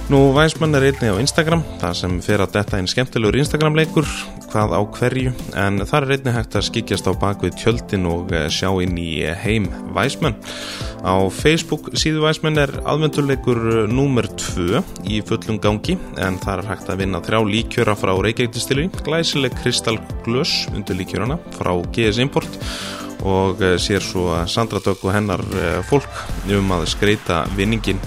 Nú, Vænsmann er einnig á Instagram, það sem fer að detta einn skemmtilegur Instagram-leikur, hvað á hverju, en þar er einnig hægt að skikjast á bakvið tjöldin og eh, sjá inn í eh, heim Væsmann. Á Facebook síðu Væsmann er aðvenduleikur númer 2 í fullum gangi, en þar er hægt að vinna þrjá líkjöra frá Reykjavík-distilli, glæsileg kristalglös undir líkjörana frá GS Import og eh, sér svo Sandra Dögg og hennar eh, fólk um að skreita vinningin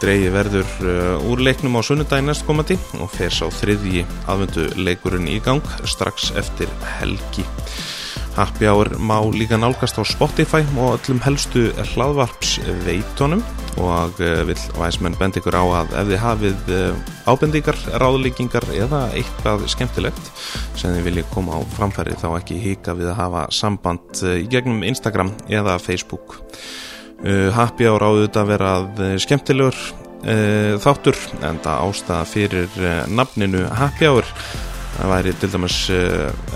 Dreyji verður uh, úr leiknum á sunnudaginn næstkomandi og fer sá þriðji aðvendu leikurinn í gang strax eftir helgi. Happy Hour má líka nálgast á Spotify og öllum helstu hlaðvarps veitunum og uh, vill væsmenn bend ykkur á að ef þið hafið uh, ábendingar, ráðlíkingar eða eitthvað skemmtilegt sem þið viljið koma á framfæri þá ekki hika við að hafa samband í gegnum Instagram eða Facebook. Uh, happy Hour áður að vera uh, skemmtilegur uh, þáttur en það ástæða fyrir nafninu Happy Hour. Það væri til dæmis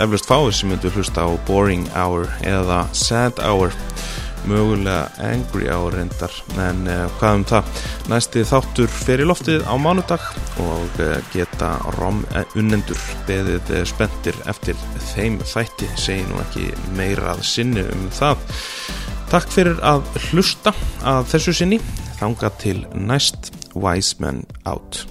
eflust fáið sem myndu hlusta á Boring Hour eða Sad Hour. Mögulega Angry Hour reyndar en hvað um það? Næsti þáttur fyrir loftið á mánudag og geta rom unnendur beðið spenntir eftir þeim þætti. Segi nú ekki meira að sinni um það Takk fyrir að hlusta að þessu sinni. Þanga til næst Wise Men Out.